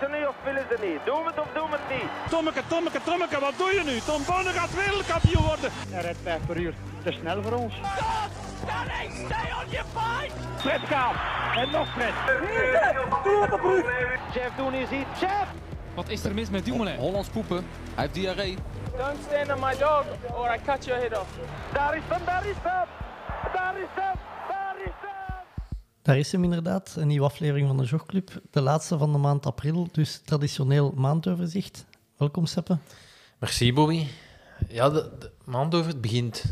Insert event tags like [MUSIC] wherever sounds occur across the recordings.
ze niet of willen ze niet? Doe het of doe het niet? Tommeke, Tommeke, Tommeke, wat doe je nu? Tom Bonne gaat wereldkampioen worden. Hij rijdt 5 per uur. Te snel voor ons. Fred gaat. En nog Fred. Chef, doen is iets. Chef! Wat is er mis met Dumoulin? Hollands poepen. Hij heeft diarree. Don't stand on my dog or I cut your head off. Daar is hem, daar is hem! Daar is hem, daar is hem! Daar is hem inderdaad, een nieuwe aflevering van de Jogclub. De laatste van de maand april, dus traditioneel maandoverzicht. Welkom, Seppe. Merci, Bobby. Ja, de, de maand over het begint.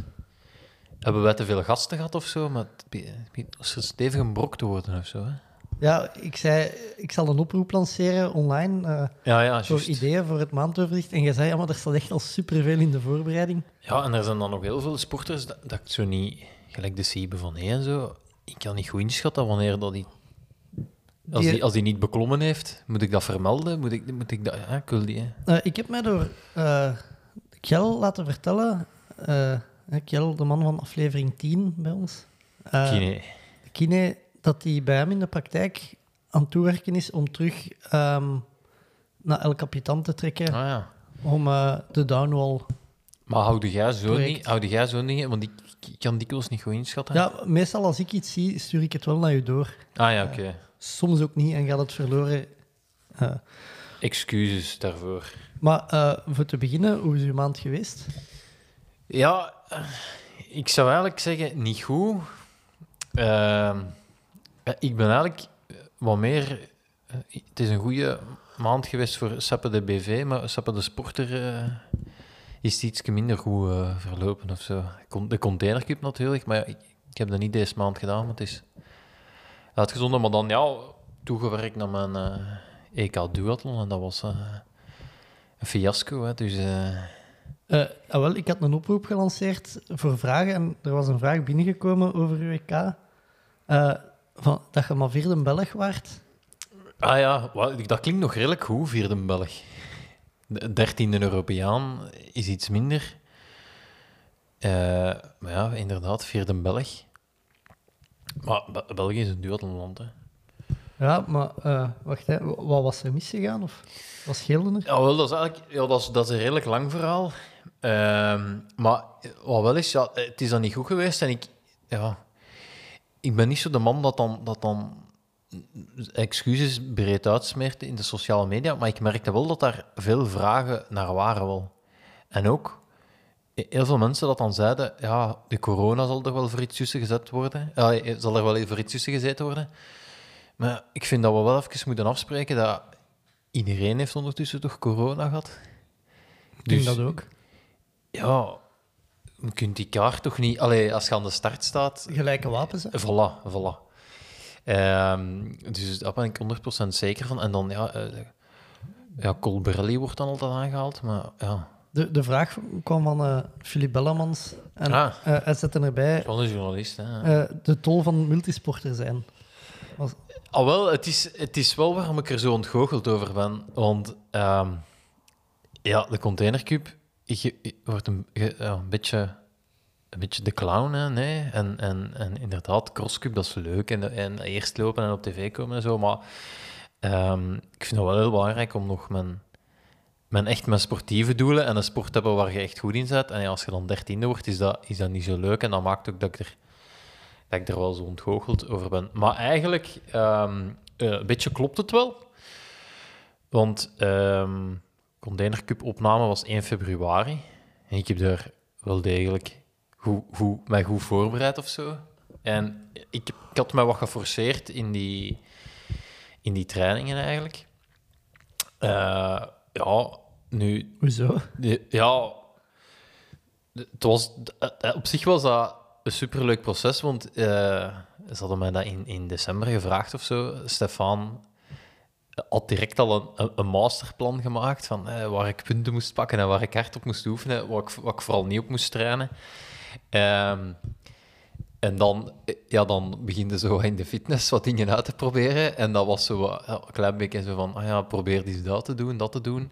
Hebben wij te veel gasten gehad of zo? Maar het begint stevig een brok te worden of zo. Hè? Ja, ik zei, ik zal een oproep lanceren online eh, Ja, ja, voor ideeën voor het maandoverzicht. En jij zei, ja, maar er staat echt al superveel in de voorbereiding. Ja, en er zijn dan nog heel veel sporters dat, dat ik zo niet, gelijk de Siebe van E en zo, ik kan niet goed inschatten wanneer dat die. Als Die- die, als die niet beklommen heeft, moet ik dat vermelden? Moet ik, moet ik dat... Ja, ik wil die... Eh, ik heb mij door eh Kjell laten vertellen, eh Kjell, de man van aflevering 10 bij ons, Kine. Kine, dat hij bij hem in de praktijk aan het toewerken is om terug ehm, naar El Capitan te trekken, Ah ja. om de downwall... Maar houd jij zo Project. niet? Houd jij zo niet? Want ik, ik kan dikwijls niet goed inschatten. Ja, meestal als ik iets zie, stuur ik het wel naar je door. Ah ja, oké. Soms ook niet en gaat het verloren. Eh, Excuses daarvoor. maar eh, voor te beginnen, hoe is uw maand geweest? Ja, eh, ik zou eigenlijk zeggen, niet goed. Ehm, eh, ik ben eigenlijk eh, wat meer... eh, het is een goede maand geweest voor Seppe de BV, maar Seppe de Sporter eh, is het iets minder goed eh, verlopen of zo. De containercup natuurlijk, maar ik, ik heb dat niet deze maand gedaan, maar het is uitgezonden. Maar dan, ja, toegewerkt naar mijn eh, EK Duathlon en dat was eh, een fiasco, hè, dus... ah, wel, ik had een oproep gelanceerd voor vragen en er was een vraag binnengekomen over uw WK. Eh, van, dat je maar vierde Belg waart. Ah ja, dat klinkt nog redelijk goed, vierde Belg. De dertiende Europeaan is iets minder. Eh, maar ja, inderdaad, vierde Belg. Maar Be- België is een duathlonland, hè. Ja, maar eh, wacht, hè, wa- wat was er misgegaan? Of scheelde er? Ja, wel, dat is eigenlijk ja, dat is, dat is een redelijk lang verhaal. Ehm, maar wat wel is, ja, het is dan niet goed geweest en ik, ja, ik ben niet zo de man dat dan, dat dan excuses breed uitsmeert in de sociale media, maar ik merkte wel dat daar veel vragen naar waren wel. En ook heel veel mensen dat dan zeiden, ja, de corona zal er wel voor iets tussen gezet worden, eh, zal er wel voor iets tussen gezet worden. Maar ik vind dat we wel even moeten afspreken dat iedereen heeft ondertussen toch corona gehad. Ik Dus- dat ook. Ja, je kunt die kaart toch niet... Allee, als je aan de start staat... Gelijke wapens, hè? Voilà, voilà. Ehm, dus daar ben ik 100% zeker van. En dan, ja... eh ja, Colbrelli wordt dan altijd aangehaald, maar ja... De, de vraag kwam van eh Philippe Bellamans. En Ah. eh, hij zette erbij Van een journalist, hè. de tol van multisporter zijn. Was, Al wel, het is, het is wel waarom ik er zo ontgoocheld over ben. Want ehm, ja, de containercube je, je wordt een, je- ja, een, beetje, een beetje de clown. Hè, nee? en, en, en inderdaad, crosscube, dat is leuk. En, en eerst lopen en op tv komen en zo. Maar ehm, ik vind het wel heel belangrijk om nog mijn, mijn, echt mijn sportieve doelen en een sport hebben waar je echt goed in zit. En ja, als je dan dertiende wordt, is dat, is dat niet zo leuk. En dat maakt ook dat ik er dat ik er wel zo ontgoocheld over ben. Maar eigenlijk, ehm, eh, een beetje klopt het wel. Want ehm Container Cup opname was 1 februari. En ik heb daar wel degelijk goed, goed, mij goed voorbereid of zo. En ik, ik had mij wat geforceerd in die, in die trainingen eigenlijk. Eh, ja, nu hoezo? ja, het was, eh, op zich was dat een superleuk proces, want eh, ze hadden mij dat in, in december gevraagd of zo. Stefan had direct al een, een, masterplan gemaakt van waar ik punten moest pakken en waar ik hard op moest oefenen, waar ik, waar ik vooral niet op moest trainen. Ehm, en dan, ja, dan zo in de fitness wat dingen uit te proberen. En dat was zo een klein beetje zo van, ah ja, probeer eens dat te doen, dat te doen.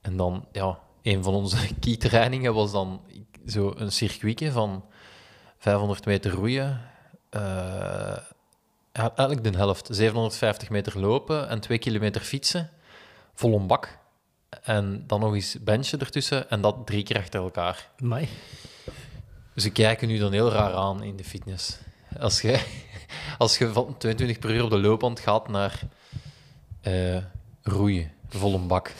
En dan, ja, een van onze [LAUGHS] key trainingen was dan zo een circuitje van 500 meter roeien. eh, eigenlijk de helft. 750 meter lopen en 2 kilometer fietsen. vol een bak. En dan nog eens benchen ertussen en dat drie keer achter elkaar. Amai. Ze kijken nu dan heel raar aan in de fitness. Als je, [LAUGHS] als je van 22 per uur op de loopband gaat naar eh, roeien, vol een bak.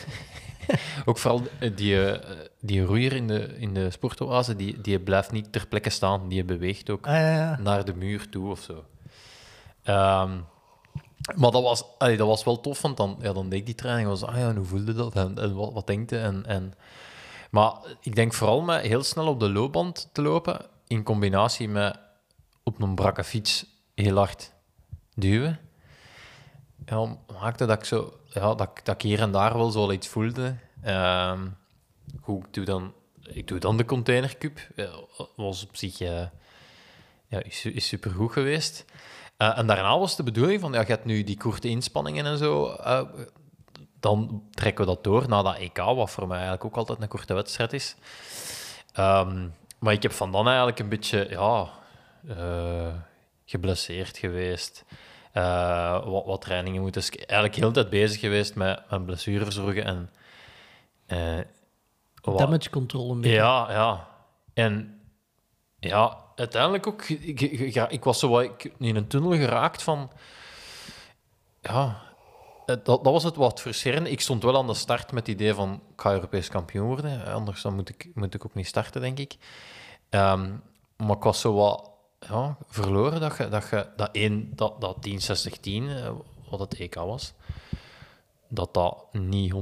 [LAUGHS] Ook vooral die, eh, die roeier in de, in de sportoase, die, die blijft niet ter plekke staan. Die beweegt ook Ah, ja, ja. naar de muur toe of zo. Ehm, maar dat was, allee, dat was wel tof, want dan, ja, dan deed ik die training. was, ah ja, hoe voelde dat? En, en wat, wat denkt je? En, en, maar ik denk vooral met heel snel op de loopband te lopen, in combinatie met op een brakke fiets heel hard duwen. Ja, maakte dat ik, zo, ja, dat, dat ik hier en daar wel zo iets voelde. Ehm, ik doe dan, ik doe dan de containercup. Ja, was op zich eh, ja, is, is supergoed geweest. Eh, en daarna was de bedoeling van, ja, je hebt nu die korte inspanningen en zo, eh, dan trekken we dat door naar dat EK, wat voor mij eigenlijk ook altijd een korte wedstrijd is. Ehm, maar ik heb van dan eigenlijk een beetje, ja, eh, geblesseerd geweest. Eh, wat, wat trainingen moeten. Dus eigenlijk heel de tijd bezig geweest met, met blessurezorgen en... eh, wat- Damage control een beetje. ja, ja. En ja, uiteindelijk ook... Ik, ik, ja, ik was zo wat ik- in een tunnel geraakt van... Ja, dat, dat was het wat frustrerend. Ik stond wel aan de start met het idee van... Ik ga Europees kampioen worden. Anders dan moet, ik, moet ik ook niet starten, denk ik. Ehm, maar ik was zo wat ja, verloren dat je... Dat, je, dat, één, dat, dat 10-60-10, eh, wat het EK was dat dat niet 100%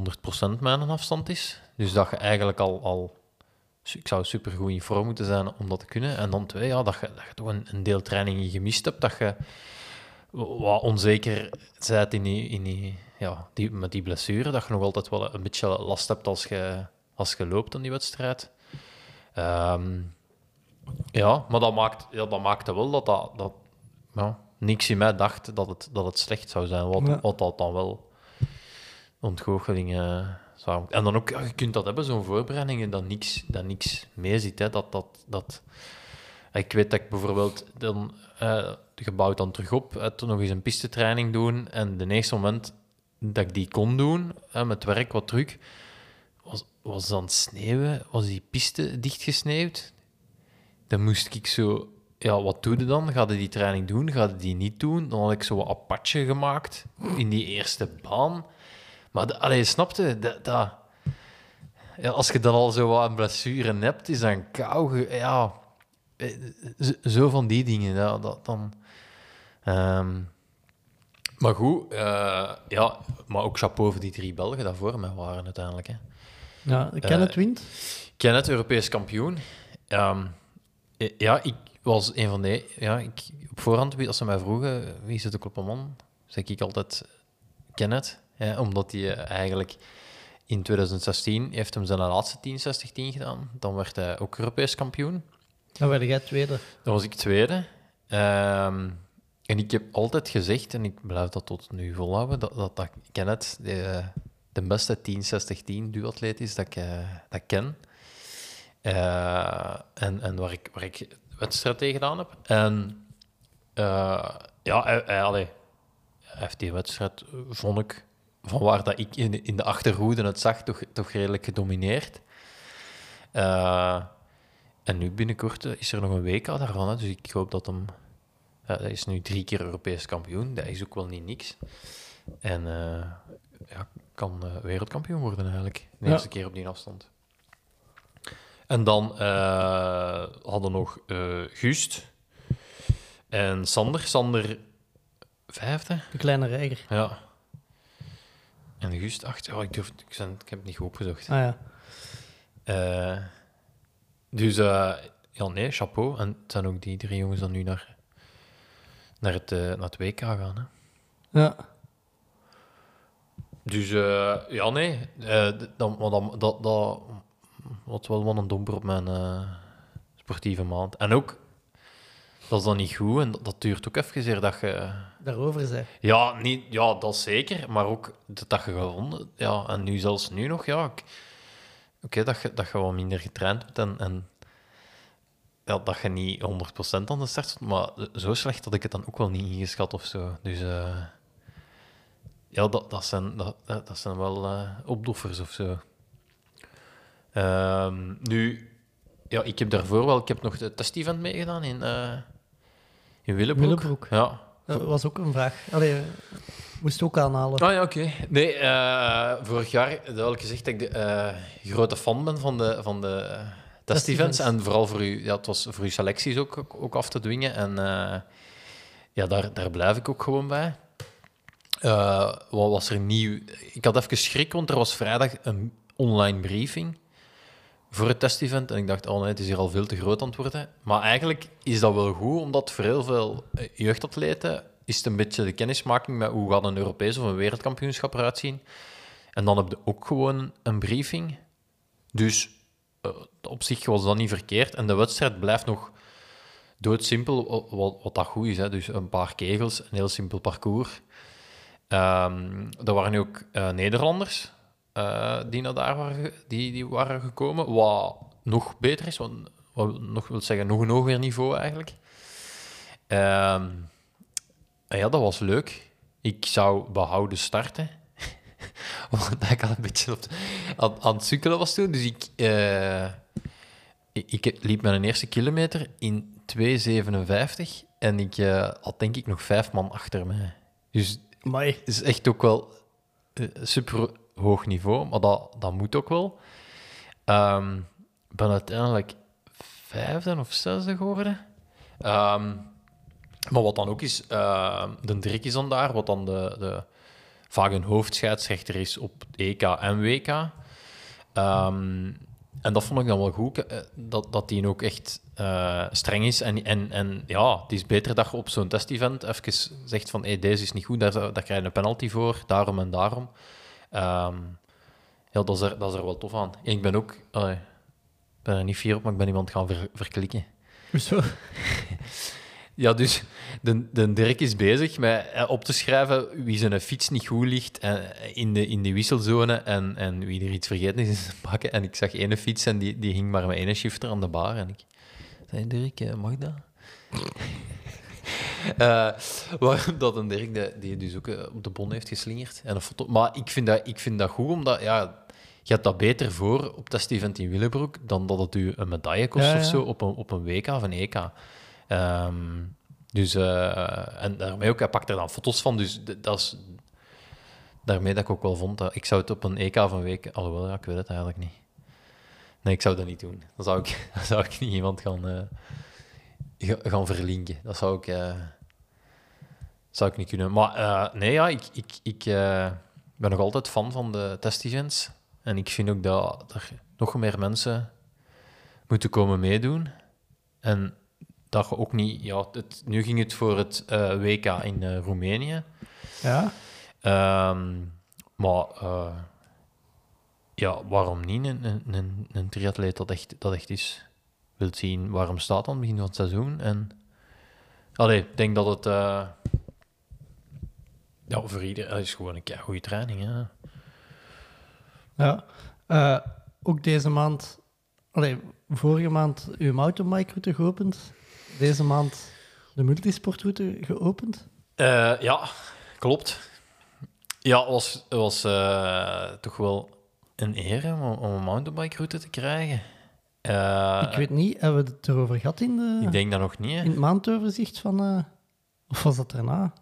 mijn afstand is. Dus dat je eigenlijk al, al ik zou supergoed in vorm moeten zijn om dat te kunnen. En dan twee, ja, dat, je, dat je toch een, een deel trainingen gemist hebt, dat je wat onzeker bent in die, in die, ja, die, met die blessure, dat je nog altijd wel een beetje last hebt als je, als je loopt aan die wedstrijd. Ehm, ja, maar dat, maakt, ja, dat maakte wel dat, dat, dat ja, niks in mij dacht dat het, dat het slecht zou zijn, wat, Ja. wat dat dan wel ontgoochelingen zou... En dan ook, ja, je kunt dat hebben, zo'n voorbereidingen, dat niks, dat niks mee zit. Hè. Dat, dat, dat... Ik weet dat ik bijvoorbeeld dan eh gebouwd dan terug op, toen nog eens een pistetraining doen en de eerste moment dat ik die kon doen, hè, met werk wat druk, was, was het sneeuwen, was die piste dichtgesneeuwd. Dan moest ik zo... Ja, wat doe je dan? Ga je die training doen? Ga je die niet doen? Dan had ik zo wat apatje gemaakt in die eerste baan. Maar de, allee, snapte? Dat, dat, ja, als je dan al zo wat een blessure hebt, is dan kou. Ja, eh, zo, van die dingen. Dat, dan, Ehm, maar goed, eh, ja, maar ook chapeau voor die drie Belgen dat voor mij waren uiteindelijk. Hè. Ja, ik ken Eh, het wint. Kenneth, Europees kampioen. Ehm, eh, ja, ik was een van de... Ja, ik, op voorhand, wie- als ze mij vroegen wie is het de kopperman, zeg ik altijd Kenneth. Hè, omdat hij eigenlijk in 2016 heeft hem zijn laatste 10-60-10 gedaan. Dan werd hij ook Europees kampioen. Dan werd jij tweede. Dan was ik tweede. Ehm, en ik heb altijd gezegd, en ik blijf dat tot nu volhouden, dat, dat, dat Kenneth de, de beste 10-60-10 duatleet is dat ik, eh, dat ken. Eh, en en waar, ik, waar ik wedstrijd tegen gedaan heb. En eh, ja, hij, hij, heeft die wedstrijd, vond ik, van waar dat ik in, in de achterhoede het zag, toch, toch redelijk gedomineerd. En nu binnenkort is er nog een WK daarvan, hè, dus ik hoop dat hem... Hij is nu drie keer Europees kampioen, dat is ook wel niet niks. En eh, ja, kan eh, wereldkampioen worden eigenlijk, de Ja. eerste keer op die afstand. En dan eh, hadden we nog Gust en Sander. Sander vijfde, De kleine reiger. ja. En Gust acht. Ja, ik, durf, ik, zijn, ik heb het niet goed opgezocht. Ah ja. Dus ja, nee, chapeau. En het zijn ook die drie jongens dan nu naar, naar, het, eh, naar het WK gaan. Hè. Ja. Dus eh, ja, nee. d- dan, maar dan, dat, dat was wel wat een domper op mijn sportieve maand. En ook, dat is dan niet goed en dat, dat duurt ook even zeer dat je... Daarover zei. Ja, niet, ja, dat zeker, maar ook dat, dat je gewonnen... Ja, en nu zelfs nu nog, ja... Oké, dat, je, dat je wat minder getraind bent en... en ja, dat je niet 100% aan de start stond, maar zo slecht had ik het dan ook wel niet ingeschat of zo. Dus... eh, ja, dat, dat, zijn, dat, dat dat zijn wel eh, opdoffers of zo. Ehm, nu, ja, ik heb daarvoor wel... Ik heb nog de test-event meegedaan in, eh in Willebroek. Willebroek. Ja. Dat was ook een vraag. Allee, moest ook aanhalen. Ah ja, oké. Nee, vorig jaar duidelijk gezegd dat ik de grote fan ben van de, van de Test-events. En vooral voor u, ja, het was voor uw selecties ook, ook, ook af te dwingen. En eh, ja, daar, daar blijf ik ook gewoon bij. Eh, wat was er nieuw? Ik had even schrik, want er was vrijdag een online briefing voor het test-event. En ik dacht, oh nee, het is hier al veel te groot aan het worden. Maar eigenlijk is dat wel goed, omdat voor heel veel eh, jeugdatleten is het een beetje de kennismaking met hoe gaat een Europees of een wereldkampioenschap eruit zien. En dan heb je ook gewoon een briefing. Dus op zich was dat niet verkeerd. En de wedstrijd blijft nog doodsimpel, wat, wat dat goed is. Hè. Dus een paar kegels, een heel simpel parcours. Ehm er waren nu ook eh, Nederlanders eh, die naar daar waren, die, die waren gekomen. Wat nog beter is, want, wat nog wil zeggen, nog een hoger niveau eigenlijk. Ehm, ja, dat was leuk. Ik zou behouden starten. [LAUGHS] Want ik al een beetje op de- aan, aan het sukkelen was toen. Dus ik, eh, ik, ik liep mijn eerste kilometer in 2,57. En ik eh, had denk ik nog vijf man achter mij. Dus Amai. het is echt ook wel eh, super hoog niveau, maar dat, dat moet ook wel. Ehm, ik ben uiteindelijk vijfde of zesde geworden. Ehm, maar wat dan ook is, de Dirk is dan daar, wat dan de, de, vaak een hoofdscheidsrechter is op EK en WK. Ehm, en dat vond ik dan wel goed, eh, dat, dat die ook echt eh, streng is. En, en, en ja, het is beter dat je op zo'n test-event even zegt van hey, deze is niet goed, daar, daar krijg je een penalty voor, daarom en daarom. Ehm, ja, dat is, er, dat is er wel tof aan. En ik ben ook, ben er niet fier op, maar ik ben iemand gaan ver- verklikken. Hoezo? [LAUGHS] Ja, dus de, de Dirk is bezig met eh, op te schrijven wie zijn fiets niet goed ligt eh, in, de, in de wisselzone en, en wie er iets vergeten is in zijn pakken. En ik zag ene fiets en die, die hing maar met ene shifter aan de bar. En ik zei, Dirk, eh, mag dat? [LAUGHS] Waarom dat een Dirk de, die dus ook op de bon heeft geslingerd. En een foto. Maar ik vind, dat, ik vind dat goed, omdat ja, je hebt dat beter voor op test-event in Willebroek dan dat het u een medaille kost Ja, ja. of zo op een, op een WK of een EK. Ehm, dus, eh, en daarmee ook, hij pakt er dan foto's van, dus dat is daarmee dat ik ook wel vond dat ik zou het op een EK een week, alhoewel, ja, ik weet het eigenlijk niet. Nee, ik zou dat niet doen. Dan zou ik, [LAUGHS] dan zou ik niet iemand gaan, eh, ga- gaan verlinken. Dat zou ik, eh, zou ik niet kunnen. Maar nee, ja, ik, ik, ik ben nog altijd fan van de test-events. En ik vind ook dat er nog meer mensen moeten komen meedoen. En dat je ook niet... Ja, het, nu ging het voor het eh, WK in eh, Roemenië. Ja? Ehm, maar eh, ja, waarom niet een, een, een, een triatleet dat echt, dat echt is? Wilt zien waarom staat aan het begin van het seizoen? En allee, ik denk dat het ja, voor iedereen dat is gewoon een goede training. Hè? Ja. Ook deze maand... Allee, vorige maand uw mountainbike-route geopend. Deze maand de multisportroute geopend. Eh, ja, klopt. Ja, het was, was eh, toch wel een eer om, om een mountainbike-route te krijgen. Eh, ik weet niet, hebben we het erover gehad in, de, ik denk dat nog niet. hè. in het maandoverzicht van... of was dat daarna?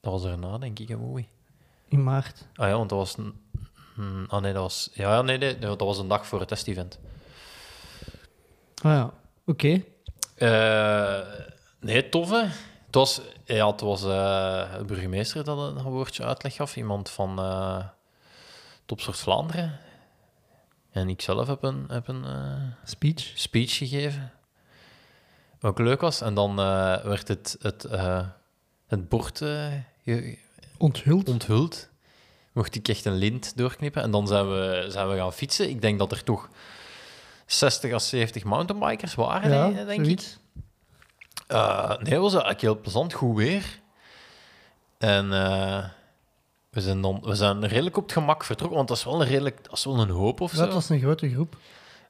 Dat was erna, denk ik, mooi. In maart. Ah ja, want dat was... Een, mm, ah nee, dat was... Ja, nee, dat was een dag voor het test-event. Ah ja, oké. Eh, nee, tof, hè. Het was, ja, het was eh, de burgemeester dat een, woordje uitleg gaf. Iemand van uh, Topsoort Vlaanderen. En ik zelf heb een, heb een eh, Speech. speech gegeven. Wat ook leuk was. En dan eh, werd het, het, eh, het bord eh, Onthuld. onthuld. Mocht ik echt een lint doorknippen. En dan zijn we, zijn we gaan fietsen. Ik denk dat er toch 60 à 70 mountainbikers waren, ja, denk- denk ik. zoiets. Eh, nee, het was eigenlijk heel plezant. Goed weer. En eh, we, zijn dan, we zijn redelijk op het gemak vertrokken, want dat is wel een, redelijk, dat is wel een hoop of zo. Dat was een grote groep.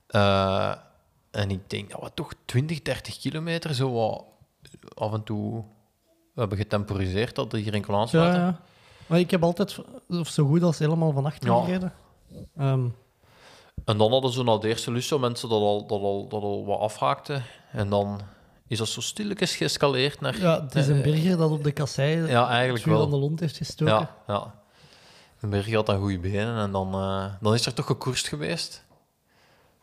Eh, en ik denk dat we toch 20, 30 kilometer zo wat af en toe we hebben getemporiseerd dat iedereen kon Ja, aansluiten. ja. Maar ik heb altijd of zo goed als helemaal van achter Ja. gereden. En dan hadden ze na de eerste lus zo mensen dat al, dat al, dat al wat afhaakten. En dan is dat zo stilletjes geëscaleerd naar... ja, het is een berger dat op de kassei Ja, eigenlijk vuur aan de wel. lont heeft gestoken. Ja, ja. De berg had dan goede benen en dan, eh, dan is er toch gekoerst geweest.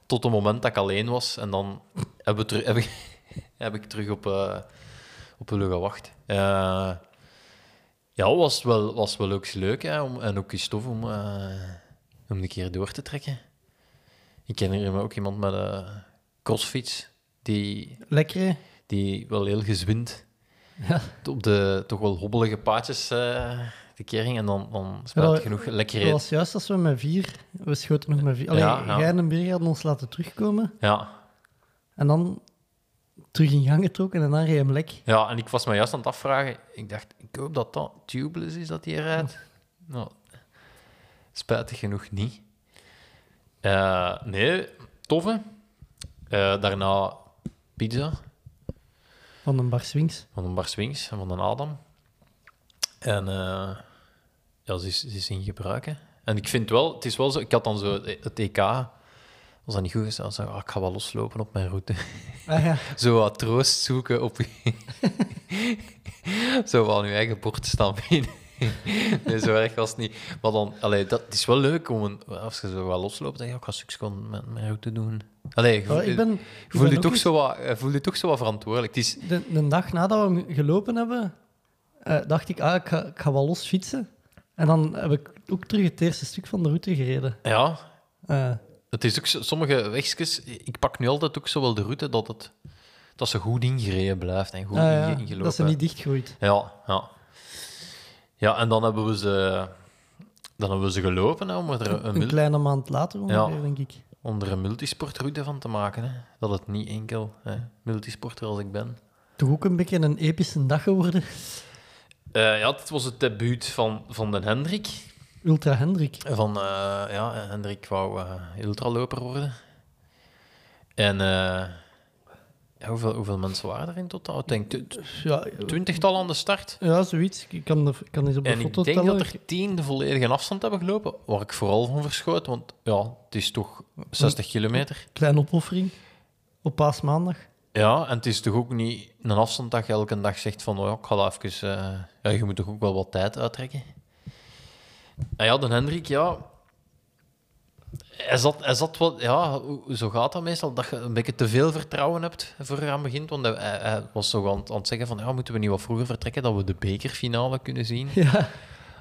Tot het moment dat ik alleen was. En dan heb, we teru- [LAUGHS] heb, ik, heb ik terug op, eh op gewacht. Eh, ja, was wel, was wel ook leuk. Hè, om, en ook eens tof om, om een keer door te trekken. Ik ken hier ook iemand met een crossfiets. Die, Lekker, hè? die wel heel gezwind Ja. op de toch wel hobbelige paadjes eh de keer ging. En dan, dan dat- genoeg lekker reed. was juist als we met vier... We schoten nog met vier... Allee, Ja, en berger hadden ons laten terugkomen. Ja. En dan terug in gang getrokken en dan reed hem lek. ja, en ik was me juist aan het afvragen. Ik dacht, ik hoop dat dat tubeless is dat hij rijdt. Nou, spijtig genoeg niet. Eh, nee, toffe. Eh, daarna pizza Van een bar swings. van een Bar Swings en van een Adam. En eh, ja, ze is, ze is in gebruik. hè. En ik vind wel, het is wel zo, ik had dan zo het EK, was dat niet goed gezegd, zei, ah, ik ga wel loslopen op mijn route. Ah ja, [LAUGHS] Zo wat troost zoeken op [LAUGHS] [LAUGHS] zo van je eigen bord staan binnen. [LAUGHS] nee, zo erg was het niet. Maar dan, allee, dat het is wel leuk om een, als je zo wat losloopt, dan ja, ik ga succes gewoon met mijn route doen. Allee, je, Oh, ik ben... je ik ben je ook toch eens- zo wat, je voelt je toch zo wat verantwoordelijk. Het is, De, de dag nadat we hem gelopen hebben, eh, dacht ik, ah, ik ga, ik ga wel los fietsen. En dan heb ik ook terug het eerste stuk van de route gereden. ja, Het is ook zo- sommige wegjes. Ik pak nu altijd ook zo wel de route dat, het, dat ze goed ingereden blijft en goed ja, ingelopen. dat ze niet dichtgroeit. Ja, ja. Ja, en dan hebben we ze, dan hebben we ze gelopen hè, om er een, Een kleine maand later ongeveer, Ja. denk ik. om er een multisportroute van te maken. Hè. Dat het niet enkel hè, multisporter als ik ben. Toch ook een beetje een epische dag geworden. Eh, ja, het was het debuut van, van de Hendrik. Ultra Hendrik. Van, eh, ja, Hendrik wou eh, ultraloper worden. En eh, hoeveel, hoeveel mensen waren er in totaal? Ik denk Ja, twintigtal aan de start. ja zoiets. Ik kan, de, ik kan eens op de En ik foto denk dat er tien de volledige afstand hebben gelopen, waar ik vooral van verschoot, want ja, het is toch 60 kilometer. Kleine opoffering. Op paasmaandag. Ja, en het is toch ook niet een afstand dat je elke dag zegt van, oh ja, ik ga even... eh, ja, je moet toch ook wel wat tijd uittrekken. En ja, de Hendrik, ja... Hij zat, hij zat wat... Ja, zo gaat dat meestal, dat je een beetje te veel vertrouwen hebt voor je aan begint. Want hij, was zo aan, het- aan het zeggen van, ja, moeten we niet wat vroeger vertrekken, dat we de bekerfinale kunnen zien. Ja.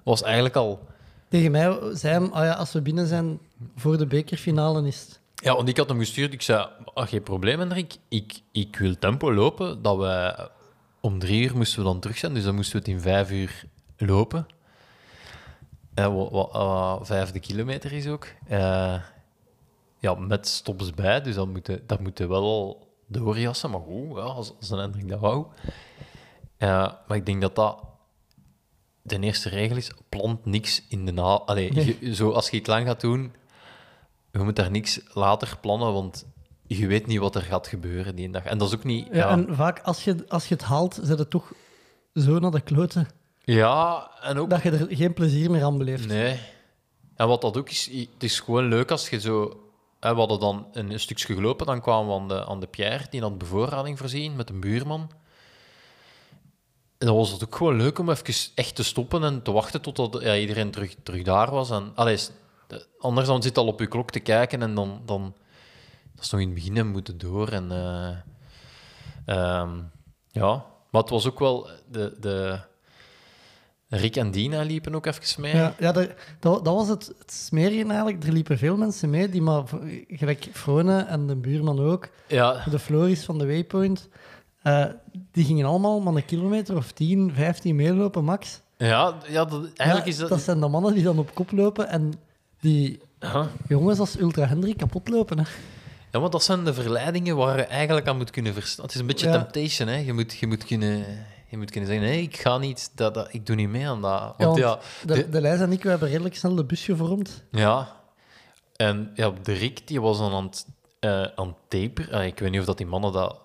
Was eigenlijk al... Tegen mij zei hem, ah ja, als we binnen zijn voor de bekerfinale is het... Ja, want ik had hem gestuurd. Ik zei, ah, geen probleem, Hendrik. Ik, ik wil tempo lopen. Dat we om drie uur moesten we dan terug zijn. Dus dan moesten we het in vijf uur lopen. Wat, wat eh, vijfde kilometer is ook. Eh, ja, met stops bij. Dus dan moet je, dat moet je wel al doorjassen. Maar goed, ja, als, als een Hendrik dat wou. Eh, maar ik denk dat dat de eerste regel is. Plant niks in de na... Allee, Nee. je- zo, als je het lang gaat doen, je moet daar niks later plannen, want je weet niet wat er gaat gebeuren die dag. En dat is ook niet... Ja, Ja, En vaak, als je, als je het haalt, zit het toch zo naar de kloten ja en ook... dat je er geen plezier meer aan beleeft. Nee. En wat dat ook is, het is gewoon leuk als je zo... Hè, we hadden dan een, stukje gelopen, dan kwamen we aan de, aan de Pierre, die had bevoorrading voorzien met een buurman. En dan was het ook gewoon leuk om even echt te stoppen en te wachten totdat ja, iedereen terug, terug daar was. En, allee, anders dan zit al op je klok te kijken en dan... dan dat is nog in het begin en moeten door. En, eh, ehm, ja, maar het was ook wel... De, de, Rick en Dina liepen ook even mee. Ja, ja dat, dat, dat was het, het smerige eigenlijk. Er liepen veel mensen mee, die maar, gelijk Frone en de buurman ook, Ja, de Floris van de Waypoint, eh, die gingen allemaal maar een kilometer of 10, 15 meelopen, max. ja, ja dat, eigenlijk Ja, is dat... dat zijn de mannen die dan op kop lopen en die jongens als Ultra Hendrik kapot lopen. Hè. ja, maar dat zijn de verleidingen waar je eigenlijk aan moet kunnen verstaan. Het is een beetje Ja. temptation, hè. Je moet, je moet, kunnen, je moet kunnen zeggen, nee, ik ga niet, dat, dat, ik doe niet mee aan dat. Ja, Want ja, de, de- de Lijs en ik we hebben redelijk snel de bus gevormd. ja. En ja, de Rick, die was dan aan het, eh aan taper. Ik weet niet of dat die mannen dat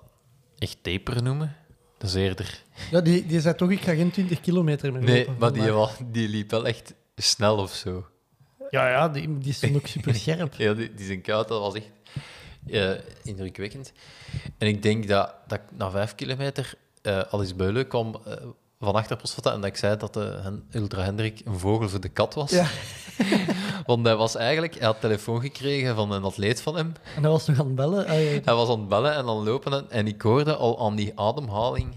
echt taper noemen. Dat is eerder. Ja, die, die zei toch, ik ga geen 20 kilometer meer Nee, lopen maar die, wel, die liep wel echt snel of zo. Ja, ja, die, die stond ook super scherp. [LAUGHS] Ja, die, die zijn koud, dat was echt eh, indrukwekkend. En ik denk dat, dat ik na vijf kilometer eh al eens Beulen kwam eh, van achter Postvatten en dat ik zei dat de Hen- Ultra Hendrik een vogel voor de kat was. Ja. [LAUGHS] Want hij was eigenlijk, hij had telefoon gekregen van een atleet van hem. En hij was nog aan het bellen. Ah, ja. Hij was aan het bellen en dan lopen en, en ik hoorde al aan die ademhaling,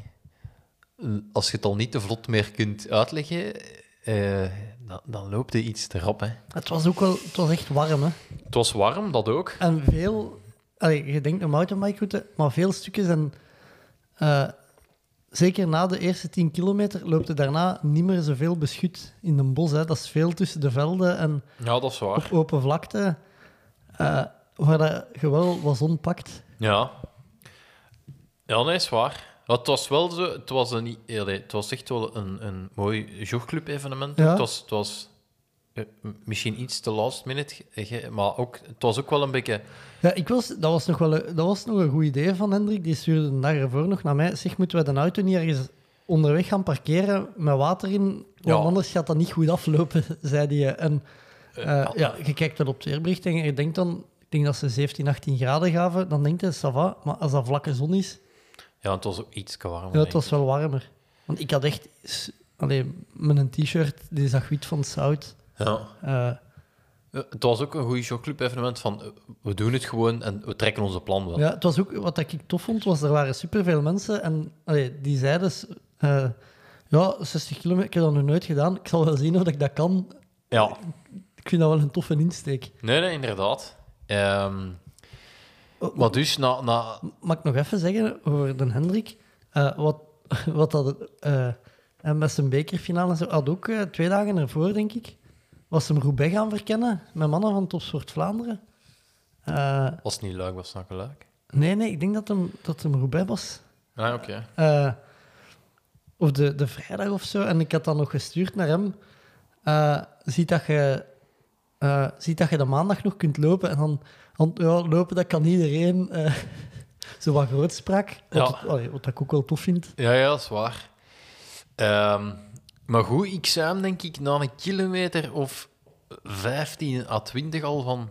als je het al niet te vlot meer kunt uitleggen, eh, dan, dan loopt hij iets te rap. Hè. Het was ook wel... Het was echt warm, hè. Het was warm, dat ook. En veel... Allee, je denkt een mountainbikeroute, maar veel stukjes en... eh, zeker na de eerste 10 kilometer loopt er daarna niet meer zoveel beschut in een bos. Hè. Dat is veel tussen de velden en Ja, dat is waar. op open vlakte, eh, waar dat je wel wat zon pakt. Ja. Ja, nee, is waar. Maar Het was wel zo, het was, een, het was echt wel een, een mooi jogclub-evenement. Ja. Het was, het was eh, misschien iets te last minute, maar ook, het was ook wel een beetje... Ja, ik was, dat, was nog wel een, dat was nog een goed idee van Hendrik. Die stuurde de dag ervoor nog naar mij. Zeg, moeten we de auto niet ergens onderweg gaan parkeren met water in? Want Ja. anders gaat dat niet goed aflopen, [LAUGHS] zei hij. En eh, eh, ja, je kijkt wel op het weerbericht en je denkt dan... Ik denk dat ze 17, 18 graden gaven. Dan denk je, ça va. Maar als dat vlakke zon is, Ja, het was ook iets warmer. ja, het was wel warmer. Want ik had echt... s- Allee, met een t-shirt, die zag wit van het zout. Ja. Eh, Het was ook een goed jogclub-evenement van, eh, we doen het gewoon en we trekken onze plan wel. Ja, het was ook, wat ik tof vond, was er waren superveel mensen en allee, die zeiden, eh, ja, 60 kilometer, ik heb dat nog nooit gedaan, ik zal wel zien of ik dat kan. Ja. Ik vind dat wel een toffe insteek. Nee, nee, inderdaad. Ehm, Oh, maar dus, na, na, Mag ik nog even zeggen over de Hendrik? Eh, wat, wat dat, eh, en met zijn bekerfinale had ook eh, twee dagen ervoor, denk ik, was hem Roubaix gaan verkennen met mannen van Topsport Vlaanderen. Eh, was het niet leuk, was het leuk? nee, nee, ik denk dat hem, dat hem Roubaix was. Ah, oké. Eh, of de, de vrijdag of zo. En ik had dan nog gestuurd naar hem. eh, ziet, dat je, ziet dat je de maandag nog kunt lopen. En dan, dan ja, lopen, dat kan iedereen. [LAUGHS] zo wat grootspraak. Wat, Ja. het- allee, wat ik ook wel tof vind. Ja, ja, dat is waar. Ehm, maar goed, ik zei hem denk ik na een kilometer of 15 à 20 al van...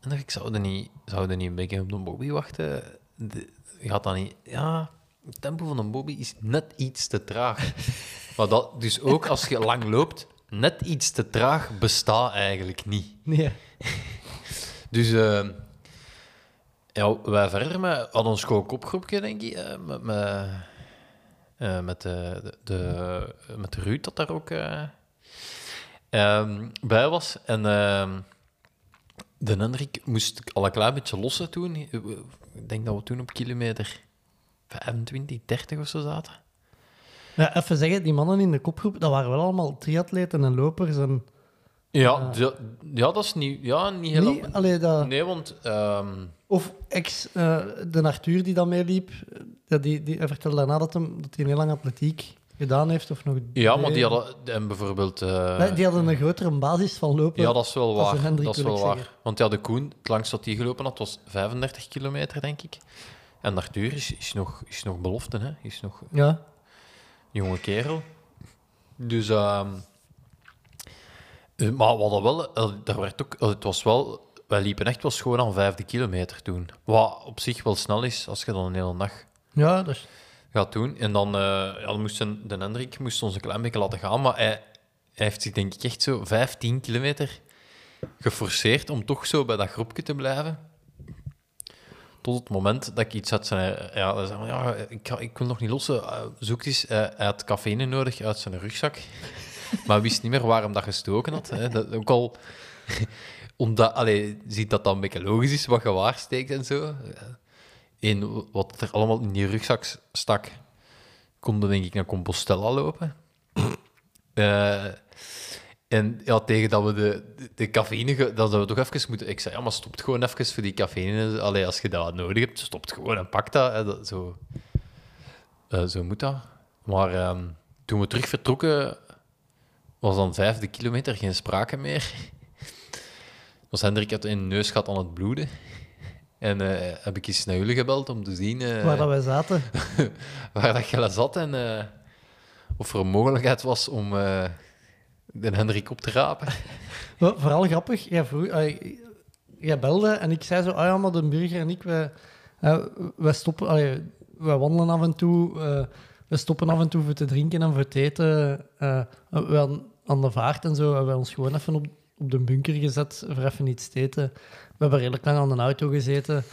En dacht ik, zou er niet, zou er niet een beetje op de Bobby wachten? De, gaat dat niet... Ja, het tempo van een Bobby is net iets te traag. [LAUGHS] maar dat, dus ook als je lang loopt, net iets te traag bestaat eigenlijk niet. Nee. [LAUGHS] Dus eh, ja, wij verder met hadden ons gewoon kopgroepje, denk ik, eh, met, met, eh, met, de, de, de- met Ruud dat daar ook eh, ehm, bij was. En ehm, de Hendrik moest al een klein beetje lossen toen. Ik denk dat we toen op kilometer 25, 30 of zo zaten. Ja, even zeggen, die mannen in de kopgroep, dat waren wel allemaal triatleten en lopers. En, Ja, ja, ja dat is niet, ja, niet helemaal... nee, allee, dat, Nee, want... ehm, Of ex, eh, de Arthur die dan meeliep, eh, ja, die, die, hij vertelde daarna dat, hem, dat hij heel lang atletiek gedaan heeft. Of nog ja, maar die hadden en bijvoorbeeld... eh, Nee, die hadden een grotere basis van lopen. Ja, dat is wel waar. Dat is wel waar. Want ja, de Koen, het langst dat hij gelopen had, was 35 kilometer, denk ik. En Arthur is, is, nog, is nog belofte, hè? Is nog Ja. een jonge kerel. Dus, ehm, eh, maar we hadden wel, eh, daar werd ook, eh, het was wel, wij liepen echt wel schoon aan vijfde kilometer toen. Wat op zich wel snel is als je dan een hele dag Ja, is... gaat doen. En dan, eh ja, dan moesten, de Hendrik moest ons een klein beetje laten gaan, maar hij, hij heeft zich denk ik echt zo 15 kilometer geforceerd om toch zo bij dat groepje te blijven. Tot het moment dat ik iets had zijn... Ja, zei, ja ik, ik wil nog niet lossen. Eh, zoek eens. Eh, hij had cafeïne nodig uit zijn rugzak. [LAUGHS] Maar wist niet meer waarom dat gestoken had. Hè. Dat, ook al... Omdat, allee, ziet dat dan een beetje logisch is wat je waar steekt en zo. En wat er allemaal in die rugzak stak, konden denk ik naar Compostela lopen. Eh, en ja, tegen dat we de, de, de cafeïne, dat we toch even moeten... Ik zei, ja, maar stop het gewoon even voor die cafeïne. Allee, als je dat nodig hebt, stop het gewoon en pak dat. Hè. zo, Eh, zo moet dat. Maar ehm, toen we terug vertrokken, was dan vijfde kilometer geen sprake meer. Was Hendrik had de neus gehad aan het bloeden. [LAUGHS] En eh, heb ik eens naar jullie gebeld om te zien eh, Waar dat wij zaten. [LAUGHS] waar dat je zat en eh, of er een mogelijkheid was om de Hendrik op te rapen. [LAUGHS] Vooral grappig, jij, vroeg, jij belde en ik zei zo, ah ja, maar de burger en ik, wij, wij stoppen, wij wandelen af en toe, we stoppen af en toe voor te drinken en voor te eten. we aan de vaart en zo hebben wij ons gewoon even op, op de bunker gezet voor even iets te eten. We hebben redelijk lang aan de auto gezeten.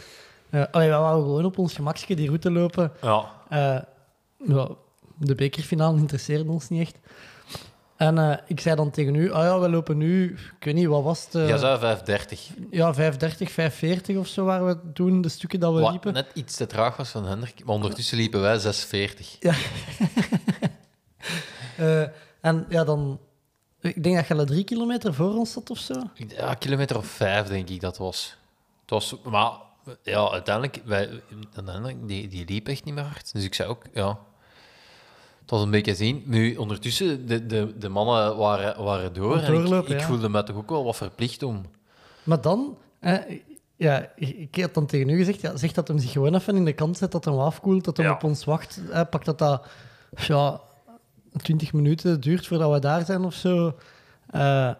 Eh allee, wij wouden gewoon op ons gemakje die route lopen. Ja. Eh, ja, de bekerfinale interesseerde ons niet echt. En eh, ik zei dan tegen u, ah ja, we lopen nu, ik weet niet, wat was het? Jij zei 530. ja, 530, 540 of zo waren we toen, de stukken dat we Wat liepen. net iets te traag was van Hendrik, maar ondertussen liepen wij 640. [LAUGHS] Eh, en ja, dan... Ik denk dat je al drie kilometer voor ons zat of zo. Ja, kilometer of vijf, denk ik dat was. Het was maar ja, uiteindelijk, wij, uiteindelijk die, die liep echt niet meer hard. Dus ik zei ook, ja, het was een beetje zien. Nu, ondertussen, de, de, de mannen waren, waren door. En ik, doorlopen, ik ja. voelde me toch ook wel wat verplicht om. Maar dan... eh, ja, ik ik had dan tegen u gezegd, ja, zeg dat hem zich gewoon even in de kant zet, dat hem afkoelt, dat hem Ja. op ons wacht. Eh, pak dat dat ja, 20 minuten duurt voordat we daar zijn of zo. Eh,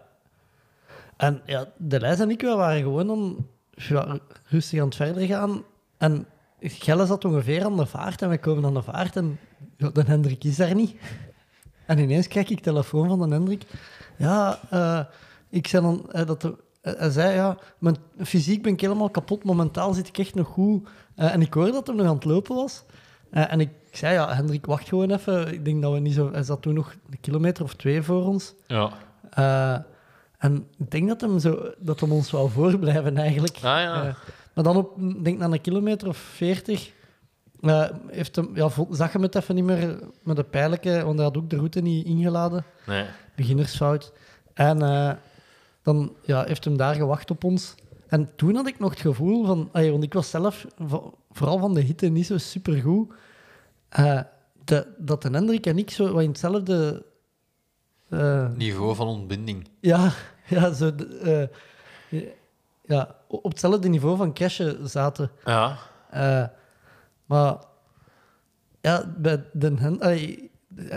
en ja, de Lijs en ik we waren gewoon ja, rustig aan het verder gaan. En Gelle zat ongeveer aan de vaart en we komen aan de vaart en ja, Hendrik is daar niet. En ineens krijg ik telefoon van de Hendrik. Ja, eh, ik zei dan eh, dat hij zei ja, mijn fysiek ben ik helemaal kapot. Momentaal zit ik echt nog goed. En ik hoorde dat hij nog aan het lopen was. Eh, en ik zei ja, Hendrik, wacht gewoon even. Ik denk dat we niet zo. Hij zat toen nog een kilometer of twee voor ons. Ja. Eh, en ik denk dat hem, zo, dat hem ons wou voorblijven eigenlijk. Ah ja. Eh, maar dan op, denk na een kilometer of veertig, eh, heeft hem, ja, zag hem het even niet meer met de pijletje, want hij had ook de route niet ingeladen. Nee. Beginnersfout. En dan ja, heeft hem daar gewacht op ons. En toen had ik nog het gevoel van, allee, want ik was zelf vooral van de hitte niet zo supergoed, eh, de, dat de Hendrik en ik zo wat in hetzelfde eh, Niveau van ontbinding. ja, [LAUGHS] ja, zo, de- eh, ja, op hetzelfde niveau van cashen zaten. Ja. Maar ja, bij Den Hen, allee,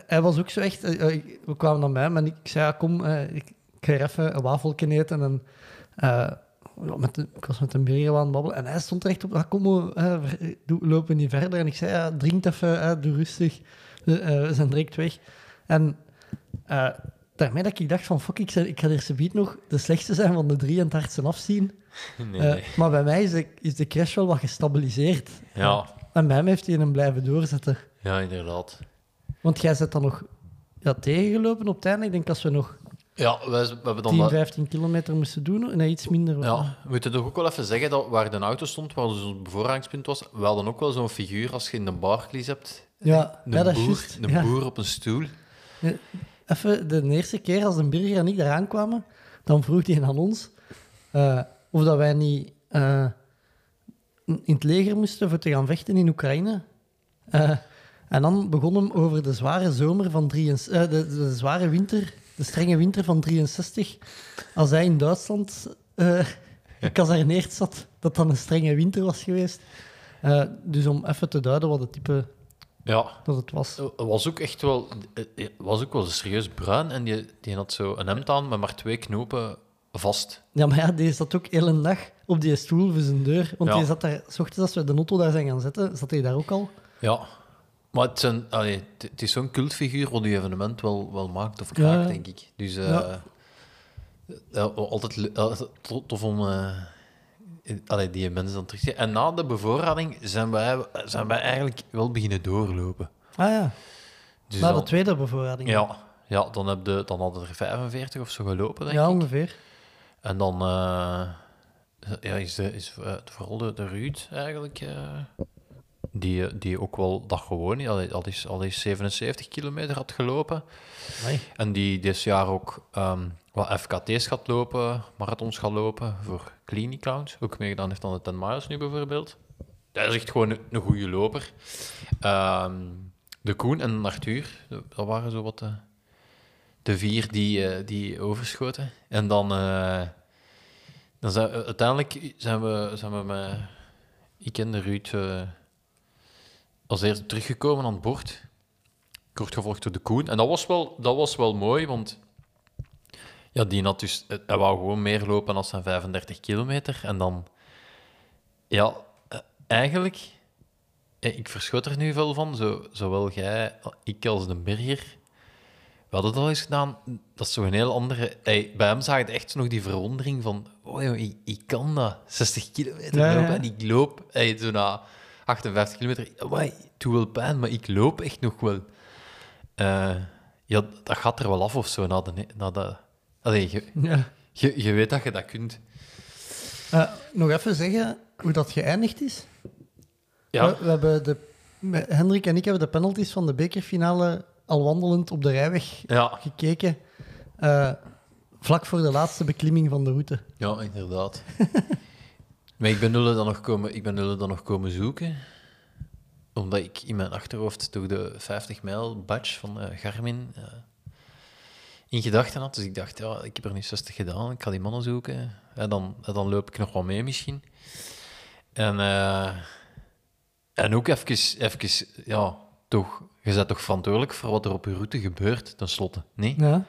hij was ook zo echt. we kwamen naar mij en ik zei: ja, Kom, ik, ik ga even een wafeltje eten. En, met de, ik was met een burger aan het babbelen en hij stond er echt op: ah, Kom, we eh, lopen niet verder. En ik zei: ja, Drink even, eh, doe rustig. We, eh, we zijn direct weg. En eh, daarmee dat ik dacht: van fuck, ik, ik ga eerst beat nog de slechtste zijn van de drie en het hardste afzien. [LAUGHS] Nee, Eh, maar bij mij is de, is de crash wel wat gestabiliseerd. Ja. En bij hem heeft hij hem blijven doorzetten. ja, inderdaad. Want jij zit dan nog ja, tegengelopen op het einde. Ik denk als we nog Ja, wij, we hebben dan 10, dat- 15 kilometer moesten doen. Nee, iets minder. Ja, we moeten toch ook wel even zeggen dat waar de auto stond, waar dus ons bevoorrangspunt was, we hadden ook wel zo'n figuur als je in de Barclays hebt. ja, Een, ja, dat is boer, juist. een Ja. boer op een stoel. Even de eerste keer als de burger en ik eraan kwamen, dan vroeg hij aan ons eh, of dat wij niet eh, in het leger moesten voor te gaan vechten in Oekraïne. Eh, en dan begon hem over de zware zomer van 63, de, de zware winter, de strenge winter van 63. Als hij in Duitsland eh [LAUGHS] gekazerneerd zat, dat dan een strenge winter was geweest. Eh, dus om even te duiden wat het type Ja, dat het was. het was ook echt wel, het was ook wel serieus bruin en die, die had zo een hemd aan met maar twee knopen vast. Ja, maar ja, die zat ook heel een dag op die stoel voor zijn deur. Want Ja. die zat daar, s ochtends als we de auto daar zijn gaan zetten, zat hij daar ook al. Ja, maar het, zijn, allee, het, het is zo'n cultfiguur wat die evenement wel, wel maakt of kraakt, Ja. denk ik. Dus eh, Ja. ja, altijd to- tof om eh, allee, die mensen dan terug te. En na de bevoorrading zijn wij, zijn wij eigenlijk wel beginnen doorlopen. Ah ja, Dus na de dan- tweede bevoorrading. Ja, ja dan, heb je, dan hadden er 45 of zo gelopen, denk Ja, ik. ongeveer. En dan eh, ja, is, de, is vooral de, de Ruud eigenlijk, die, die ook wel dat gewoon, al, al, is, al is 77 kilometer had gelopen. En die dit jaar ook ehm, wat FKT's gaat lopen, marathons gaat lopen voor Clean Clowns. Ook meegedaan heeft aan de 10 miles nu bijvoorbeeld. Dat is echt gewoon een, een goede loper. Ehm, de Koen en Arthur, dat waren zo wat de, de vier die, eh, die overschoten. En dan, eh, dan zijn, uiteindelijk zijn we, zijn we met, ik en de Ruud eh, als eerste teruggekomen aan het bord. Kort gevolgd door de Koen. En dat was wel, dat was wel mooi, want ja, die had dus, eh, hij wou gewoon meer lopen dan zijn 35 kilometer. En dan, ja, eh, eigenlijk, eh, ik verschot er nu veel van, zo, zowel jij, ik als de Berger. We hadden dat al eens gedaan. Dat is zo een heel andere. Hey, bij hem zag je echt nog die verwondering van: oh joh, ik, ik kan dat. 60 kilometer Ja, ja. lopen en ik loop. Hey, zo na 58 kilometer. Het doet wel pijn, maar ik loop echt nog wel. Eh, ja, dat gaat er wel af of zo. Na de, na de, allee, je, Ja. je, je weet dat je dat kunt. Eh, nog even zeggen hoe dat geëindigd is. Ja, We, we hebben de, Hendrik en ik hebben de penalties van de bekerfinale al wandelend op de rijweg ja, gekeken. Eh, vlak voor de laatste beklimming van de route. ja inderdaad. [LAUGHS] maar ik ben nullen dan nog komen, ik ben dan nog komen zoeken. Omdat ik in mijn achterhoofd toch de 50 mijl badge van eh, Garmin eh, in gedachten had. Dus ik dacht, ja, ik heb er nu 60 gedaan, ik ga die mannen zoeken. En dan, en dan loop ik nog wel mee misschien. En, eh, en ook even, even, ja, toch, je bent toch verantwoordelijk voor wat er op je route gebeurt, tenslotte, nee? Ja.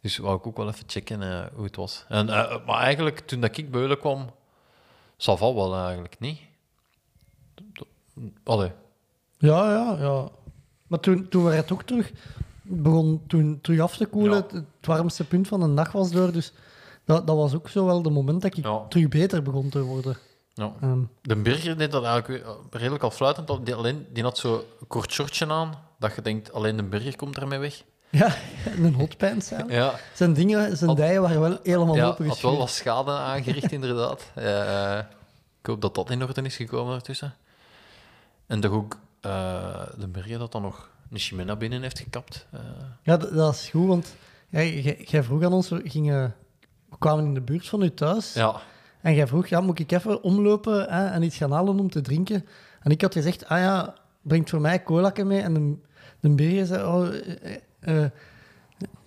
Dus wou ik ook wel even checken hoe het was. En, maar eigenlijk, toen dat ik Beulen kwam, zal val wel eigenlijk niet. Allee, Ja, ja, ja. Maar toen, toen werd het ook terug... Begon toen terug af te koelen. Ja. Het, het warmste punt van de dag was door. Dus dat, dat was ook zo wel de moment dat ik Ja. terug beter begon te worden. ja. Ehm, De Burger deed dat eigenlijk eh, redelijk al fluitend. Die, alleen, die had zo een kort shortje aan, dat je denkt, alleen de Burger komt ermee weg. [LAUGHS] ja, en een hotpants zijn. Ja, Zijn dingen, zijn Had- dijen waren wel helemaal ja open had wel wat schade aangericht, inderdaad. [LAUGHS] Eh, ik hoop dat dat in orde is gekomen ertussen. En toch ook eh, de Burger dat dan nog een Chimena binnen heeft gekapt. Eh, Ja, dat, dat is goed, want jij, jij vroeg aan ons, we, gingen, we kwamen in de buurt van uw thuis. ja, En jij vroeg, ja, moet ik even omlopen hè, en iets gaan halen om te drinken? En ik had gezegd, ah ja, brengt voor mij cola mee. En de, de zei, oh, eh, eh,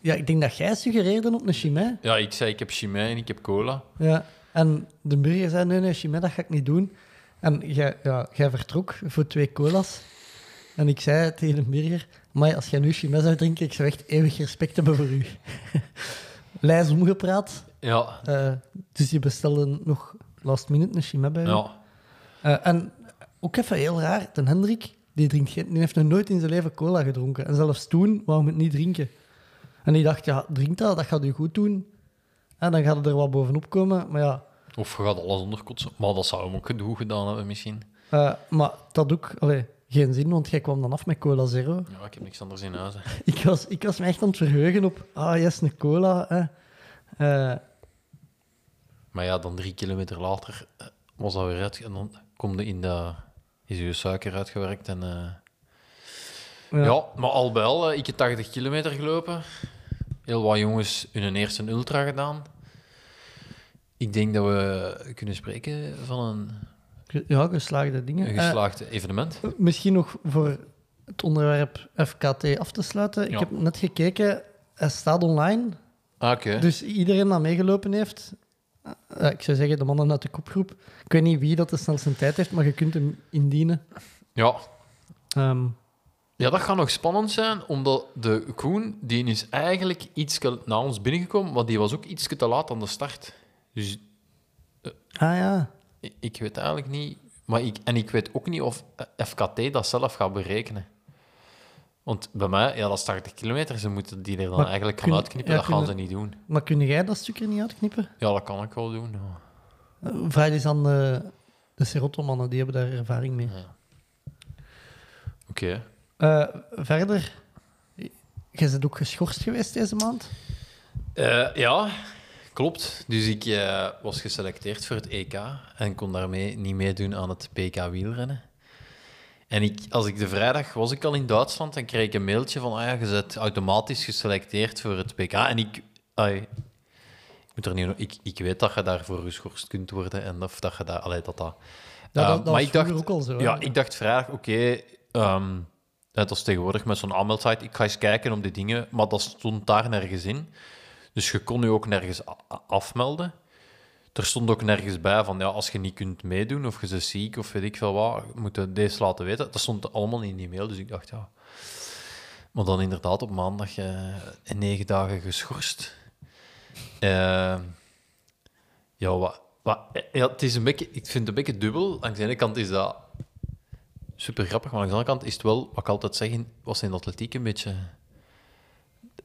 ja, ik denk dat jij suggereerde op een chimay. ja, ik zei, ik heb Chimay en ik heb cola. Ja. En de Birger zei, nee, nee, chimay, dat ga ik niet doen. En jij, ja, jij vertrok voor twee colas. En ik zei tegen de Birger, maar als jij nu chimay zou drinken, ik zou echt eeuwig respect hebben voor u. [LAUGHS] Lijs omgepraat. Ja, eh, dus je bestelde nog last minute een chimay bij ja. Eh, en ook even heel raar, de Hendrik, die, drinkt geen, die heeft nog nooit in zijn leven cola gedronken. En zelfs toen wou het niet drinken. En die dacht, ja, drink dat, dat gaat u goed doen. En dan gaat het er wat bovenop komen. Maar ja, Of je gaat alles onderkotsen. Maar dat zou hem ook goed gedaan hebben, misschien. eh, maar dat ook allee, geen zin, want jij kwam dan af met cola zero. Ja, ik heb niks anders in huis. hè. [LAUGHS] Ik was, ik was me echt aan het verheugen op, ah, yes, een cola. Hè. Eh, Maar ja, dan drie kilometer later eh, was dat weer uit. En dan kom je in de... Is je suiker uitgewerkt en... eh, ja. Ja. maar al al, eh, ik heb 80 kilometer gelopen. Heel wat jongens hun eerste ultra gedaan. Ik denk dat we kunnen spreken van een, ja, geslaagde dingen. een Eh, geslaagd evenement. Misschien nog voor het onderwerp FKT af te sluiten. Ik Ja. heb net gekeken, hij staat online. Ah, oké. Dus iedereen dat meegelopen heeft, eh, ik zou zeggen de mannen uit de kopgroep. Ik weet niet wie dat de snelste tijd heeft, maar je kunt hem indienen. Ja. Ehm, ja, dat gaat nog spannend zijn, omdat de Koen, die is eigenlijk iets na ons binnengekomen, maar die was ook iets te laat aan de start. Dus ah ja, ik, ik weet eigenlijk niet... Maar ik, en ik weet ook niet of FKT dat zelf gaat berekenen. Want bij mij, ja, dat is 80 kilometer. Ze moeten die er dan Maar eigenlijk gaan kun- uitknippen. ja, dat gaan ze niet doen. maar kun jij dat stukje niet uitknippen? Ja, dat kan ik wel doen. ja. Eh, Vraag eens aan de, de Serotto-mannen, die hebben daar ervaring mee. Oké. Eh, verder, jij bent ook geschorst geweest deze maand. Eh, ja, klopt. Dus ik eh, was geselecteerd voor het EK en kon daarmee niet meedoen aan het PK wielrennen. En ik, als ik de vrijdag was ik al in Duitsland en kreeg ik een mailtje van ah ja, je bent automatisch geselecteerd voor het PK. En ik, ai, ik, moet er niet, ik, ik weet dat je daarvoor geschorst kunt worden en of dat je daar, allee, dat dat. Ja, Eh, dat, dat maar ik dacht, ook al zo. ja, ik dacht vrijdag, oké, ehm, het was tegenwoordig met zo'n aanmeldsite, ik ga eens kijken om die dingen, maar dat stond daar nergens in. Dus je kon je ook nergens afmelden. Er stond ook nergens bij van ja, als je niet kunt meedoen of je bent ziek of weet ik veel wat, moet je deze laten weten. Dat stond allemaal in die mail, dus ik dacht ja. Maar dan inderdaad op maandag eh, in negen dagen geschorst. Eh, ja, wat, wat, ja, het is een beetje, ik vind het een beetje dubbel. Aan de ene kant is dat super grappig, maar aan de andere kant is het wel, wat ik altijd zeg, was in de atletiek een beetje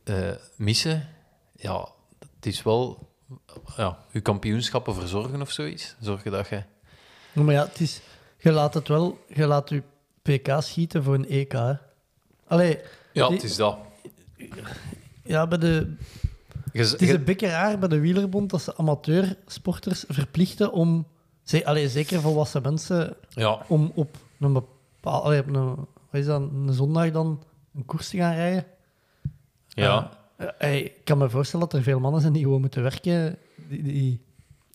eh, missen. Ja, het is wel ja, je kampioenschappen verzorgen of zoiets. Zorgen dat je. Ja, Maar ja, het is, je laat het wel, je laat je PK schieten voor een EK. Hè. Allee, Ja, Die- het is dat. ja, bij de, het is een beetje raar bij de wielerbond dat ze amateursporters verplichten om, ze- allee, zeker volwassen mensen, ja, om op een bepaal, allee, op een, wat is dat, een zondag dan een koers te gaan rijden. ja. Eh, hey, ik kan me voorstellen dat er veel mannen zijn die gewoon moeten werken. Die, die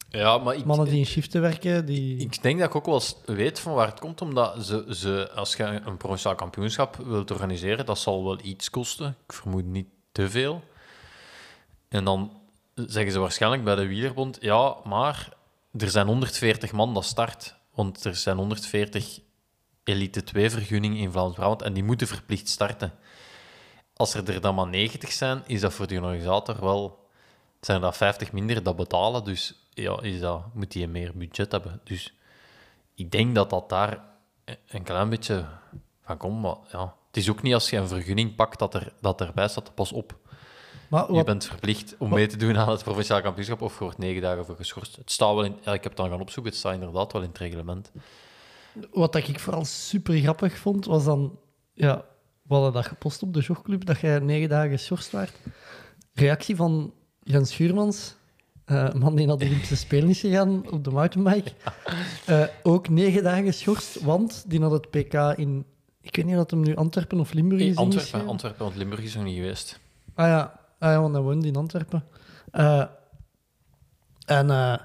ja, maar ik, mannen die in shiften werken, die... ik denk dat ik ook wel eens weet van waar het komt, omdat ze, ze, als je een provinciaal kampioenschap wilt organiseren, dat zal wel iets kosten. Ik vermoed niet te veel. En dan zeggen ze waarschijnlijk bij de wielerbond, ja, maar er zijn 140 man dat start, want er zijn 140 elite 2-vergunningen in Vlaams-Brabant en die moeten verplicht starten. Als er er dan maar 90 zijn, is dat voor de organisator wel... Zijn er dat 50 minder dat betalen, dus ja, is dat, moet hij meer budget hebben. Dus ik denk dat dat daar een klein beetje van komt, maar ja... Het is ook niet als je een vergunning pakt dat, er, dat erbij staat, pas op. maar Je bent verplicht om mee te doen aan het provinciaal kampioenschap of je wordt negen dagen voor geschorst. Het staat wel in... Ja, ik heb het dan gaan opzoeken, het staat inderdaad wel in het reglement. wat dat ik vooral super grappig vond, was dan... Ja, we hadden dat gepost op de jogclub, dat jij negen dagen geschorst werd. Reactie van Jens Schuurmans, eh, een man die naar de Olympische Spelen is gegaan op de mountainbike. Eh, ook negen dagen geschorst, want die had het PK in... Ik weet niet of hem nu Antwerpen of Limburg is In Antwerpen. Antwerpen, want Limburg is nog niet geweest. Ah ja, ah, ja want hij woonde in Antwerpen. Eh, en eh,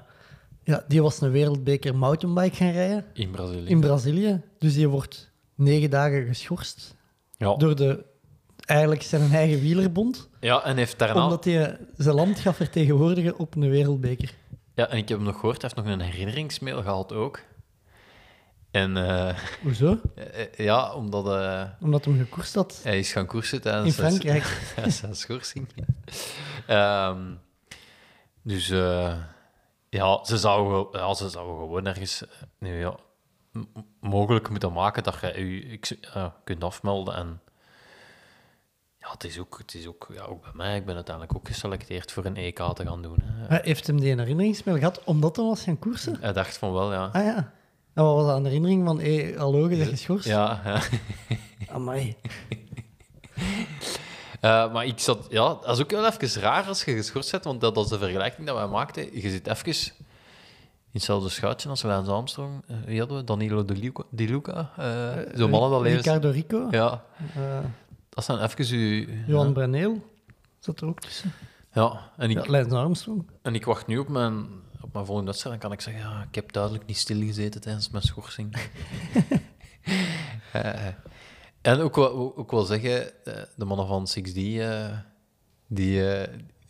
ja, die was een wereldbeker mountainbike gaan rijden In Brazilië. in Brazilië. Dus die wordt negen dagen geschorst ja. door de, eigenlijk zijn eigen wielerbond. ja, en heeft daarna... Omdat hij zijn land gaat vertegenwoordigen op een wereldbeker. Ja, en ik heb hem nog gehoord, hij heeft nog een herinneringsmail gehad ook. En eh, Hoezo? [LAUGHS] eh, ja, omdat eh, Omdat hij gekoerst had hij is gaan koersen in [LAUGHS] tijdens zijn- Frankrijk. tijdens zijn schorsing. Ehm, dus ja, ze zouden, ja, ze zouden gewoon ergens nu, ja, mogelijk moeten maken dat je je ik, ja, kunt afmelden. En ja, het is ook, het is ook, ja, ook bij mij. Ik ben uiteindelijk ook geselecteerd voor een EK te gaan doen. Hè. Hij heeft hem die een herinneringsmail gehad omdat hij was gaan koersen? Hij dacht van wel, ja. Ah ja. En wat was dat, een herinnering van, hé, hallo, je bent geschorst? Ja, ja. [LAUGHS] Amai. [LAUGHS] Eh, maar ik zat, ja, dat is ook wel even raar als je geschorst zit, want dat was de vergelijking dat wij maakten. Je zit even in hetzelfde schuitje als Lance Armstrong. Eh, wie hadden we? Danilo De Luca. Di Luca eh, Zo'n mannen dat. Ricardo Rico. Ja, Eh, dat zijn even uw... Johan ja. Bruneel zat er ook tussen. Ja, en ik, Ja, Armstrong. en ik wacht nu op mijn, op mijn volgende wedstrijd. Dan kan ik zeggen, ja, ik heb duidelijk niet stilgezeten tijdens mijn schorsing. [LAUGHS] [LAUGHS] Eh, en ook wel, ook wel zeggen, eh, de mannen van 6D, eh, die...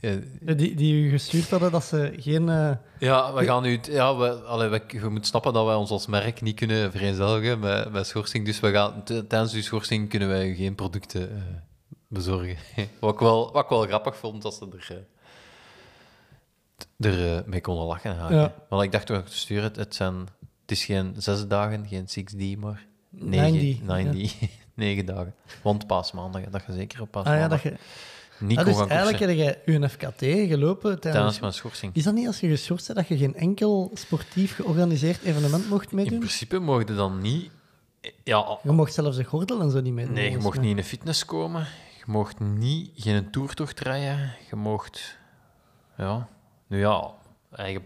Die, die u gestuurd hadden dat ze geen... eh, Ja, we gaan nu. Ja, we, allee, we, je moet snappen dat wij ons als merk niet kunnen vereenzelvigen met, met schorsing. Dus we gaan, tijdens die schorsing kunnen wij u geen producten eh, bezorgen. [LAUGHS] wat, ik wel, wat ik wel grappig vond, dat ze er, eh, er mee konden lachen. haken. Ja. Want ik dacht toen ik het stuurde, het, het, zijn, het is geen zes dagen, geen 6D, maar 9D, negen, 9D, negen dagen. Want paasmaandag, dat je zeker op ah paasmaandag ja, dat je... Ah, kon dus eigenlijk heb je uw FKT gelopen tijdens... mijn schorsing. Is dat niet als je geschorst bent dat je geen enkel sportief georganiseerd evenement mocht In meedoen? principe mocht je dan niet... Ja, Je mocht zelfs de gordel en zo niet meedoen. Nee, je mocht niet in de fitness komen. Je mocht niet geen toertocht rijden. Je mocht... Ja... Nu ja, eigen,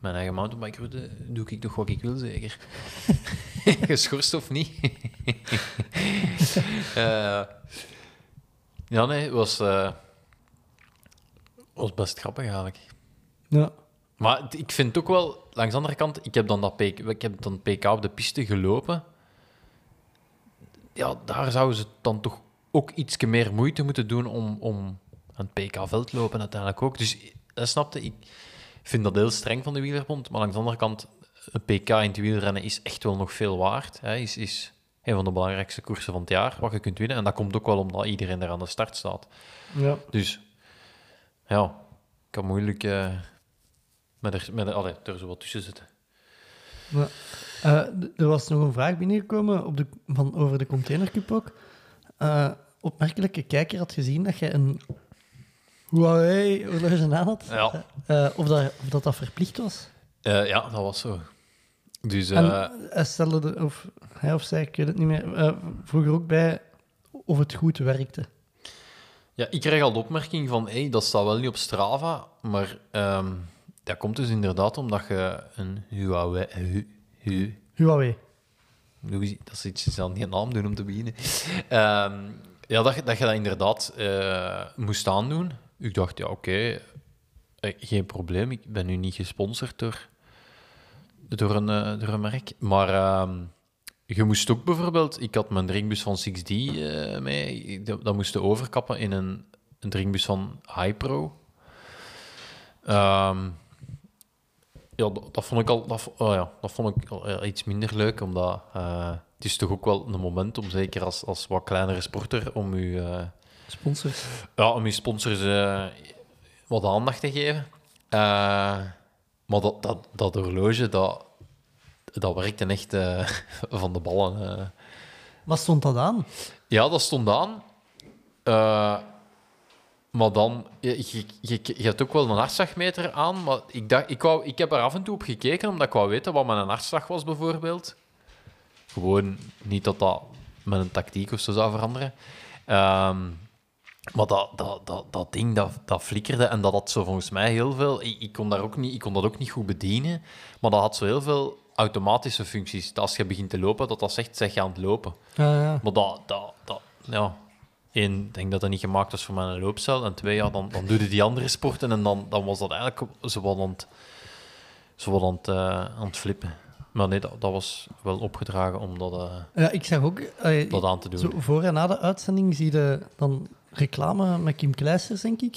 mijn eigen mountainbike-route doe ik toch wat ik wil, zeker. [LAUGHS] Geschorst of niet. [LAUGHS] Eh, ja, nee, het was, eh, was best grappig eigenlijk. Ja. Maar ik vind ook wel, langs de andere kant, ik heb dan dat PK, ik heb dan PK op de piste gelopen. Ja, daar zouden ze dan toch ook iets meer moeite moeten doen om, om aan het PK-veld te lopen uiteindelijk ook. Dus dat snapte ik. Vind dat heel streng van de wielerbond, maar aan de andere kant, een PK in het wielrennen is echt wel nog veel waard. Hè. Is, is een van de belangrijkste koersen van het jaar, wat je kunt winnen. En dat komt ook wel omdat iedereen er aan de start staat. Ja. Dus, ja, ik kan moeilijk eh, met er, met er, allee, er zo wat tussen zitten. Ja. Eh, er was nog een vraag binnengekomen op de, van, over de containercup ook. Eh, opmerkelijke kijker had gezien dat je een Huawei horloge aan had. Ja. Of, dat, of dat dat verplicht was. Ja, dat was zo. Dus, eh, en stelde, de, of hij of zij, ik weet het niet meer, eh, vroeg er ook bij of het goed werkte. Ja, ik krijg al de opmerking van, hey, dat staat wel niet op Strava, maar ehm, dat komt dus inderdaad omdat je een Huawei... Hu, hu, Huawei. is- dat is iets aan die naam doen om te beginnen. Ehm, ja, dat, je- dat je dat inderdaad eh, moest aandoen. Ik dacht, ja, oké, geen probleem. Ik ben nu niet gesponsord door, door, een, eh, door een merk. Maar ehm, je moest ook bijvoorbeeld... Ik had mijn drinkbus van 6D eh, mee. Dat, dat moest je overkappen in een, een drinkbus van HiPro. Ehm ja, dat, dat vond ik al dat, oh ja, dat vond ik al, iets minder leuk, omdat eh, het is toch ook wel een moment om, zeker als, als wat kleinere sporter, om je, Sponsors. ja, om je sponsors wat aandacht te geven. Eh, maar dat, dat, dat horloge, dat, dat werkte echt eh, [LAUGHS] van de ballen. eh. Wat stond dat aan? Ja, dat stond aan. Eh, maar dan, je, je, je, je hebt ook wel een hartslagmeter aan. Maar ik, dacht, ik, wou, ik heb er af en toe op gekeken, omdat ik wou weten wat mijn hartslag was, bijvoorbeeld. Gewoon niet dat dat met een tactiek of zo zou veranderen. Ehm, maar dat, dat, dat, dat ding, dat, dat flikkerde en dat had zo volgens mij heel veel... Ik, ik, kon daar ook niet, ik kon dat ook niet goed bedienen, maar dat had zo heel veel automatische functies. Dat als je begint te lopen, dat dat zegt, zeg je aan het lopen. Ja, ja. Maar dat, dat, dat ja. Eén, ik denk dat dat niet gemaakt was voor mijn loopcel. En twee, ja, dan, dan doe je die andere sporten en dan, dan was dat eigenlijk zo wat aan het, zo wat aan het, eh, aan het flippen. Maar nee, dat, dat was wel opgedragen om dat, eh, Ja, ik zag ook... eh, dat aan te doen. zo voor en na de uitzending zie je dan reclame met Kim Kleisters, denk ik.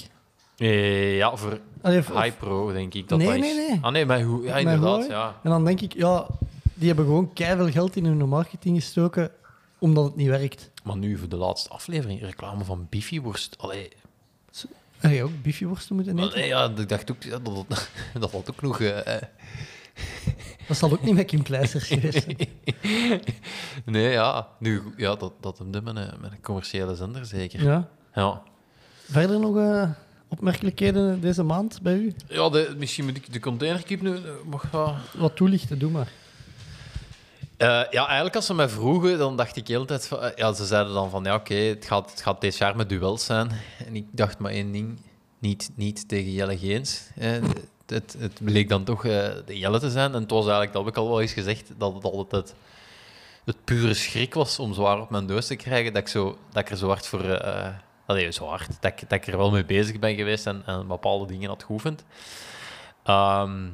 Eh, ja, voor Allee, of- HiPro denk ik dat Nee, dat is. nee, nee. Ah nee, maar hoe, ja, Met inderdaad, ja. En dan denk ik, ja, die hebben gewoon keihard geld in hun marketing gestoken omdat het niet werkt. Maar nu voor de laatste aflevering, reclame van Biffyworst. Allee, Heb je ook biffieworsten moeten eten? allee, ja, ik dacht ook ja, dat, dat, [LAUGHS] dat had ook nog... eh, eh, Dat zal ook niet met Kim Kleisters [LAUGHS] geweest zijn. nee, ja, nu, ja dat, dat hem met een, met een commerciële zender zeker. Ja. Ja, Verder nog eh, opmerkelijkheden deze maand bij u? ja de, misschien moet ik de containerkeep nu... eh, Mag wel... Wat toelichten, doe maar. Eh, ja, eigenlijk als ze mij vroegen, dan dacht ik de hele tijd van... ja, ze zeiden dan van, ja, oké, het, gaat, het gaat dit jaar met duels zijn. En ik dacht maar één ding, niet, niet tegen Jelle Geens. Het, het, het bleek dan toch eh, de Jelle te zijn. En het was eigenlijk, dat heb ik al wel eens gezegd, dat het altijd het, het pure schrik was om zwaar op mijn doos te krijgen, dat ik, zo, dat ik er zo hard voor... eh allee, zo hard, dat ik, dat ik er wel mee bezig ben geweest en, en bepaalde dingen had geoefend. Ehm,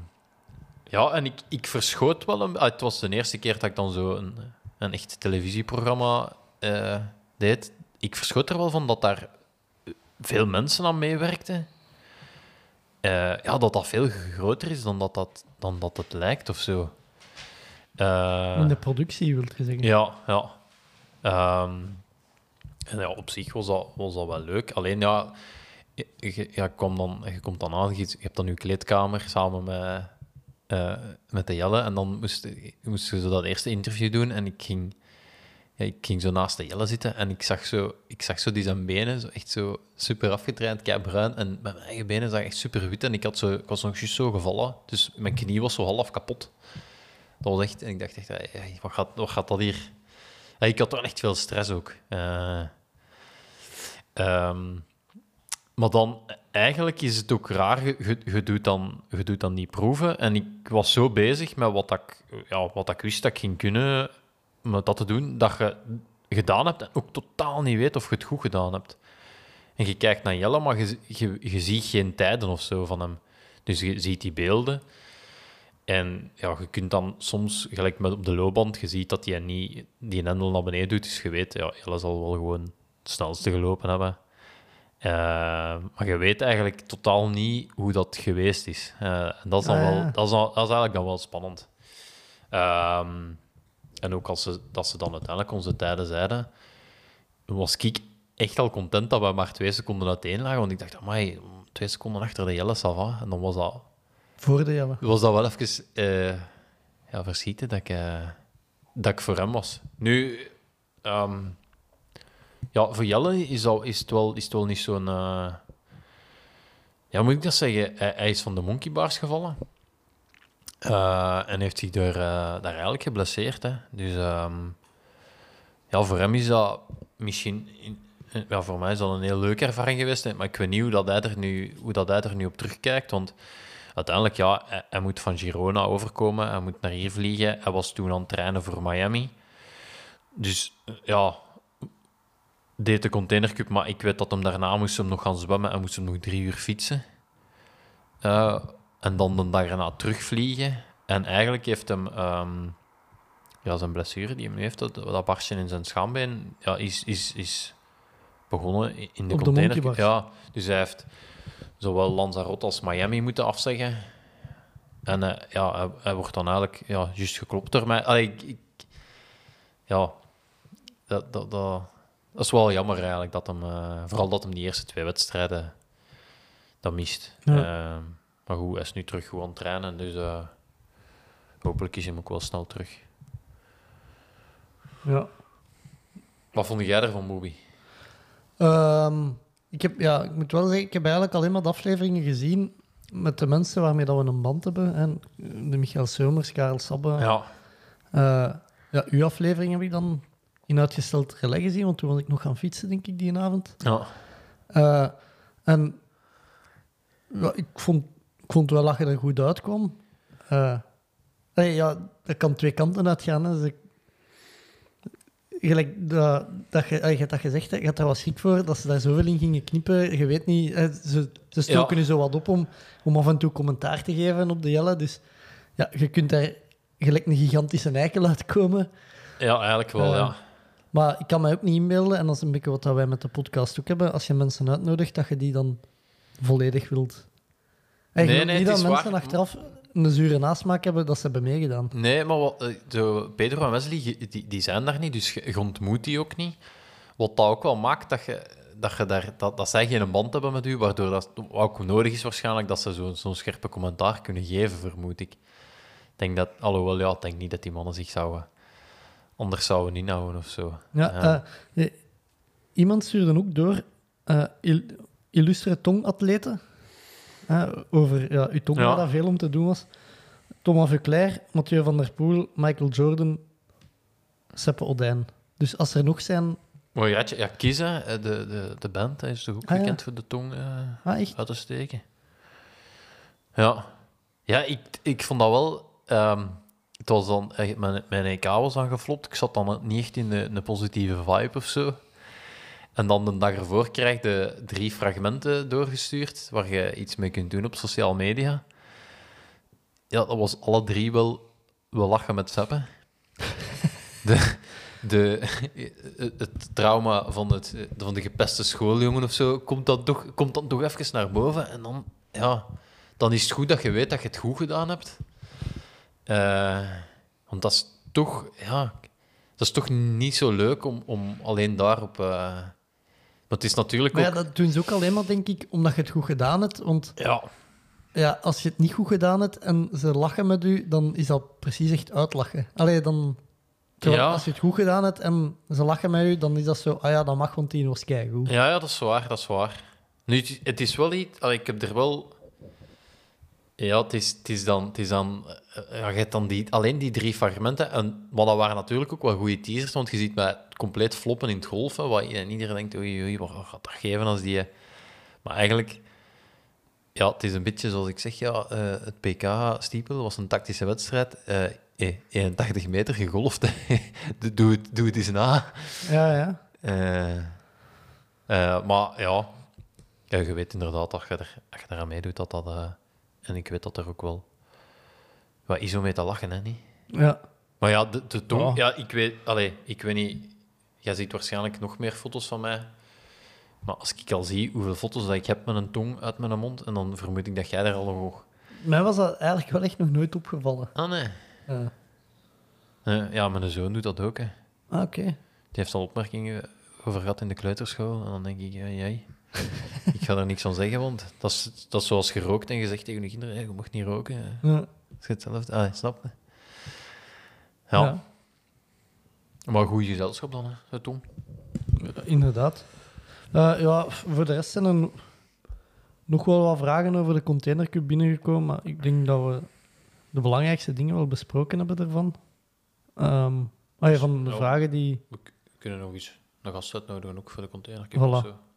ja, en ik, ik verschoot wel een... ah, Het was de eerste keer dat ik dan zo een, een echt televisieprogramma eh, deed. Ik verschoot er wel van dat daar veel mensen aan meewerkten. Eh, ja, dat dat veel groter is dan dat, dat, dan dat het lijkt of zo. Eh, In de productie, wilt je zeggen. ja, ja. Ehm, en ja, op zich was dat, was dat wel leuk. Alleen ja, je, ja, dan, je komt dan aan, je, je hebt dan je kleedkamer samen met, eh, met de Jelle. En dan moest, moest dat eerste interview doen. En ik ging, ik ging zo naast de Jelle zitten en ik zag zo, ik zag zo die zijn benen, zo echt zo super afgetraind, kei bruin. En met mijn eigen benen zag echt super wit. En ik, had zo, ik was nog juist zo gevallen. Dus mijn knie was zo half kapot. Dat was echt... En ik dacht echt, hey, wat, gaat, wat gaat dat hier... Ik had toch echt veel stress ook. Eh, ehm, maar dan, eigenlijk is het ook raar, je doet dan, je doet dan die proeven. En ik was zo bezig met wat ik, ja, wat ik wist dat ik ging kunnen, met dat te doen, dat je gedaan hebt en ook totaal niet weet of je het goed gedaan hebt. En je kijkt naar Jelle, maar je, je, je ziet geen tijden of zo van hem. Dus je ziet die beelden. En ja, je kunt dan soms, gelijk met op de loopband, je ziet dat hij niet die hendel naar beneden doet. Dus je weet, ja, Jelle zal wel gewoon het snelste gelopen hebben. Eh, maar je weet eigenlijk totaal niet hoe dat geweest is. Eh, en dat is, dan Ah, wel, ja. dat, is dan, dat is eigenlijk dan wel spannend. Ehm, en ook als ze, dat ze dan uiteindelijk onze tijden zeiden, was ik echt al content dat we maar twee seconden uiteen lagen. Want ik dacht, amai, twee seconden achter de Jelle, ça va. En dan was dat, Voor de Jelle. was dat wel even eh, ja, verschieten dat ik, eh, dat ik voor hem was. Nu, ehm, ja, voor Jelle is, dat, is, het, wel, is het wel niet zo'n... eh, ja, moet ik dat zeggen? Hij, is van de monkey bars gevallen. En heeft zich eh, daar eigenlijk geblesseerd. Hè. Dus ehm, ja, voor hem is dat misschien... ja, voor mij is dat een heel leuke ervaring geweest. Maar ik weet niet hoe, dat hij, er nu, hoe dat hij er nu op terugkijkt. Want uiteindelijk, ja, hij, hij moet van Girona overkomen. Hij moet naar hier vliegen. Hij was toen aan het trainen voor Miami. Dus eh, ja, deed de containercup. Maar ik weet dat hem daarna moest hem nog gaan zwemmen en moest hem nog drie uur fietsen. Eh, en dan de dag erna terugvliegen. En eigenlijk heeft hem ehm, ja, zijn blessure die nu heeft, dat, dat barstje in zijn schaambeen, ja, is, is, is begonnen in de Op container. ja, dus hij heeft zowel Lanzarote als Miami moeten afzeggen. En eh, ja, hij, hij wordt dan eigenlijk ja, juist geklopt door mij. Allee, ik, ik- ja, dat, dat, dat, dat is wel jammer eigenlijk. Dat hem, eh, vooral dat hem die eerste twee wedstrijden dat mist. Ja. Eh, maar goed, hij is nu terug gewoon trainen. Dus eh, hopelijk is hij hem ook wel snel terug. Ja. Wat vond jij ervan, Bobby? Ehm, ik, heb, ja, ik moet wel zeggen, ik heb eigenlijk alleen maar de afleveringen gezien met de mensen waarmee dat we een band hebben. En de Michael Somers, Karel Sabbe. Ja, Eh, ja, uw aflevering heb ik dan in uitgesteld relais gezien, want toen was ik nog gaan fietsen, denk ik, die avond. ja. Eh, en ja, ik, vond, ik vond wel dat je er goed uitkwam. Nee, ja, dat kan twee kanten uitgaan. Hè. Dus ik- gelijk dat, dat je, je hebt dat gezegd, je had daar wel schrik voor dat ze daar zoveel in gingen knippen. Je weet niet, hè, ze, ze stoken Ja. zo wat op om, om af en toe commentaar te geven op de Jelle. Dus ja, je kunt daar gelijk een gigantische eikel uitkomen. ja eigenlijk wel, Eh, ja. Maar ik kan mij ook niet inbeelden, en dat is een beetje wat wij met de podcast ook hebben, als je mensen uitnodigt, dat je die dan volledig wilt. En je Nee, nee, niet dat mensen waar. achteraf een zure nasmaak hebben dat ze hebben meegedaan. Nee, maar wat, eh, zo, Pedro en Wesley, die, die zijn daar niet, dus je, ontmoet die ook niet. Wat dat ook wel maakt dat, je, dat, je daar, dat, dat zij geen band hebben met u, waardoor dat ook nodig is waarschijnlijk dat ze zo'n zo'n scherpe commentaar kunnen geven, vermoed ik. Ik denk dat, alhoewel, ja, ik denk niet dat die mannen zich zouden, anders zouden inhouden of zo. Ja, eh, eh, iemand stuurde ook door eh, il- illustre tongatleten. Over ja, tong, Ja. waar dat veel om te doen was. Thomas Vuclair, Mathieu van der Poel, Michael Jordan, Seppe Odijn. Dus als er nog zijn... Mooi rijtje. Ja, kiezen, eh, de, de, de band, hij is toch ook Ah, ja. bekend voor de tong eh, Ah, uit te steken. Ja, ja ik, ik vond dat wel. ehm, het was dan, eh, mijn, mijn EK was dan geflopt. Ik zat dan niet echt in de, een positieve vibe of zo. En dan de dag ervoor krijg je drie fragmenten doorgestuurd waar je iets mee kunt doen op sociale media. Ja, dat was alle drie wel, wel lachen met Seppe. [LAUGHS] De, de, het trauma van, het, van de gepeste schooljongen of zo komt dan, toch, komt dan toch even naar boven. En dan, ja, dan is het goed dat je weet dat je het goed gedaan hebt. Eh, want dat is toch, ja, dat is toch niet zo leuk om, om alleen daarop. eh maar het is natuurlijk Maar ook. ja, dat doen ze ook alleen maar, denk ik, omdat je het goed gedaan hebt. Want ja, ja, als je het niet goed gedaan hebt en ze lachen met u, dan is dat precies echt uitlachen. Allee, dan... Terwijl Ja. Als je het goed gedaan hebt en ze lachen met u, dan is dat zo... Ah ja, dat mag, want die was keigoed. Ja, ja, dat is waar, dat is waar. Nu, het is- het is wel iets... allee, ik heb er wel... Ja, het is, het is dan... Het is dan eh, ja, je hebt dan die, alleen die drie fragmenten. En, maar dat waren natuurlijk ook wel goede teasers, want je ziet mij compleet floppen in het golfen, wat, en iedereen denkt, oei, oei, wat gaat dat geven als die... Maar eigenlijk... Ja, het is een beetje zoals ik zeg, ja, eh, het PK-stiepel was een tactische wedstrijd. eh, eh, 81 meter gegolfd. [LAUGHS] doe, het, doe het eens na. Ja, ja. Eh, eh, maar ja. ja, je weet inderdaad dat je, er, als je eraan meedoet, dat dat... eh, en ik weet dat er ook wel wat is om mee te lachen, hè, niet? ja. Maar ja, de, de tong... Ja. Ja, ik weet... Allee, ik weet niet... Jij ziet waarschijnlijk nog meer foto's van mij. Maar als ik al zie hoeveel foto's dat ik heb met een tong uit mijn mond, en dan vermoed ik dat jij daar al nog... Mij was dat eigenlijk wel echt nog nooit opgevallen. Ah, nee. Ja. Eh, ja, mijn zoon doet dat ook, hè. Ah, oké. Die heeft al opmerkingen over gehad in de kleuterschool. En dan denk ik, jij. [LAUGHS] ik ga er niks van zeggen, want dat is, dat is zoals gerookt en gezegd tegen je kinderen, hey, je mag niet roken. Ja. Dat is hetzelfde. Ah, snap je? Ja. Ja. Maar goed gezelschap dan, hè, Tom. Inderdaad. Eh, ja, voor de rest zijn er nog wel wat vragen over de containercup binnengekomen, maar ik denk dat we de belangrijkste dingen wel besproken hebben ervan. Ehm ah ja, van de vragen die... We kunnen nog eens een gast uitnodigen, ook voor de container. Voilà.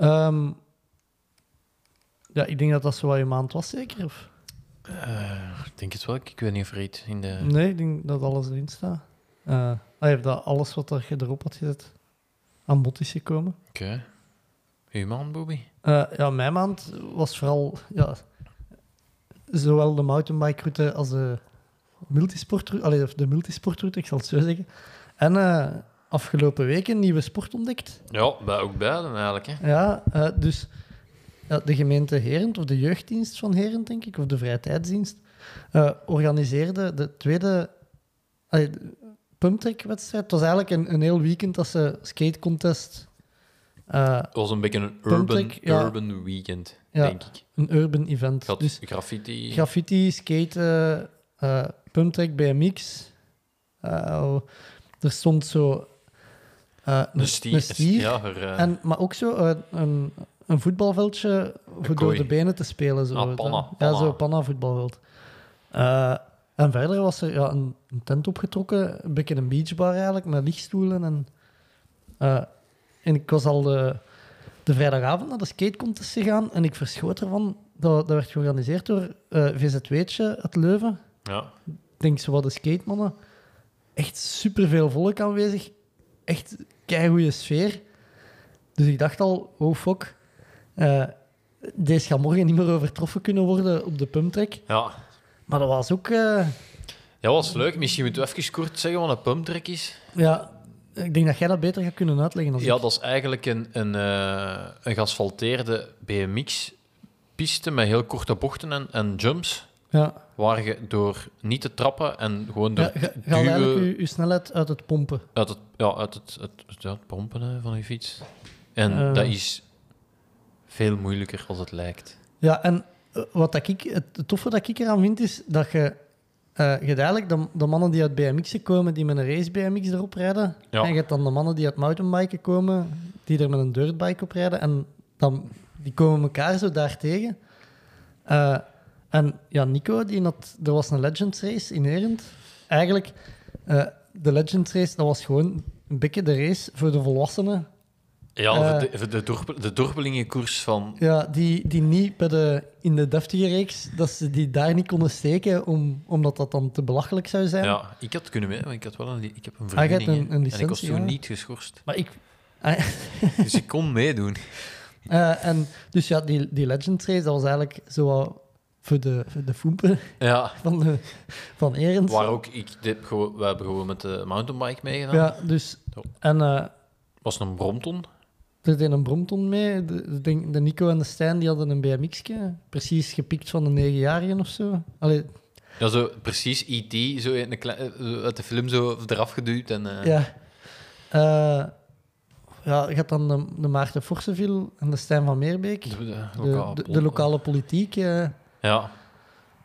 Ehm, ja, ik denk dat dat zo wat je maand was, zeker? Of? Eh, ik denk het wel. Ik weet niet of er iets in de... Nee, ik denk dat alles erin staat. Eh ah ja, dat alles wat er, je erop had gezet aan bod is gekomen. Oké. Uw man, Bobby? Eh, ja, mijn maand was vooral ja, zowel de mountainbike-route als de multisportroute, allee, de multisportroute, ik zal het zo zeggen. En afgelopen week een nieuwe sport ontdekt. Ja, bij, ook beiden eigenlijk. Hè. Ja, eh, dus de gemeente Herent, of de jeugddienst van Herent, denk ik, of de vrije tijdsdienst, eh, organiseerde de tweede pumptrack-wedstrijd. Het was eigenlijk een, een heel weekend dat ze skatecontest, eh Het was een beetje een urban, ja. urban weekend, Ja. denk ik. een urban event. Had Dus graffiti. graffiti, skaten, eh pumptrack, BMX. Eh, er stond zo eh, een stier. een stier. Ja, er, eh, En, maar ook zo eh, een, een voetbalveldje voor door de benen te spelen. Zo. Ah, panna, Ja, zo panna voetbalveld. En verder was er ja, een, een tent opgetrokken, een beetje een beachbar eigenlijk, met lichtstoelen. En, en ik was al de, de vrijdagavond naar de skatecontest gegaan en ik verschoot ervan. Dat, dat werd georganiseerd door VZW'tje uit Leuven. ja. Ik denk zo wat de skatemannen. Echt superveel volk aanwezig. Echt keigoede sfeer. Dus ik dacht al, oh fuck. eh, deze gaat morgen niet meer overtroffen kunnen worden op de pumptrack. ja. Maar dat was ook... eh, Ja, was leuk. Misschien moeten we even kort zeggen wat een pumptrack is. ja, ik denk dat jij dat beter gaat kunnen uitleggen. Als Ja, ik. dat is eigenlijk een, een, eh, een geasfalteerde BMX-piste met heel korte bochten en, en jumps. Ja. Waar je door niet te trappen en gewoon door Ja, ga, duwen je, je snelheid uit het pompen. uit het, ja, uit het, het, het- pompen hè, van je fiets. En Eh. dat is veel moeilijker als het lijkt. Ja, en eh, wat dat ik, het, toffe dat ik eraan vind, is dat je... eh, je eigenlijk de, de mannen die uit BMX'en komen, die met een race BMX erop rijden. Ja. En je hebt dan de mannen die uit mountainbiken komen, die er met een dirtbike op rijden. En dan, die komen elkaar zo daar tegen. En ja, Nico, die had, er was een Legends race in Herent. Eigenlijk, eh, de Legends race, dat was gewoon een beetje de race voor de volwassenen. Ja, Eh. de, de, de, dorp, de dorpelingenkoers van... Ja, die, die niet bij de, in de deftige reeks, dat ze die daar niet konden steken, om, omdat dat dan te belachelijk zou zijn. Ja, ik had kunnen mee, want ik, had wel een, ik heb een Ah, vergunning. een- een hè. en ik was toen ja. niet geschorst. Maar ik... Ah, [LAUGHS] Dus ik kon meedoen. eh, en dus ja, die, die Legends race, dat was eigenlijk zo voor de, voor de Ja, [LAUGHS] van, de, van Erens. waar ook... Ik, dit, gewoon, we hebben gewoon met de mountainbike meegedaan. Ja, dus... Zo. En eh, was een Brompton. er deed een Brompton mee. De, de, de Nico en de Stijn die hadden een BMX'je. Precies gepikt van de negenjarigen of zo. Allee, Ja, zo precies E.T. Zo in klei- eh, uit de film zo eraf geduwd. En, eh, ja. Eh, ja, je had dan de, de Maarten Forseviel en de Stijn van Meerbeek. de, de De, lokale de, de pol- lokale politiek. eh. Ja.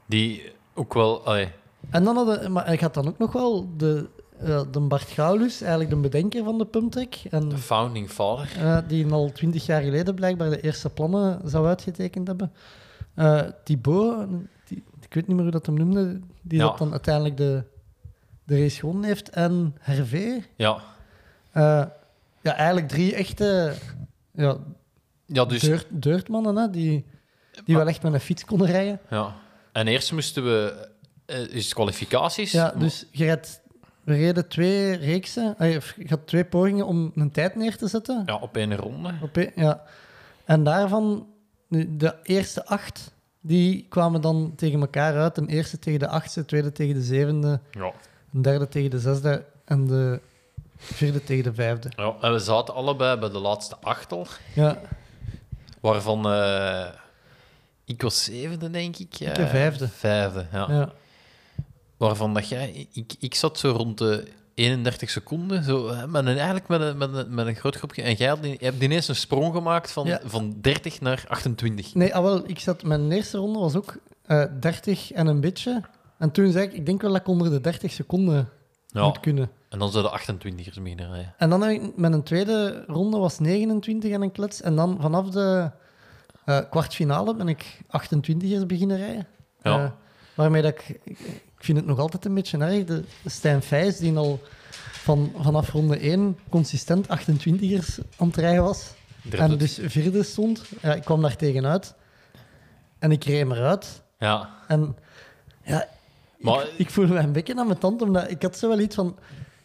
Die ook wel... allee, En dan hadden, maar ik had dan ook nog wel de, eh, de Bart Gaulus, eigenlijk de bedenker van de pumptrack. En de founding father. eh, die al twintig jaar geleden blijkbaar de eerste plannen zou uitgetekend hebben. Eh Thibaut, die, ik weet niet meer hoe dat hem noemde, die Ja. dat dan uiteindelijk de, de race gewonnen heeft. En Hervé. Ja. Ja, eigenlijk drie echte ja, Ja, dus... deurt, deurtmannen, hè, die, die wel echt met een fiets konden rijden. Ja. En eerst moesten we... eh, is kwalificaties. Ja, dus je redt, we reden twee reeksen, of je had twee pogingen om een tijd neer te zetten. Ja, op één ronde. Op een- ja. En daarvan, de eerste acht, die kwamen dan tegen elkaar uit. Een eerste tegen de achtste, tweede tegen de zevende, Ja. een derde tegen de zesde en de vierde tegen de vijfde. Ja, en we zaten allebei bij de laatste achtel, Ja, waarvan eh, ik was zevende, denk ik. Ik de vijfde. Vijfde, ja. ja. Waarvan dat jij... Ik, ik zat zo rond de 31 seconden, zo, met een, eigenlijk met een, met, een, met een groot groepje. En jij had, je hebt ineens een sprong gemaakt van, Ja. van 30 naar 28. Nee, ah, wel, ik zat, mijn eerste ronde was ook eh 30 en een beetje. En toen zei ik, ik denk wel dat ik onder de 30 seconden Ja, moet kunnen. en dan zouden de 28ers beginnen rijden. En dan heb ik mijn tweede ronde was 29 en een klets. En dan vanaf de eh, kwartfinale ben ik 28ers beginnen rijden. Ja. Eh, waarmee dat ik, ik vind het nog altijd een beetje erg. De Stijn Vijs, die al van, vanaf ronde 1 consistent 28ers aan het rijden was. En dus vierde stond. Ja, ik kwam daar tegenuit. En ik reed hem eruit. Ja, En ja, Maar- ik, ik voelde mij een beetje aan mijn tand, omdat ik had zo wel iets van...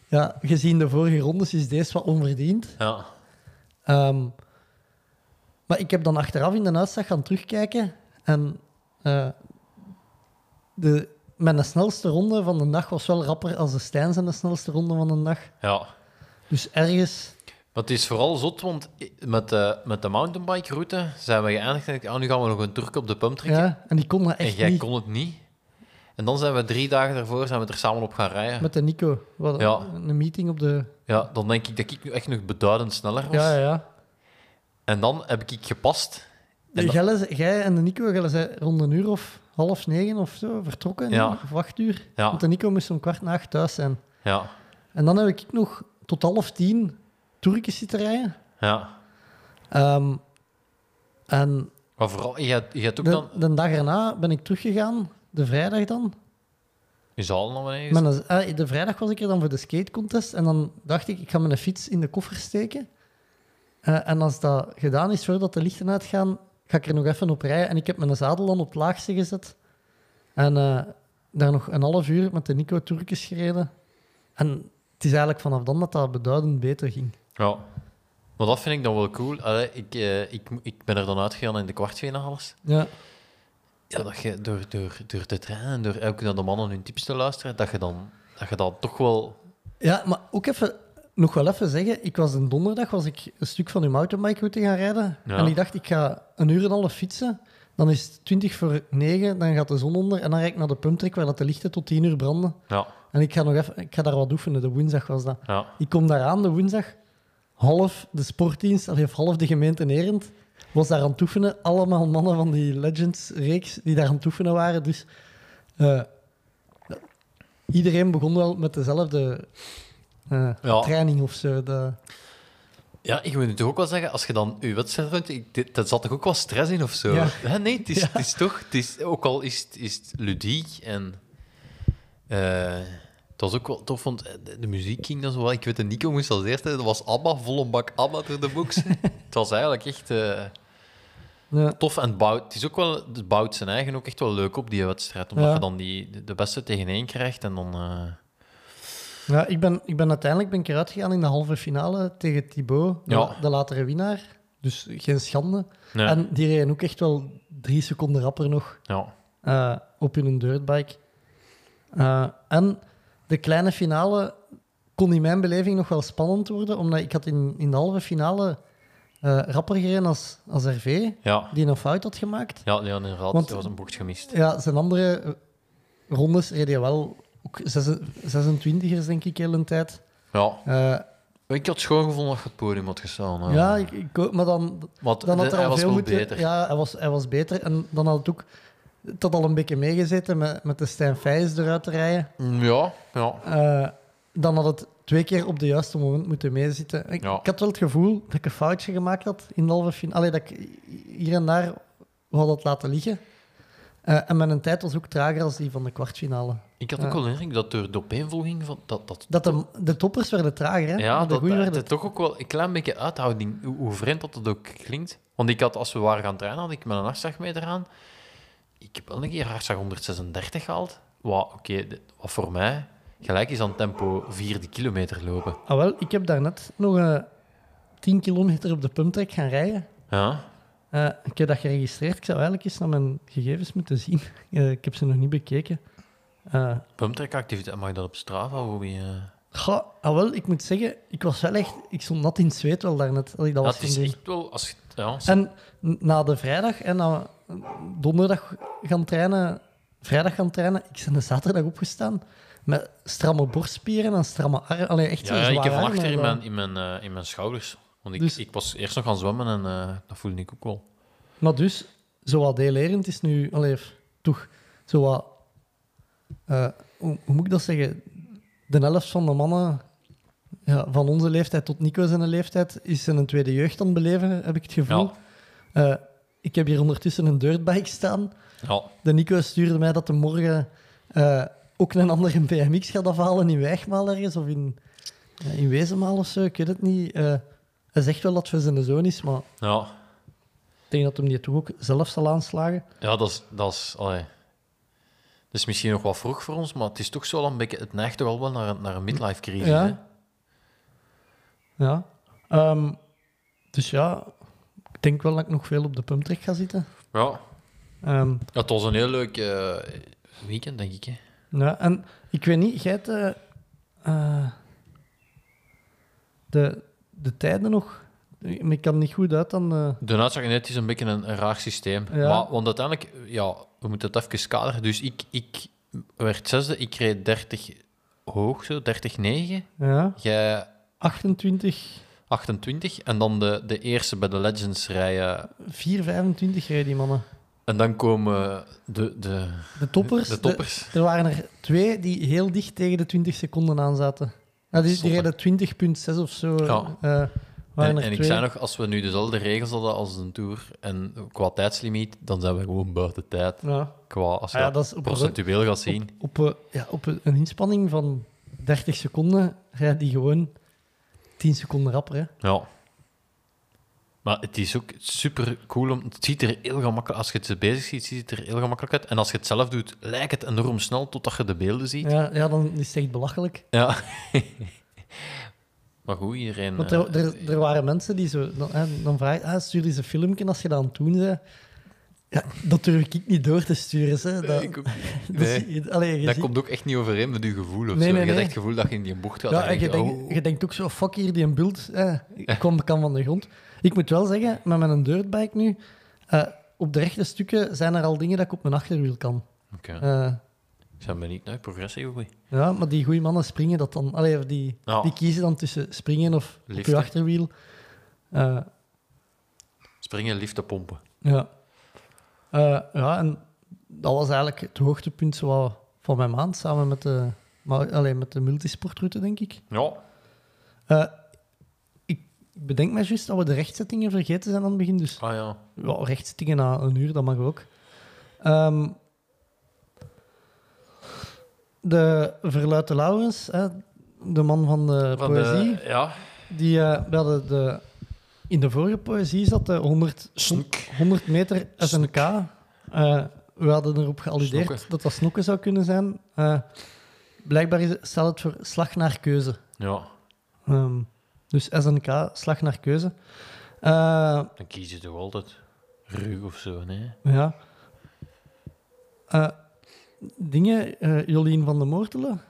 Ja, gezien de vorige rondes is deze wat onverdiend. ja. Ehm, maar ik heb dan achteraf in de uitslag gaan terugkijken. En eh, de, mijn snelste ronde van de dag was wel rapper als de Stijn zijn de snelste ronde van de dag. ja. Dus ergens... Maar het is vooral zot, want met de, met de mountainbike route zijn we geëindigd en ik, ah, nu gaan we nog een Turk op de pump trekken. Ja, en die kon dat en echt jij niet. kon het niet. En dan zijn we drie dagen daarvoor zijn we er samen op gaan rijden. Met de Nico. Wat, Ja. Een meeting op de... Ja, dan denk ik dat ik nu echt nog beduidend sneller was. Ja, ja, ja. En dan heb ik gepast. En Jij, en de Nico jij zijn rond een uur of half negen of zo vertrokken. Ja. Of acht uur. Ja. Want de Nico moest om kwart na acht thuis zijn. Ja, En dan heb ik nog tot half tien Turkjes zitten rijden. ja. Ehm, en Maar vooral, je hebt, je hebt ook de, dan... de dag erna ben ik teruggegaan, de vrijdag dan. Je zal nog eens... Eh, de vrijdag was ik er dan voor de skatecontest. En dan dacht ik, ik ga mijn fiets in de koffer steken. Eh, en als dat gedaan is, voordat de lichten uitgaan, ga ik er nog even op rijden. En ik heb mijn zadel dan op het laagste gezet. En eh, daar nog een half uur met de Nico Turkjes gereden. En het is eigenlijk vanaf dan dat dat beduidend beter ging. Ja. Maar dat vind ik dan wel cool. Allee, ik, eh, ik, ik ben er dan uitgegaan in de kwartfinales. Ja, Ja, dat je door, door, door te trainen en door elke naar de mannen hun tips te luisteren, dat je dan, dat je dan toch wel... ja maar ook even, nog wel even zeggen. Ik was een donderdag was ik een stuk van uw mountainbike route gaan rijden. Ja. En ik dacht, ik ga een uur en een half fietsen. Dan is het 20 voor 9, dan gaat de zon onder. En dan rijd ik naar de pumptrek waar dat de lichten tot 10 uur branden. Ja, En ik ga, nog even, ik ga daar wat oefenen. De woensdag was dat. ja. Ik kom daar aan, de woensdag. Half de sportdienst, of half de gemeente Nerend, was daar aan het oefenen. Allemaal mannen van die Legends-reeks die daar aan het oefenen waren. Dus eh, iedereen begon wel met dezelfde Ja. training of zo. Dat, Ja, ik moet toch ook wel zeggen, als je dan je wedstrijd runt, dat zat toch ook wel stress in of zo? Ja. Hè, nee, het is, het is toch, het is, ook al is het, is het ludiek en eh, het was ook wel tof, want de, de muziek ging dan zo wel. Ik weet, de Nico moest als eerste, dat was ABBA, volle bak ABBA door de box. [LAUGHS] het was eigenlijk echt eh, ja. tof en het bouwt, het is ook wel, het bouwt zijn eigen ook echt wel leuk op, die wedstrijd, omdat Ja. je dan die, de- beste tegen één krijgt en dan... eh, Ja, ik ben, ik ben uiteindelijk ben ik eruit gegaan in de halve finale tegen Thibaut, de, Ja. de latere winnaar. Dus geen schande. nee, En die reden ook echt wel drie seconden rapper nog. ja. eh, op hun dirtbike. Eh, en de kleine finale kon in mijn beleving nog wel spannend worden, omdat ik had in, in de halve finale eh rapper gereden als, als RV, Ja, die een fout had gemaakt. ja, ja inderdaad, Want- was een bocht gemist. Ja, zijn andere rondes reed hij wel ook 26ers, denk ik, heel een tijd. Ja, Eh, ik had schoon gevonden dat je het podium had gestaan. ja, ik, ik, maar dan, dan had de- er hij al was veel moeten... beter. Ja, hij was, hij was beter. En dan had het ook... Het had al een beetje meegezeten met, met de Stijn Feijs eruit te rijden. Mm, Ja, ja. Eh, dan had het twee keer op het juiste moment moeten meezitten. Ik, Ja. ik had wel het gevoel dat ik een foutje gemaakt had in de halve finale. Allee, dat ik hier en daar had dat laten liggen. Eh, en mijn tijd was ook trager als die van de kwartfinale. Ik had ook wel de indruk dat door de opeenvolging van dat, dat, Dat de, de toppers werden trager, hè? ja, de dat, dat, werden... het toch ook wel een klein beetje uithouding, hoe, hoe vreemd dat het ook klinkt. Want ik had, als we waren gaan trainen, had ik met een hartslagmeter aan. Ik heb wel een keer hartslag 136 gehaald. Wat, oké, wat voor mij gelijk is aan tempo vierde kilometer lopen. Ah, wel, ik heb daarnet nog een 10 kilometer op de pumptrack gaan rijden. Ja, Eh, ik heb dat geregistreerd. Ik zou eigenlijk eens naar mijn gegevens moeten zien. [LAUGHS] Eh, ik heb ze nog niet bekeken. Eh, pumptrack activiteit, mag je dat op Strava? Hoe je, Goh, ah, wel, ik moet zeggen, ik was wel echt... Ik stond nat in het zweet wel daarnet. Dat Ja, was het is echt wel... Als ja, En na de vrijdag en na donderdag gaan trainen, vrijdag gaan trainen, ik ben de zaterdag opgestaan met stramme borstspieren en stramme armen. Allee, echt ja, ja, ik heb van achter in mijn, in mijn, eh, in mijn schouders. Want ik, Dus- ik was eerst nog gaan zwemmen en eh, dat voelde ik ook wel. Maar dus, zo wat delerend is nu... Allee, toch zo wat... eh, hoe, hoe moet ik dat zeggen? De helft van de mannen ja, van onze leeftijd tot Nico zijn leeftijd is een tweede jeugd aan het beleven, heb ik het gevoel. Eh, ik heb hier ondertussen een dirtbike staan. Ja, De Nico stuurde mij dat hij morgen eh, ook een andere BMX gaat afhalen in Wijgmaal ergens of in, in Wezenmaal of zo. Ik weet het niet. Hij zegt wel dat het zijn zoon is, maar ja. ik denk dat hem die toch ook zelf zal aanslagen. ja dat is... Dat is, allee. Is misschien nog wat vroeg voor ons, maar het is toch zo een beetje... Het neigt toch al wel naar, een- naar een midlife crisis, Ja. hè? Ja. Ehm, dus ja, ik denk wel dat ik nog veel op de pumptrack ga zitten. Ja. Ja, het was een heel leuk eh, weekend, denk ik. Hè? ja, en ik weet niet, jij hebt eh, eh, de, de tijden nog... Ik kan niet goed uit dan... De net is een beetje een, een raar systeem. Ja. Maar, want uiteindelijk, ja, we moeten het even kaderen. Dus ik, ik werd zesde, ik reed 30 hoog, zo, 30-9. ja, Jij 28... 28. En dan de, de eerste bij de Legends rijden. 4,25 rijden die mannen. En dan komen de, de, De toppers. de toppers. er waren er twee die heel dicht tegen de 20 seconden aan zaten. Ja, die, die reden 20,6 of zo. Ja. eh, En, en ik zei nog, als we nu dezelfde regels hadden als de Tour en qua tijdslimiet, dan zijn we gewoon buiten tijd. Ja. Qua, als je Ah ja, dat dat is op, procentueel gaat zien. op, op, ja, op een een inspanning van 30 seconden rijdt die gewoon 10 seconden rapper. Hè. Ja. Maar het is ook super cool. Om, het ziet er heel gemakkelijk Als je het bezig ziet, ziet het er heel gemakkelijk uit. En als je het zelf doet, lijkt het enorm snel totdat je de beelden ziet. Ja, ja, dan is het echt belachelijk. Ja. [LAUGHS] maar goed, iedereen. Want eh, er, er, er waren mensen die zo... Dan, dan vraag je, ah, stuur eens een filmpje als je dat aan het doen bent. Ja, dat durf ik niet door te sturen. Hè. Dat, ik [LAUGHS] allee, ziet- komt ook echt niet overeen met je gevoel of Nee, zo. nee, je hebt echt het gevoel dat je in die bocht gaat. Ja, en denk oh. je denkt ook zo, fuck hier, die een bult. Eh, ik kom, kan van de grond. Ik moet wel zeggen, met mijn dirtbike nu, eh, op de rechte stukken zijn er al dingen dat ik op mijn achterwiel kan. Oké. Eh, Ik ben benieuwd naar progressie. Goed. Ja, maar die goede mannen springen dat dan... Allee, of die, Ja. die kiezen dan tussen springen of op je achterwiel. Eh, Springen, liften, pompen. ja. Eh, ja, en dat was eigenlijk het hoogtepunt zo van mijn maand, samen met de, maar, allee, met de multisportroute, denk ik. Ja. Eh, ik bedenk me juist dat we de rechtzettingen vergeten zijn aan het begin, dus Ah ja. ja, rechtzettingen na een uur, dat mag ook. Ehm, de Verluite Laurens, hè, de man van de Van de- poëzie, ja. die eh, we hadden de, in de vorige poëzie zat de 100, Snoek. 100 meter SNK. Eh, we hadden erop gealludeerd Snoeken. dat dat snoeken zou kunnen zijn. Eh, blijkbaar is, het- staat het voor slag naar keuze. Ja. Ehm, dus SNK, slag naar keuze. Dan kies je toch altijd rug of zo, nee? ja. Dingen, eh, Jolien van de Moortelen,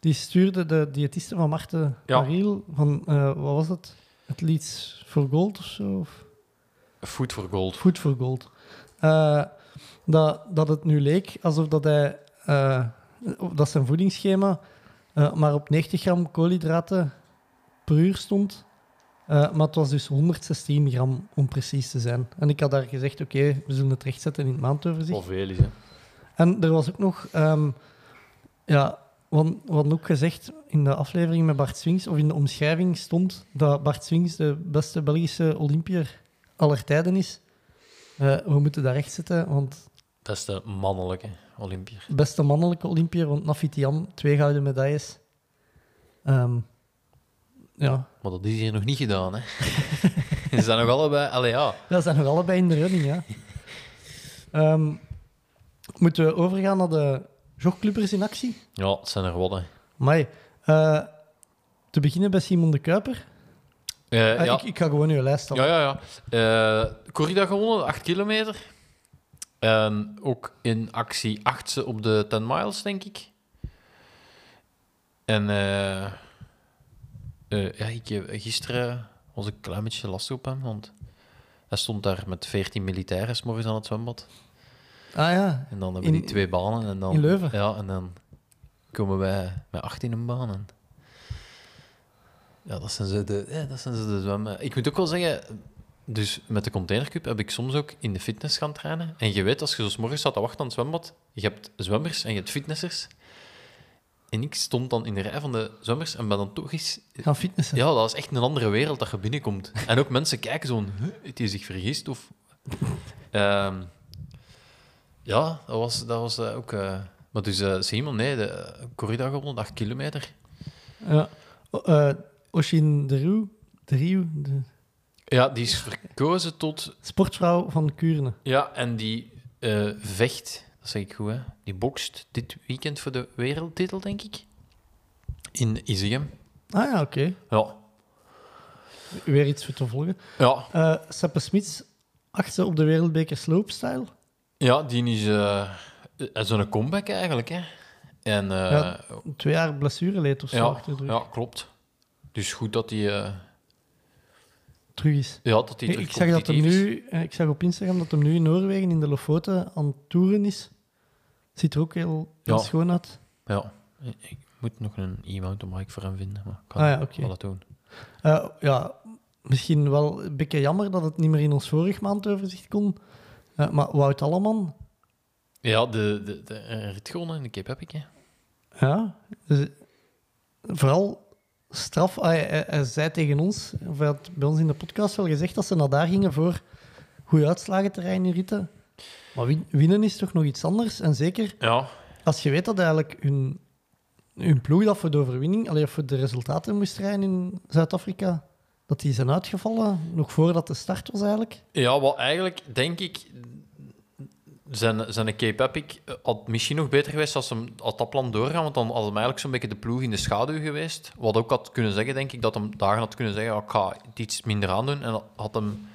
die stuurde de diëtiste van Marten Ja. Mariel van, eh, wat was het? Het Leeds for Gold of zo? Of? Food for gold. Food for Gold. Eh, dat, dat het nu leek alsof dat hij, dat zijn voedingsschema maar op 90 gram koolhydraten per uur stond. Maar het was dus 116 gram om precies te zijn. En ik had daar gezegd, oké, we zullen het rechtzetten in het maandoverzicht. Of veel is, hè? En er was ook nog, ehm, ja, wat, wat ook gezegd in de aflevering met Bart Swings, of in de omschrijving stond dat Bart Swings de beste Belgische Olympier aller tijden is. Eh, we moeten dat rechtzetten, want Beste mannelijke Olympier. beste mannelijke Olympier, want Nafitiam, twee gouden medailles. Ehm, ja, Maar dat is hier nog niet gedaan, hè? [LAUGHS] Ze zijn nog allebei... Allee, ja. dat zijn nog allebei in de running, ja. Ehm, moeten we overgaan naar de jogclubbers in actie? Ja, het zijn er wat, hè. Maar te beginnen bij Simon de Kuiper. Eh, Eh, ja. ik, ik ga gewoon uw lijst ja, al. ja, ja. Eh corrida gewonnen, 8 kilometer. En ook in actie achtste op de 10 miles, denk ik. En eh, eh, ja, ik gisteren was ik een klein beetje lastig op hem, want hij stond daar met 14 militairen morgens aan het zwembad. Ah ja, En dan hebben we die twee banen. En dan, in Leuven? Ja, en dan komen wij met 18 een baan. En ja, dat zijn ze de, ja, dat zijn ze de zwemmen. Ik moet ook wel zeggen, dus met de containercup heb ik soms ook in de fitness gaan trainen. En je weet, als je zo 's morgens staat te wachten aan het zwembad, je hebt zwemmers en je hebt fitnessers. En ik stond dan in de rij van de zwemmers en ben dan toch eens... gaan fitnessen. Ja, dat is echt een andere wereld dat je binnenkomt. En ook mensen kijken zo, huh, hij zich vergist? Of... [LAUGHS] Ehm, ja, dat was, dat was eh, ook... eh, Maar dus eh Simon, nee, de uh, corrida gewonnen, 8 kilometer. Ja. Oshin de Roe, de Rio, de Ja, die is verkozen tot... sportvrouw van Kuurne. Ja, en die vecht, dat zeg ik goed, hè. Die bokst dit weekend voor de wereldtitel, denk ik. In Izegem. Ah ja, oké. Ja. Weer iets voor te volgen. Ja, Seppe Smits, achtste op de wereldbeker slopestyle. Ja die is eh, zo'n comeback eigenlijk, hè. En eh, Ja, Twee jaar blessureleed of zo ja, achter de rug. ja, klopt. Dus goed dat hij... eh, Terug is. ja, dat hij Ik, terug ik zag dat hem is. nu, ik zag op Instagram dat hem nu in Noorwegen in de Lofoten aan het toeren is. Ziet er ook heel, heel Ja. schoon uit. Ja, ik moet nog een e-mountainbike voor hem vinden, maar ik kan Ah ja, wel dat doen. Ja, misschien wel een beetje jammer dat het niet meer in ons vorig maandoverzicht kon. Eh, maar Wout Alleman, Ja, de, de, de eh, in de Cape Epic, hè. ja, dus, vooral straf. ah, hij, hij- hij zei tegen ons, of hij had bij ons in de podcast wel gezegd dat ze naar daar gingen voor goede uitslagen te rijden in ritten. Maar win- winnen is toch nog iets anders. En zeker Ja, als je weet dat eigenlijk hun, hun ploeg dat voor de overwinning, alleen voor de resultaten moest rijden in Zuid-Afrika, dat die zijn uitgevallen nog voordat de start was eigenlijk. ja wel eigenlijk denk ik... Zijn, zijn Cape Epic had misschien nog beter geweest als hem had dat plan doorgaan, want dan had hem eigenlijk zo'n beetje de ploeg in de schaduw geweest. Wat ook had kunnen zeggen, denk ik, dat hem dagen had kunnen zeggen, ja, ik ga iets minder aandoen. En, dat had hem...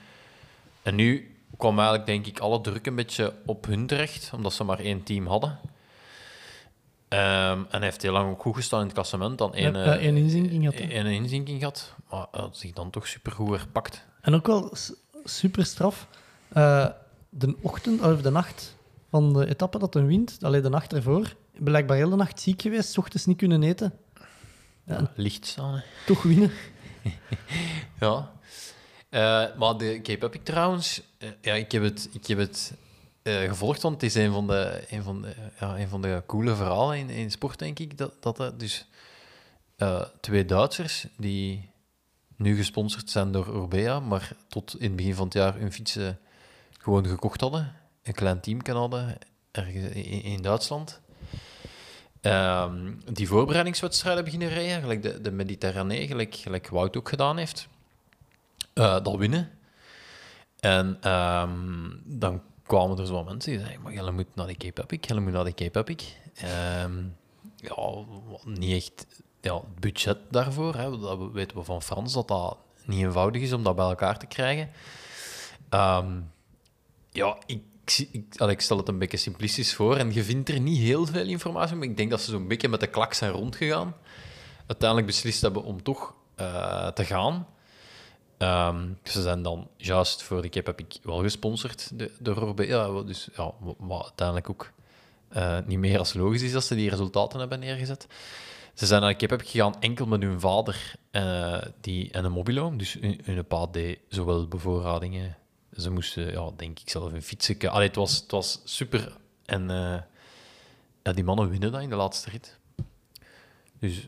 en nu kwam eigenlijk, denk ik, alle druk een beetje op hun terecht, omdat ze maar één team hadden. Ehm, en hij heeft heel lang ook goed gestaan in het klassement. Dan één, Ja, eh, één inzinking had hij. één inzinking gehad, maar had zich dan toch supergoed herpakt. En ook wel super straf. eh, de ochtend, of de nacht van de etappe dat hij wint, alleen de nacht ervoor, blijkbaar heel de nacht ziek geweest, 's ochtends niet kunnen eten. Ja, Licht staan, hè. toch winnen. [LAUGHS] Ja. Eh, maar de Cape Epic trouwens, eh, ja, ik heb het, ik heb het eh, gevolgd, want het is een van de, een van de, ja, van de coole verhalen in, in sport, denk ik. Dat, dat er dus eh, twee Duitsers die nu gesponsord zijn door Orbea, maar tot in het begin van het jaar hun fietsen gewoon gekocht hadden. Een klein team hadden ergens in, in Duitsland. Ehm, die voorbereidingswedstrijden beginnen rijden, gelijk de, de Mediterranee, gelijk, gelijk Wout ook gedaan heeft. Eh, dat winnen. En ehm, dan kwamen er zo mensen die zeiden, maar moet naar de Cape Epic, jij moet naar de Cape Epic. Ehm, ja, niet echt ja, het budget daarvoor. Hè. Dat weten we van Frans, dat dat niet eenvoudig is om dat bij elkaar te krijgen. Ehm, ja, ik, ik, ik stel het een beetje simplistisch voor en je vindt er niet heel veel informatie, maar ik denk dat ze zo'n beetje met de klak zijn rondgegaan. Uiteindelijk beslist hebben om toch eh, te gaan. Ehm, ze zijn dan juist voor de Cape Epic wel gesponsord door Orbea. wat Dus ja, wa- wat uiteindelijk ook eh, niet meer als logisch is dat ze die resultaten hebben neergezet. Ze zijn naar de Cape Epic gegaan enkel met hun vader eh, die, en een mobilo. Dus hun, hun pa deed zowel bevoorradingen. Ze moesten, ja, denk ik zelf, een fietsen. Allee, het, was, het was super. En eh, ja, die mannen winnen dat in de laatste rit. Dus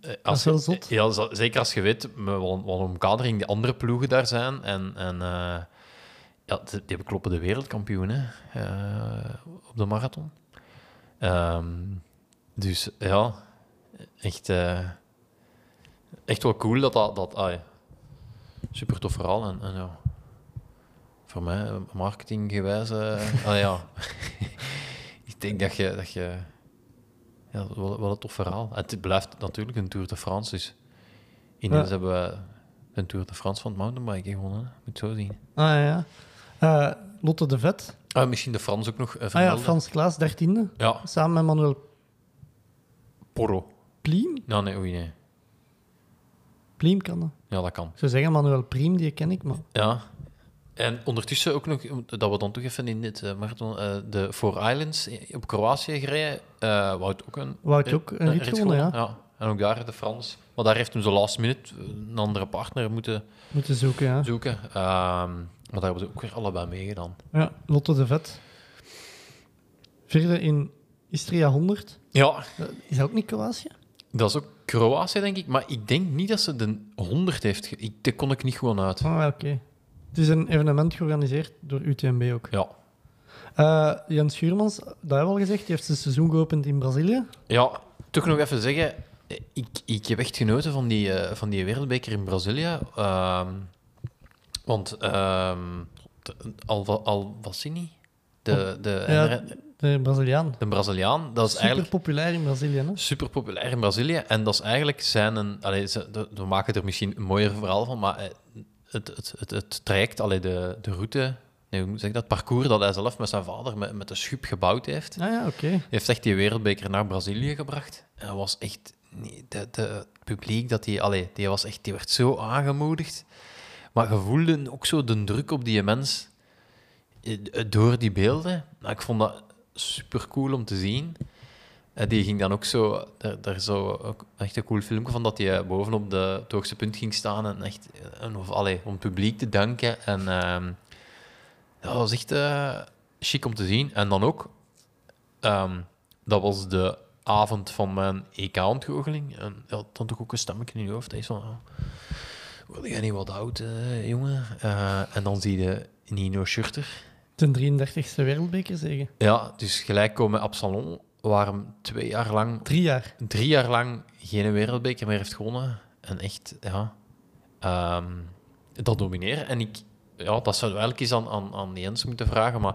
eh, als is wel je- zot. Ja, zeker als je weet wat, een omkadering die andere ploegen daar zijn. En, en eh, ja, die die hebben kloppen de wereldkampioen hè, eh, op de marathon. Ehm, dus ja, echt, echt wel cool dat dat... dat ah, ja. Super tof verhaal. En, en ja, voor mij, marketinggewijs... ah, ja. [LAUGHS] ik denk dat je... Dat je ja, wel, wel een tof verhaal. Het blijft natuurlijk een Tour de France, dus ineens Ja. hebben we een Tour de France van het mountainbiken gewonnen. Moet zo zien. Ah ja. Eh, Lotte de Vet. Ah, misschien de Frans ook nog eh, Ah ja. Frans Klaas, dertiende. Ja, Samen met Manuel Porro. Pliem? Ja, nee, oei, nee. Pliem kan dat. Ja, dat kan. Zou zeggen Manuel Priem, die ken ik, maar... Ja. En ondertussen ook nog, dat we dan toch even in dit uh, marathon, uh, de Four Islands op Kroatië gereden. Uh, Wout ook een, Wout ook een, rit gewonnen, ja. ja. En ook daar de Frans. Maar daar heeft hem zo last minute een andere partner moeten, moeten zoeken. Ja. zoeken. Um, maar daar hebben ze ook weer allebei meegedaan. Ja, Lotte de Vet. Vierde in Istria 100. Ja. Is dat ook niet Kroatië? Dat is ook Kroatië, denk ik. Maar ik denk niet dat ze de 100 heeft. Ik, dat kon ik niet gewoon uit. Ah, oké. Okay. Het is een evenement georganiseerd door UTMB ook. Ja. Uh, Jens Schuurmans, dat hebben we al gezegd, die heeft zijn seizoen geopend in Brazilië. Ja, toch nog even zeggen. Ik, ik heb echt genoten van die, uh, van die wereldbeker in Brazilië. Uh, want um, Al Alvassini, de, de, ja, de Braziliaan. De Braziliaan, dat is super eigenlijk... populair in Brazilië, hè? Super populair in Brazilië. En dat is eigenlijk zijn... Een, allee, ze, we maken er misschien een mooier verhaal van, maar het, het, het, het traject, allee, de, de route... Nee, hoe zeg dat? parcours dat hij zelf met zijn vader met, met de schub gebouwd heeft. Ah ja, oké. Okay. heeft echt die wereldbeker naar Brazilië gebracht. En dat was echt... Nee, de, de, het publiek, dat die, allee, die, was echt, die werd zo aangemoedigd. Maar je voelde ook zo de druk op die mens door die beelden. Nou, ik vond dat super cool om te zien. En die ging dan ook zo, daar, daar zo ook echt een cool filmpje van dat hij bovenop de, het hoogste punt ging staan en echt en, of, allee, om het publiek te danken. En ja, dat was echt uh, chic om te zien. En dan ook, um, dat was de avond van mijn EK-ontgoocheling. En ja, dan toch ook een stemmetje in je hoofd. Hij is van, oh, jij niet wat oud, uh, jongen? Uh, en dan zie je Nino Schurter. Ten 33ste wereldbeker zeggen. Ja, dus gelijk komen Absalon, waar hem twee jaar lang... Drie jaar. Drie jaar lang geen wereldbeker meer heeft gewonnen. En echt, ja... Um, dat domineren. En ik... Ja, dat zou eigenlijk eens aan, aan, aan Jens moeten vragen, maar...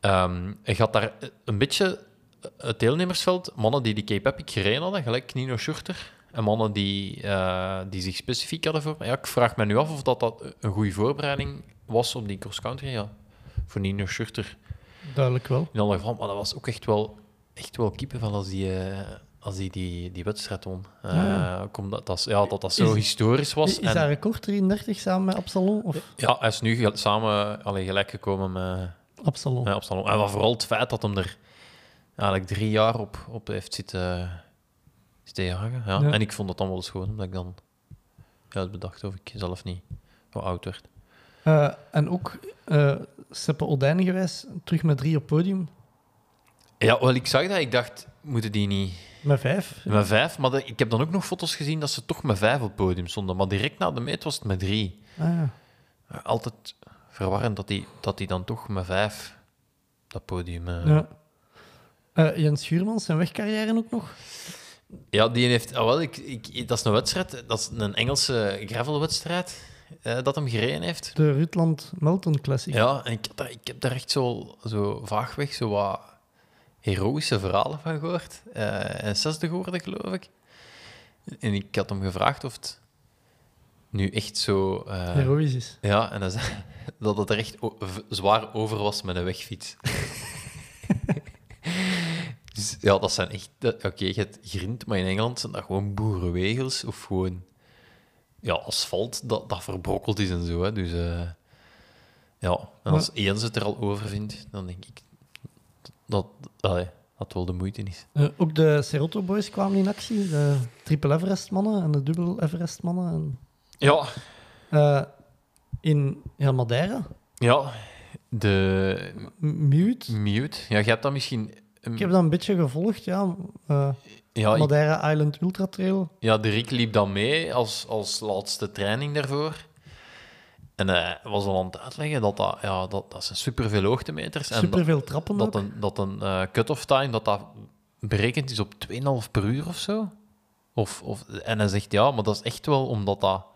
Um, hij gaat daar een beetje het deelnemersveld, mannen die die Cape Epic gereden hadden, gelijk Nino Schurter, en mannen die, uh, die zich specifiek hadden voor... Ja, ik vraag me nu af of dat, dat een goede voorbereiding was op die cross-country, ja. Voor Nino Schurter. Duidelijk wel. In alle geval, maar dat was ook echt wel, echt wel kippenvel als die, uh, als die, die, die wedstrijd won. Uh, ja. Omdat dat, ja, dat dat zo is, historisch was. Is, is dat record 33 samen met Absalon? Of? Ja, hij is nu samen allee, gelijk gekomen met Absalon. Met Absalon. En vooral het feit dat hem er eigenlijk drie jaar op, op heeft zitten, zitten jagen. Ja. ja. En ik vond dat dan wel schoon, omdat ik dan ja, bedacht of ik zelf niet wat oud werd. Uh, en ook uh, Seppe Odijn geweest, terug met drie op podium. Ja, wel, ik zag dat. Ik dacht, moeten die niet... Met vijf? Met vijf, maar de, ik heb dan ook nog foto's gezien dat ze toch met vijf op podium stonden. Maar direct na de meet was het met drie. Ah, ja. Altijd verwarrend dat die, dat die dan toch met vijf dat podium... Uh... Ja. Uh, Jens Schuurmans, zijn wegcarrière ook nog? Ja, die heeft... Oh, wel, ik, ik, dat is een wedstrijd. Dat is een Engelse gravelwedstrijd uh, dat hem gereden heeft. De Rutland Melton Classic. Ja, en ik, ik heb daar echt zo, zo vaagweg zo wat heroïsche verhalen van gehoord. Uh, en zesde geworden, geloof ik. En ik had hem gevraagd of het nu echt zo... Uh, Heroïs is. Ja, en dat, [LAUGHS] dat het er echt zwaar over was met een wegfiets. [LAUGHS] dus ja, dat zijn echt... Oké, okay, je hebt grind, maar in Engeland zijn dat gewoon boerenwegels of gewoon ja, asfalt dat, dat verbrokkeld is en zo. Hè. Dus uh, ja, en als ja. Eens het er al over vindt, dan denk ik dat allee, dat wel de moeite is. Uh, ook de Serotto Boys kwamen in actie, de triple Everest mannen en de dubbel Everest mannen. En, ja. Uh, in ja, Madeira. Ja, de... Mute. Mute. Ja, je hebt dat misschien... Ik heb dat een beetje gevolgd, ja. Uh, ja, Madeira ik, Island Ultra Trail. Ja, de Rick liep dan mee als, als laatste training daarvoor. En hij was al aan het uitleggen dat dat, ja, dat, dat zijn superveel hoogtemeters. Superveel trappen dat, een, dat een uh, cut-off time dat dat berekend is op 2,5 per uur of zo. Of, of, en hij zegt ja, maar dat is echt wel omdat dat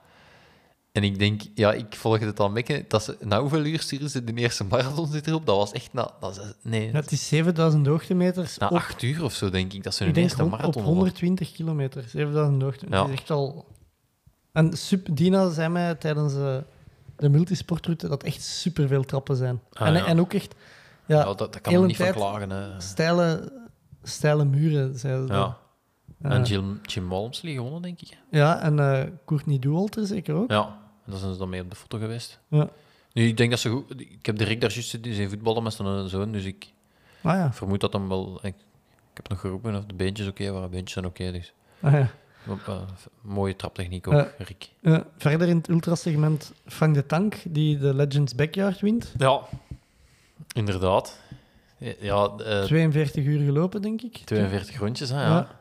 en ik denk, ja, ik volgde het al beetje. Dat ze, na hoeveel uur sturen ze de eerste marathon zit erop? Dat was echt na... Dat is, nee. Het is 7000 hoogtemeters. Na op, acht uur of zo, denk ik, dat ze hun eerste marathon op 120 kilometer. 7000 hoogtemeters. Ja. Dat is echt al... En Sup, Dina zei mij tijdens uh, de multisportroute dat echt superveel trappen zijn. Ah, en, ja. en ook echt... Ja, ja dat, dat kan me niet verklagen. Hè. Steile, steile muren, zei ze. Ja. Eh, En Jim, Jim Walmsley gewonnen, denk ik. Ja, en eh Courtney Dauwalter zeker ook. Ja, en daar zijn ze dan mee op de foto geweest. Ja. Nu, ik denk dat ze goed... Ik heb direct daar juist die zijn voetballen met zijn zoon, dus ik Ah ja. vermoed dat hem wel... Ik, ik heb nog geroepen of de beentjes oké waren. De beentjes zijn oké, dus... Ah, ja. Eh, mooie traptechniek ook, Eh. Rick. Eh, verder in het ultrasegment Frank de Tank, die de Legends Backyard wint. Ja, inderdaad. Ja, eh, 42 uur gelopen, denk ik. 42 rondjes, hè, ja. Ja.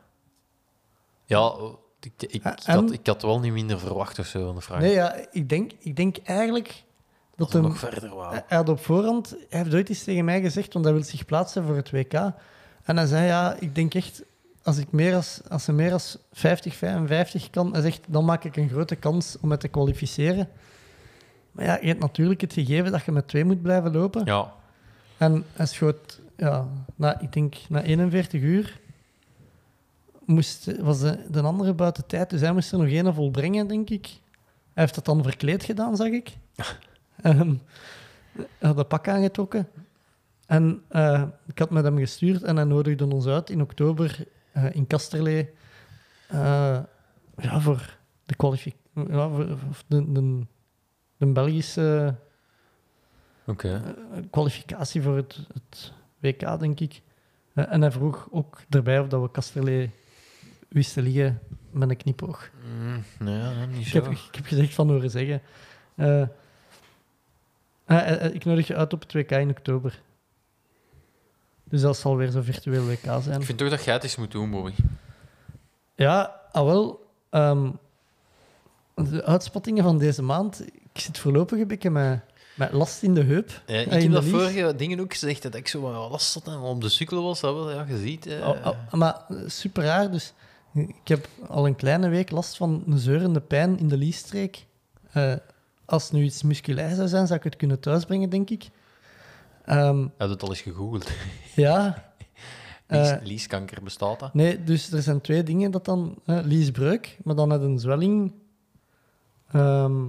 Ja, ik, ik, ik, had, ik had wel niet minder verwacht of zo van de vraag. Nee, ja, ik denk, ik denk eigenlijk dat dat hem nog verder wou. Hij had op voorhand, hij heeft ooit eens tegen mij gezegd, want hij wil zich plaatsen voor het WK. En hij zei, ja, ik denk echt, als, ik meer als, als ze meer als 50, 55 kan, hij zegt, dan maak ik een grote kans om me te kwalificeren. Maar ja, je hebt natuurlijk het gegeven dat je met twee moet blijven lopen. Ja, En hij schoot, ja, na, ik denk na 41 uur moest, was de, de andere buiten tijd, dus hij moest er nog één volbrengen, denk ik. Hij heeft dat dan verkleed gedaan, zag ik. [LAUGHS] Ehm, hij had een pak aangetrokken. En eh, ik had met hem gestuurd en hij nodigde ons uit in oktober eh, in Kasterlee eh, ja, voor de kwalificatie. Ja, voor, de, de, de Belgische oké. eh, kwalificatie voor het, het WK, denk ik. En hij vroeg ook erbij of dat we Kasterlee wisten liggen met een knipoog. Mm, nee, ja, niet Ik heb, ik heb gezegd van horen zeggen. Ik nodig je uit op het WK in oktober. Dus dat zal weer zo'n virtueel WK zijn. Ik vind toch dat jij het eens moet doen, Bobby. Ja, ah wel. ehm, de uitspattingen van deze maand. Ik zit voorlopig een beetje met, met last in de heup. Ja, ik eh, heb in dat vorige dingen ook gezegd, dat ik zo wat last had en op de sukkel was. Dat wel, ja, je ziet. eh, Oh, oh, maar eh, super raar. Dus ik heb al een kleine week last van een zeurende pijn in de liesstreek. Eh, als het nu iets musculair zou zijn, zou ik het kunnen thuisbrengen, denk ik. Ehm, Hij had het al eens gegoogeld. [LAUGHS] ja. Lies, Eh, lieskanker bestaat dat? nee, dus er zijn twee dingen dat dan... eh liesbreuk, maar dan met een zwelling... Ehm,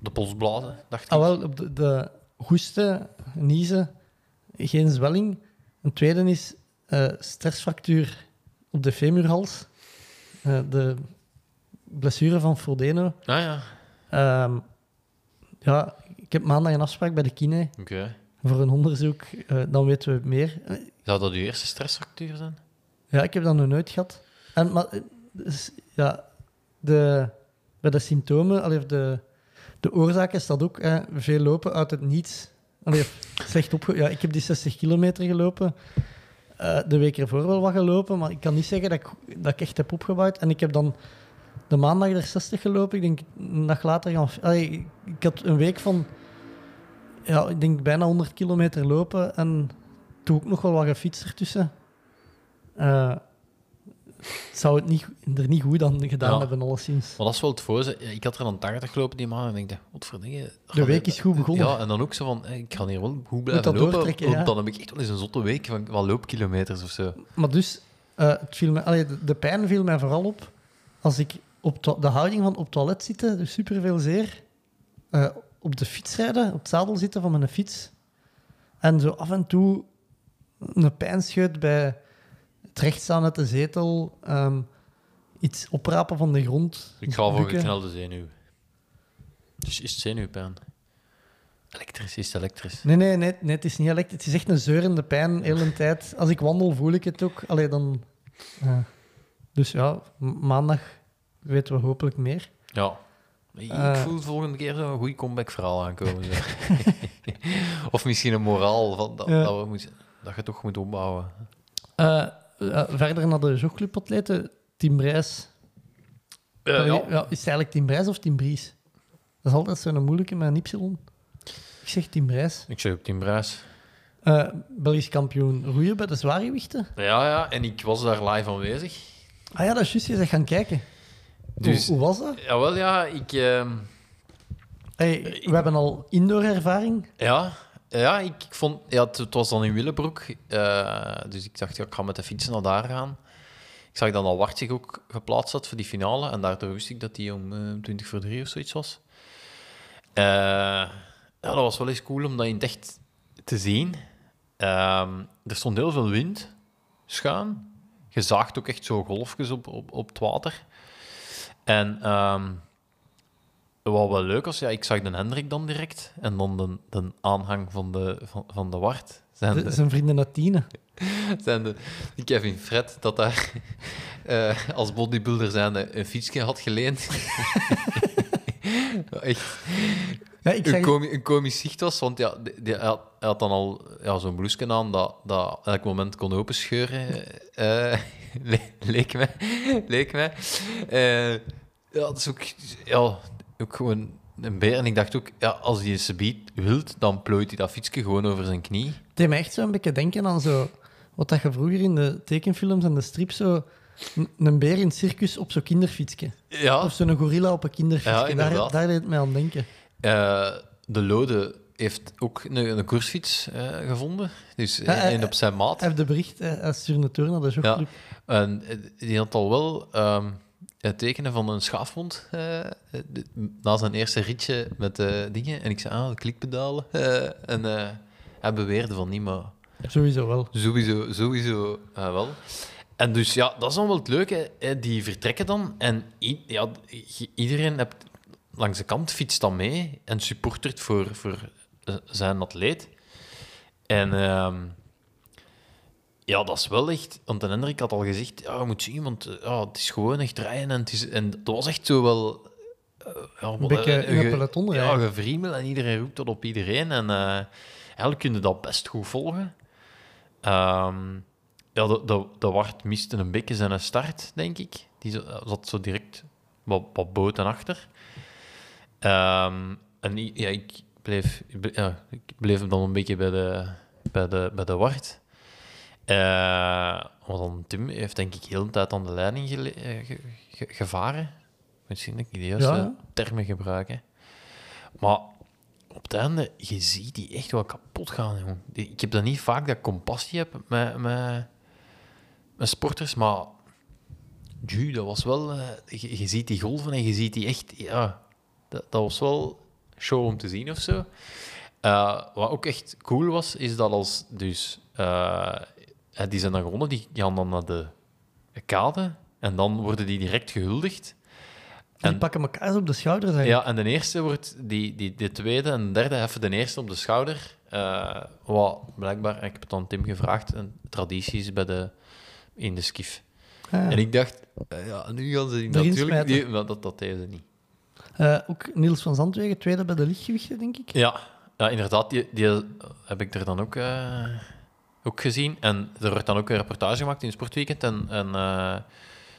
De polsblazen, dacht ik. ah, wel, op de, de hoesten, niezen, geen zwelling. Een tweede is eh, stressfractuur op de femurhals. Eh, de blessure van Frodeno. Ah ja, Ehm, ja, ik heb maandag een afspraak bij de kine oké. Voor een onderzoek. Eh, dan weten we meer. Zou dat uw eerste stressfractuur zijn? ja, ik heb dat nog nooit gehad. En, maar eh, dus, ja, de, bij de symptomen, allee, de, de oorzaak is dat ook veel lopen uit het niets. Allee, slecht opge... Ja, ik heb die 60 kilometer gelopen. Eh, de week ervoor wel wat gelopen, maar ik kan niet zeggen dat ik, dat ik echt heb opgebouwd. En ik heb dan de maandag er 60 gelopen. Ik denk een dag later gaan... Allee, ik had een week van... Ja, ik denk bijna 100 kilometer lopen en toen ook nog wel wat gefietst ertussen. Eh, zou het niet, er niet goed aan gedaan Ja. hebben, alleszins. Maar dat is wel het voorze. Ik had er dan 80 gelopen die maand en ik dacht, wat verdikke. De week is goed begonnen. Ja, en dan ook zo van, eh, ik ga hier wel goed blijven lopen. want ja. Dan heb ik echt wel eens een zotte week van wat loopkilometers of zo. Maar dus, eh, het viel me, allee, de, de pijn viel mij vooral op als ik op de houding van op toilet zitten, dus superveel zeer. Op de fiets rijden, op het zadel zitten van mijn fiets. En zo af en toe een pijnscheut bij het rechtstaan uit de zetel. ehm, iets oprapen van de grond. Ik ga voor geknelde zenuw. Dus is het zenuwpijn? Elektrisch, is het elektrisch? Nee, nee, nee, nee, het is niet elektrisch. Het is echt een zeurende pijn de hele tijd. Als ik wandel, voel ik het ook. Allee, dan... Dus ja, maandag weten we hopelijk meer. Ja. Ik Eh. voel de volgende keer zo'n goed comeback verhaal aankomen. [LAUGHS] of misschien een moraal van dat, Ja. dat, we moeten, dat je toch moet opbouwen. Eh, eh, verder naar de jogclubatleten. Team Brijs. Eh, ja. ja, is het eigenlijk Team Brijs of Team Bries? Dat is altijd zo'n moeilijke met een Y. Ik zeg Team Brijs. Ik zeg ook Tim. Eh Belgisch kampioen roeien bij de zwaargewichten. Ja, ja, en ik was daar live aanwezig. Ah ja, dat is juist. Je bent gaan kijken. Dus, hoe, hoe was dat? jawel, ja, ik... Hey, we hebben al indoor-ervaring. Ja, ja ik, ik vond... Ja, het, het was dan in Willebroek. eh, dus ik dacht, ja, ik ga met de fietsen naar daar gaan. Ik zag dat al Wart zich ook geplaatst had voor die finale. En daardoor wist ik dat die om eh, 20 voor 3 of zoiets was. Eh, ja, dat was wel eens cool om dat in het echt te zien. Ehm, er stond heel veel wind, schuin. je zaagt ook echt zo golfjes op, op, op het water. En ehm, wat wel leuk was, ja, ik zag de Hendrik dan direct. En dan de, de aanhang van de, van, van de Wart. Zijn De- de, zijn vrienden uit Tiene. [LAUGHS] zijn de, die Kevin Fred, dat daar [LAUGHS] eh, als bodybuilder zijn een fietsje had geleend. [LAUGHS] Echt Ja, ik een, komisch zicht was, want ja, die, die- hij, had, hij had dan al ja, zo'n bloesje aan dat, dat elk moment kon openscheuren, eh, [LAUGHS] le- leek mij. [LAUGHS] leek mij. Eh, ja, dat is ook, ja, ook gewoon een beer. En ik dacht ook, ja, als hij een subiet wilt, dan plooit hij dat fietsje gewoon over zijn knie. het deed me echt zo een beetje denken aan zo, wat dat je vroeger in de tekenfilms en de strips zo... Een beer in het circus op zo'n kinderfietsje. Ja, Of zo'n gorilla op een kinderfietsje. Ja, daar, daar deed het mij aan denken. Eh, de Lode heeft ook een, een koersfiets eh, gevonden. Dus Ja, en op zijn maat. Hij heeft de bericht, hij stuurde het door naar de Ja, jogclub. En eh, die had al wel ehm, het tekenen van een schaafwond eh, na zijn eerste ritje met eh, dingen. En ik zei, ah, de klikpedalen. [LAUGHS] En hij beweerde van niet, maar Sowieso wel. sowieso, sowieso wel. En dus ja, dat is dan wel het leuke. Hè. Die vertrekken dan en ja, iedereen hebt, langs de kant fietst dan mee en supportert voor, voor zijn atleet. En ehm, ja, dat is wel echt... Want de Hendrik had al gezegd, ja, je moet zien, want eh, ja, het is gewoon echt rijden. En, het is, en dat was echt zo wel... eh, ja, Een beetje eh, in een peloton Ja, gevriemel en iedereen roept dat op iedereen. En eh eigenlijk kun je dat best goed volgen. Ehm, ja, de, de, de Wart miste een beetje zijn start, denk ik. Die zat zo direct wat, wat boten achter. Ehm, en ja, ik, bleef, ik ble- ja, ik bleef hem dan een beetje bij de, bij de, bij de Wart. Eh, want Tim heeft denk ik heel de tijd aan de leiding eh, ge- ge- gevaren. Misschien dat ik de juiste Ja, termen gebruik. hè. Maar op het einde, je ziet die echt wel kapot gaan. Jongen. Ik heb dat niet vaak dat ik compassie heb met, met, met sporters, maar ju, dat was wel... eh, je, je ziet die golven en je ziet die echt... Ja, dat, dat was wel show om te zien of zo. Wat ook echt cool was, is dat als dus... die zijn dan gewonnen, die gaan dan naar de kade en dan worden die direct gehuldigd. Die En- pakken elkaar op de schouders. eigenlijk. ja, en de eerste wordt, die, die, de tweede en de derde heffen de eerste op de schouder. Eh, wat blijkbaar, ik heb het aan Tim gevraagd, een traditie is bij de, in de skif. Ah, ja. En ik dacht, eh, ja, nu gaan ze die Erin natuurlijk... Die, maar dat, dat deden ze niet. Eh, ook Niels van Zandwegen, tweede bij de lichtgewichten, denk ik. Ja, ja inderdaad, die, die heb ik er dan ook, ook gezien. En er werd dan ook een reportage gemaakt in Sportweekend. En, en eh,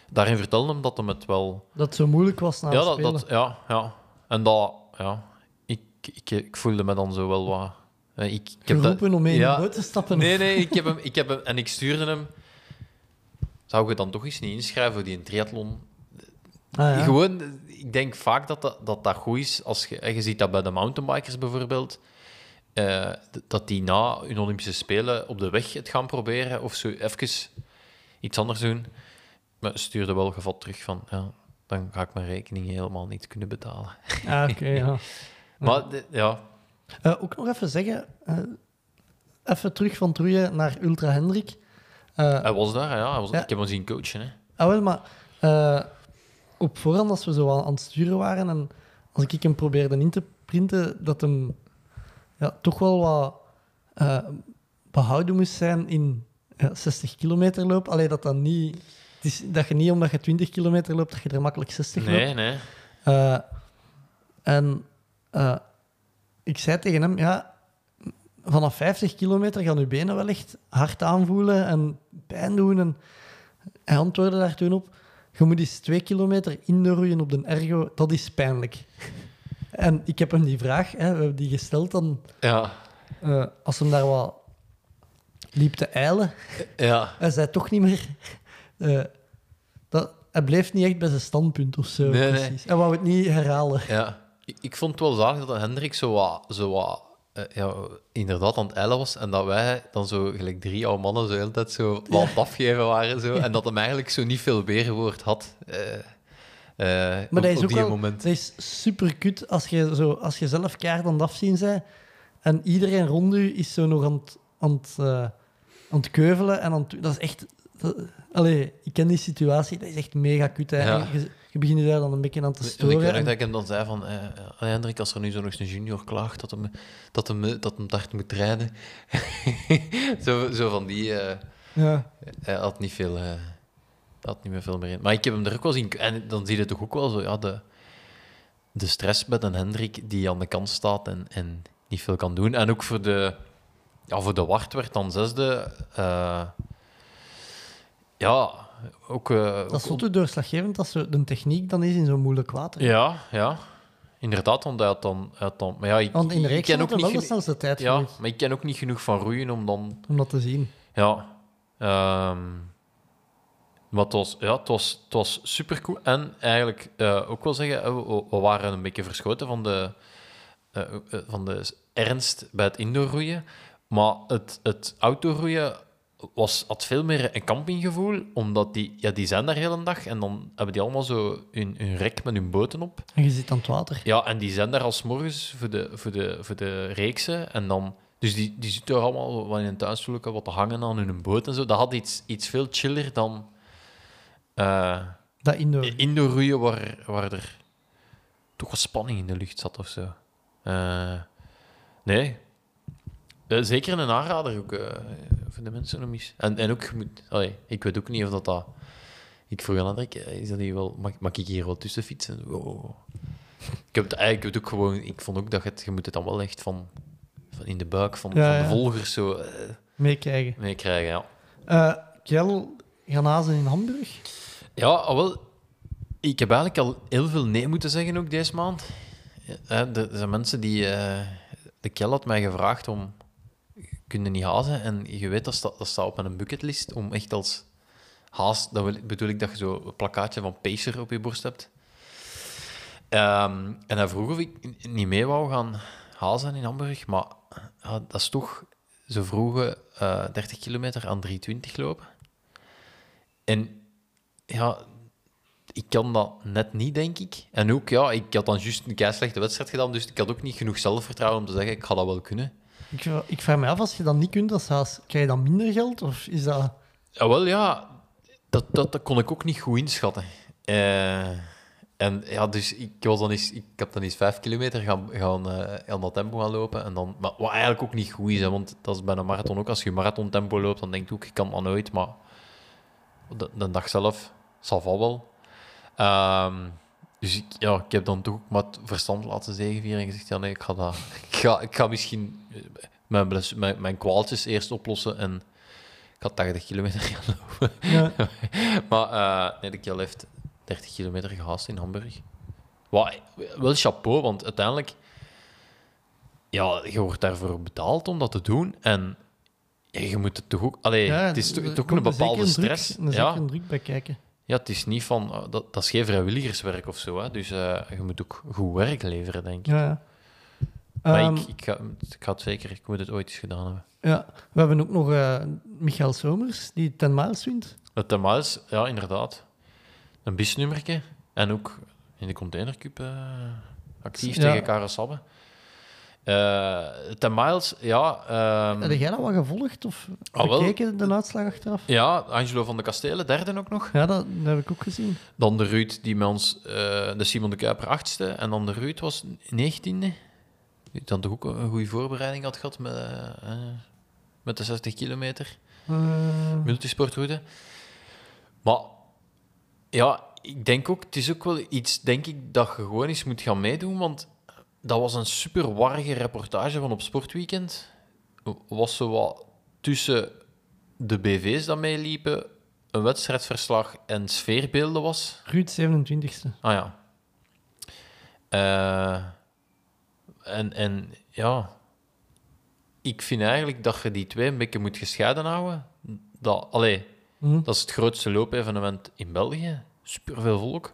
daarin vertelde hem dat hem het wel... Dat het zo moeilijk was na ja, het dat, spelen. dat, ja, ja. En dat, ja, ik, ik, ik voelde me dan zo wel wat... Ik, ik heb dat- Geroepen om mee ja. te stappen. Nee, nee, ik heb [LAUGHS] hem, ik heb hem... En ik stuurde hem... Zou je dan toch eens niet inschrijven voor die een triathlon? Ah, ja. Gewoon, ik denk vaak dat dat, dat, dat goed is. Als je, je ziet dat bij de mountainbikers bijvoorbeeld. Eh, dat die na hun Olympische Spelen op de weg het gaan proberen. Of zo even iets anders doen. Maar ze stuurde wel gevat terug van... Ja, dan ga ik mijn rekening helemaal niet kunnen betalen. Ah, oké, [LAUGHS] ja. Maar de- ja, Eh, ook nog even zeggen, eh, even terug van Troeien naar Ultra Hendrik. Eh, hij was daar. Ja, hij was, Ja. Ik heb hem zien coachen. Hè. ah, wel, maar eh, op voorhand, als we zo aan, aan het sturen waren en als ik hem probeerde in te printen, dat hem ja, toch wel wat eh, behouden moest zijn in ja, 60 kilometer loop. Alleen dat dat niet... Het is, dat je niet omdat je 20 kilometer loopt, dat je er makkelijk 60 loopt. Nee, nee. Eh, en eh, ik zei tegen hem, ja, vanaf 50 kilometer gaan je benen wel echt hard aanvoelen en pijn doen. En hij antwoordde daar toen op, je moet eens twee kilometer inroeien op de ergo, dat is pijnlijk. En ik heb hem die vraag, hè, we hebben die gesteld dan, Ja, eh, als hem daar wat liep te eilen, ja. hij zei toch niet meer... eh, dat, hij bleef niet echt bij zijn standpunt of zo. Nee, nee. precies. Hij wou het niet herhalen. Ja, ik, ik vond het wel zalig dat Hendrik zo wat, zo wat eh, ja, inderdaad aan het eilen was en dat wij dan zo gelijk drie oude mannen zo de hele tijd zo wat afgeven waren zo, en dat hem eigenlijk zo niet veel weerwoord had eh, op, Maar dat is op ook die wel, moment. dat is super kut als je, zo, als je zelf kaart aan het afzien bent en iedereen rond u is zo nog aan het, aan het, eh, aan het keuvelen. En aan het- dat is echt dat- allee, ik ken die situatie, dat is echt mega kut. Ja. Je, je begint je daar dan een beetje aan te En ik storen. nog en- dat ik hem dan zei van... eh, Hendrik, als er nu zo nog een junior klaagt dat hem, dat hem, dat hem hard moet rijden. [LAUGHS] zo, zo van die... eh, ja. hij had niet veel... had niet meer veel meer in. Maar ik heb hem er ook wel zien... En dan zie je toch ook wel zo... Ja, de, de stress met een Hendrik die aan de kant staat en, en niet veel kan doen. En ook voor de... Ja, voor de Wart werd dan zesde. eh, ja, ook... eh, Dat is ook- zo doorslaggevend zo de techniek dan is in zo'n moeilijk water. Ja, ja. Inderdaad, want hij had dan... Hij had dan maar ja, ik, Want in de reeks ken ook niet wel de snelste tijd Ja, maar ik ken ook niet genoeg van roeien om dan... om dat te zien. Ja. ehm, maar het was, ja, het was, het was supercool. En eigenlijk eh, ook wel zeggen, eh, we, we waren een beetje verschoten van de, eh, van de ernst bij het indoorroeien. Maar het, het outdoorroeien was, had veel meer een campinggevoel, omdat die, ja, die zijn daar de hele dag en dan hebben die allemaal zo hun, hun rek met hun boten op. En je zit aan het water. Ja, en die zijn daar als morgens voor de, voor de, voor de reeksen. En dan, dus die, die zitten er allemaal wat in een tuinstoel wat te hangen aan hun boot en zo. Dat had iets, iets veel chiller dan eh Dat indoor. indoor roeien, waar, waar er toch wat spanning in de lucht zat of zo. Eh, nee. Eh, zeker een aanrader ook voor de mensen om eens. En, en ook, allee, ik weet ook niet of dat. dat ik vroeg aan eh, is dat hier wel, mag, mag ik hier wel tussen fietsen? Wow. Ik heb het eigenlijk heb het ook gewoon, ik vond ook dat je het, je moet het dan wel echt van, van in de buik van, Ja, van de volgers zo Meekrijgen. meekrijgen. Ja. Kjell, gaan hazen in Hamburg. Ja, al wel. Ik heb eigenlijk al heel veel nee moeten zeggen ook deze maand. Ja, Er zijn mensen die... eh, de Kel had mij gevraagd om... Kun je niet hazen? En je weet, dat dat staat op mijn bucketlist om echt als haas... Dat bedoel ik dat je zo een plakkaatje van Pacer op je borst hebt. Ehm, en hij vroeg of ik niet mee wou gaan hazen in Hamburg. Maar dat is toch... Ze vroegen eh 30 kilometer aan 320 lopen. En ja, ik kan dat net niet, denk ik. En ook, ja, ik had dan juist een kei slechte wedstrijd gedaan, dus ik had ook niet genoeg zelfvertrouwen om te zeggen, ik ga dat wel kunnen. Ik, ik vraag me af, als je dat niet kunt als haas, krijg je dan minder geld? Of is dat... Ja, wel, ja, dat, dat, dat kon ik ook niet goed inschatten. Eh, en ja, dus ik, was dan eens, ik heb dan eens vijf kilometer gaan, gaan eh, aan dat tempo gaan lopen. En dan, maar wat eigenlijk ook niet goed is, hè, want dat is bij een marathon ook. Als je marathon tempo loopt, dan denk je ook, ik kan dat nooit. Maar de, de dag zelf, zal wel. Ehm, dus ik, ja, ik heb dan toch ook maar verstand laten zegenvieren en gezegd, ja nee, ik ga, dat, [LAUGHS] ik ga, ik ga misschien eh, mijn, mijn, mijn kwaaltjes eerst oplossen en ik ga 80 kilometer gaan lopen. Ja. [LAUGHS] maar eh, nee, de Kjell heeft 30 kilometer gehaast in Hamburg. Wat, wel chapeau, want uiteindelijk... Ja, je wordt daarvoor betaald om dat te doen. En je moet het toch ook... Allee, Ja, het is toch, toch een bepaalde druk- stress. Ja. zeker een druk bij kijken. Ja, het is niet van... eh, dat, dat is geen vrijwilligerswerk of zo. Hè. Dus eh, je moet ook goed werk leveren, denk ik. Ja, ja. Maar Ehm, ik, ik, ga, ik ga het zeker... Ik moet het ooit eens gedaan hebben. ja. We hebben ook nog eh Michael Somers, die 10 miles wint. Het Tamaals, ja, inderdaad. Een bisnummerke. En ook in de containercup actief Ja. tegen Karasabbe. Eh ten Miles, ja. ehm, Heb jij dat wel gevolgd of Ah, wel. bekeken, de uitslag achteraf? ja, Angelo van de Kastelen, derde ook nog. Ja, dat, dat heb ik ook gezien. Dan de Ruud, die met ons, eh, de Simon de Kuiper, achtste. En dan de Ruud was negentiende. Die dan toch ook een goede voorbereiding had gehad met, eh, met de 60 kilometer. Multisportroute. Maar ja, ik denk ook, het is ook wel iets, denk ik, dat je gewoon eens moet gaan meedoen, want dat was een super warrige reportage van op Sportweekend. Was zo wat tussen de BV's dat meeliepen, een wedstrijdverslag en sfeerbeelden was. Ruud, 27e. Ah ja. Eh, en, en ja, ik vind eigenlijk dat je die twee een beetje moet gescheiden houden. Dat, allee, Mhm. dat is het grootste loopevenement in België. Superveel volk.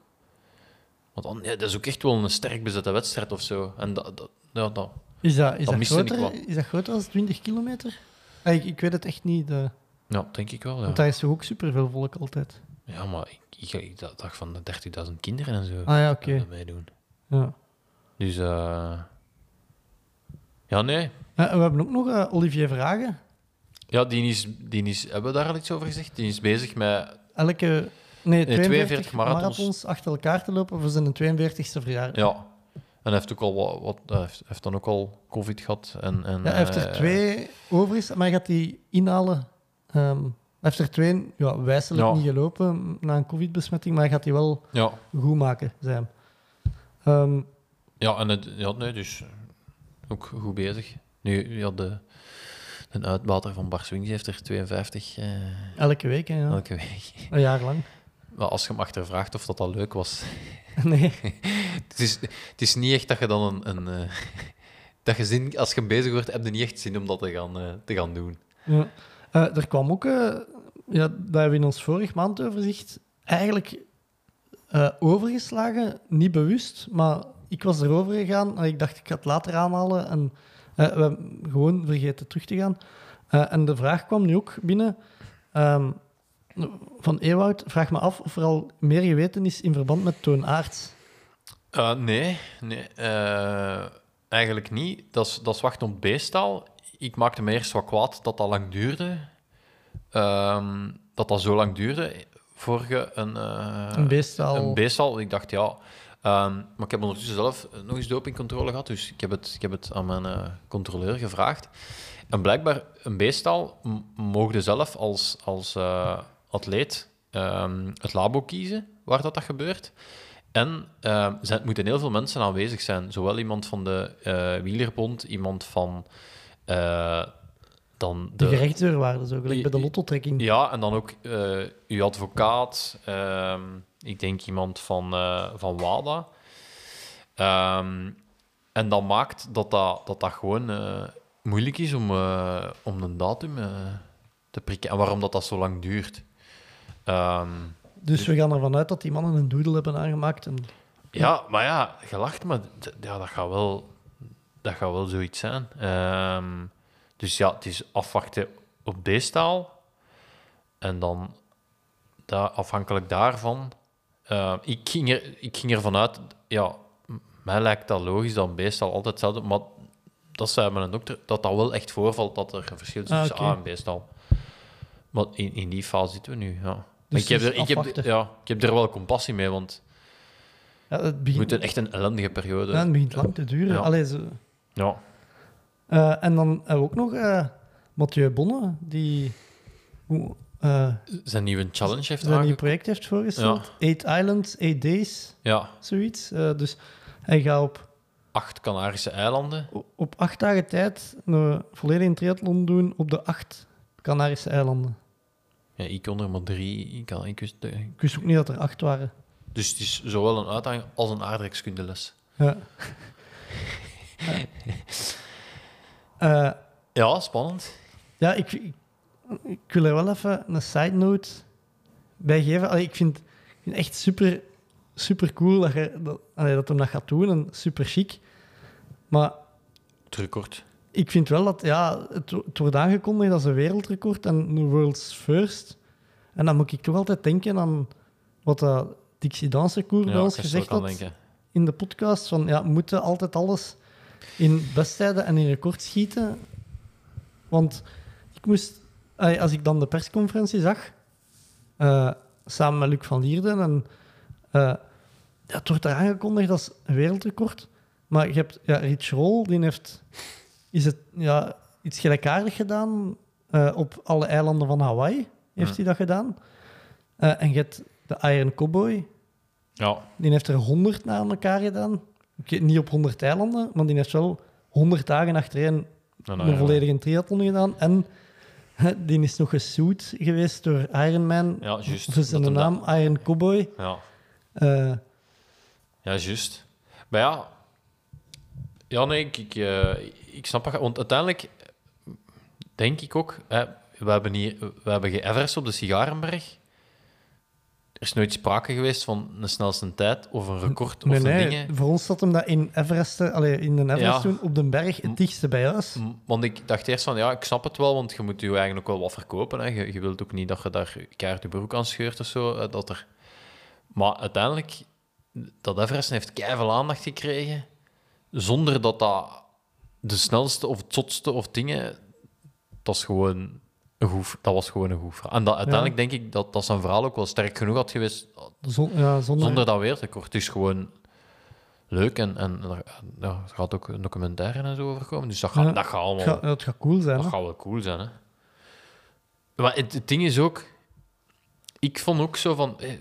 Want dan, ja, dat is ook echt wel een sterk bezette wedstrijd of zo. En dat, dat, ja, dat, Is dat, is Dat groter, is dat groter dan 20 kilometer? Ah, ik, ik weet het echt niet. eh, ja, denk ik wel. Ja, Want daar is toch ook superveel volk altijd. ja maar ik, ik, ik dacht van de 30.000 kinderen en zo. Ah ja, oké. dat meedoen. Ja. Dus eh ja, nee. Eh, we hebben ook nog Olivier Vragen. Ja, die is, die is, hebben we daar al iets over gezegd? Die is bezig met... Elke... Nee, 42, 42 marathons. marathons. achter elkaar te lopen voor zijn 42e verjaardag. Ja. En hij heeft ook al wat... wat hij heeft, heeft dan ook al covid gehad. En, en, Ja, hij heeft er eh, twee over, is, maar hij gaat die inhalen. Ehm, hij heeft er twee ja, wijselijk Ja. niet gelopen na een covid-besmetting, maar hij gaat die wel Ja, goed maken, zei hem. Ehm, ja, en het, ja, nee, dus ook goed bezig. Nu, ja, de, de uitbater van Bar Swings heeft er 52 eh, elke week, hè, ja. elke week. een jaar lang. Maar als je hem achtervraagt of dat al leuk was... [LAUGHS] [LAUGHS] Nee, Het is, het is niet echt dat je dan een... een eh, [LAUGHS] dat je zin, als je bezig wordt, heb je niet echt zin om dat te gaan, eh, te gaan doen. Ja. Eh, er kwam ook, ja, dat hebben we in ons vorig maandoverzicht eigenlijk overgeslagen, niet bewust, maar ik was erover gegaan en ik dacht ik ga het later aanhalen en we hebben gewoon vergeten terug te gaan. En de vraag kwam nu ook binnen ehm, van Ewoud, vraag me af of er al meer geweten is in verband met toonaards. Eh, nee, nee eh, eigenlijk niet. Dat is, dat is wachten op beestal. Ik maakte me eerst wat kwaad dat dat lang duurde. Ehm, dat dat zo lang duurde voor je een, eh, Een beestal. Een beestal. Ik dacht, ja... ehm, maar ik heb ondertussen zelf nog eens dopingcontrole gehad, dus ik heb het, ik heb het aan mijn controleur gevraagd. En blijkbaar, een beestal mogen zelf als, als atleet ehm, het labo kiezen waar dat, dat gebeurt. En eh, er zijn- moeten heel veel mensen aanwezig zijn. Zowel iemand van de eh Wielerbond, iemand van eh, dan De de, gerechtsdeurwaarde, zo gelijk bij de lottotrekking. ja, en dan ook eh, uw advocaat. ehm, ik denk iemand van, van WADA. Ehm, en dat maakt dat dat, dat, dat gewoon moeilijk is om, om een datum te prikken. En waarom dat, dat zo lang duurt. Ehm, Dus we gaan ervan uit dat die mannen een doodle hebben aangemaakt. En ja, maar ja, gelacht, maar ja, dat, gaat wel, dat gaat wel zoiets zijn. Ehm, dus ja, het is afwachten op beestaal. En dan da- afhankelijk daarvan. eh, ik, ging er, ik ging ervan uit, ja, mij lijkt dat logisch dat een beestal altijd hetzelfde maar dat zei mijn dokter, dat dat wel echt voorvalt dat er een verschil is Ah, tussen oké. A en beestal. Maar in, in die fase zitten we nu, ja. Dus ik, heb er, ik, heb, ja, ik heb er wel compassie mee, want ja, het begint, moet echt een ellendige periode. ja, het begint lang te duren. Ja. Allee, zo. Ja. Eh, en dan hebben we ook nog eh, Mathieu Bonne, die eh, Zijn nieuwe challenge heeft zijn nieuw project heeft voorgesteld. Eight Islands, Eight Days, Ja, zoiets. Dus hij gaat op, acht Canarische eilanden. op acht dagen tijd een volledige triathlon doen op de acht Canarische eilanden. Ja, ik kon er maar drie. Ik kan, ik wist, Ik wist ook niet dat er acht waren. dus het is zowel een uitdaging als een aardrijkskundeles. [LAUGHS] Ja. Eh, Ja, spannend. Ja, ik, ik, ik wil er wel even een side note bij geven. Allee, ik vind ik vind het echt super, super cool dat, je, dat, allee, dat hem dat gaat doen en super chic. Maar Het record. Ik vind wel dat ja, het, het wordt aangekondigd als een wereldrecord en een world's first. En dan moet ik toch altijd denken aan wat dat Dixie Dansecours bij Ja, gezegd had denken. in de podcast. Van, ja, we moeten altijd alles in besttijden en in record schieten. Want ik moest, als ik dan de persconferentie zag, eh, samen met Luc van Lierden, en eh, ja, het wordt er aangekondigd als een wereldrecord. Maar je hebt ja, Rich Roll, die heeft is het, ja, iets gelijkaardig gedaan eh, op alle eilanden van Hawaii. Heeft hij dat gedaan? Eh, en je hebt de Iron Cowboy, Ja, die heeft er 100 na elkaar gedaan. Oké, niet op 100 eilanden, maar die heeft wel 100 dagen achtereen nou, een ja. volledige triathlon gedaan. En die is nog gesued geweest door Ironman. Ja, juist. Dat hem naam, Iron Cowboy. Ja, Eh, ja juist. Maar ja, ja nee, ik, ik, eh, ik snap het. Want uiteindelijk denk ik ook, hè, we hebben hier, we hebben geëverest op de Sigarenberg. Er is nooit sprake geweest van een snelste tijd of een record nee, of nee, dingen. voor ons zat hem dat in Everest, eh, allee, in de Everest Ja. toen, op de berg, het dichtste bij huis. Want ik dacht eerst van, ja, ik snap het wel, want je moet je eigenlijk ook wel wat verkopen. Hè. Je, je wilt ook niet dat je daar keihard je broek aan scheurt of zo. eh, Dat er... Maar uiteindelijk, dat Everest heeft keihard aandacht gekregen, zonder dat dat de snelste of het zotste of dingen... Dat is gewoon een goed, dat was gewoon een goed verhaal. En dat, uiteindelijk denk ik dat, dat zijn verhaal ook wel sterk genoeg had geweest Zon, ja, zonder, zonder dat wereldrecord. Het is gewoon leuk en, en er, ja, er gaat ook een documentaire en zo over komen. Dus dat gaat, dat gaat allemaal het, gaat, cool zijn. dat hè? gaat wel cool zijn. Hè? Maar het, het ding is ook, ik vond ook zo van, eh,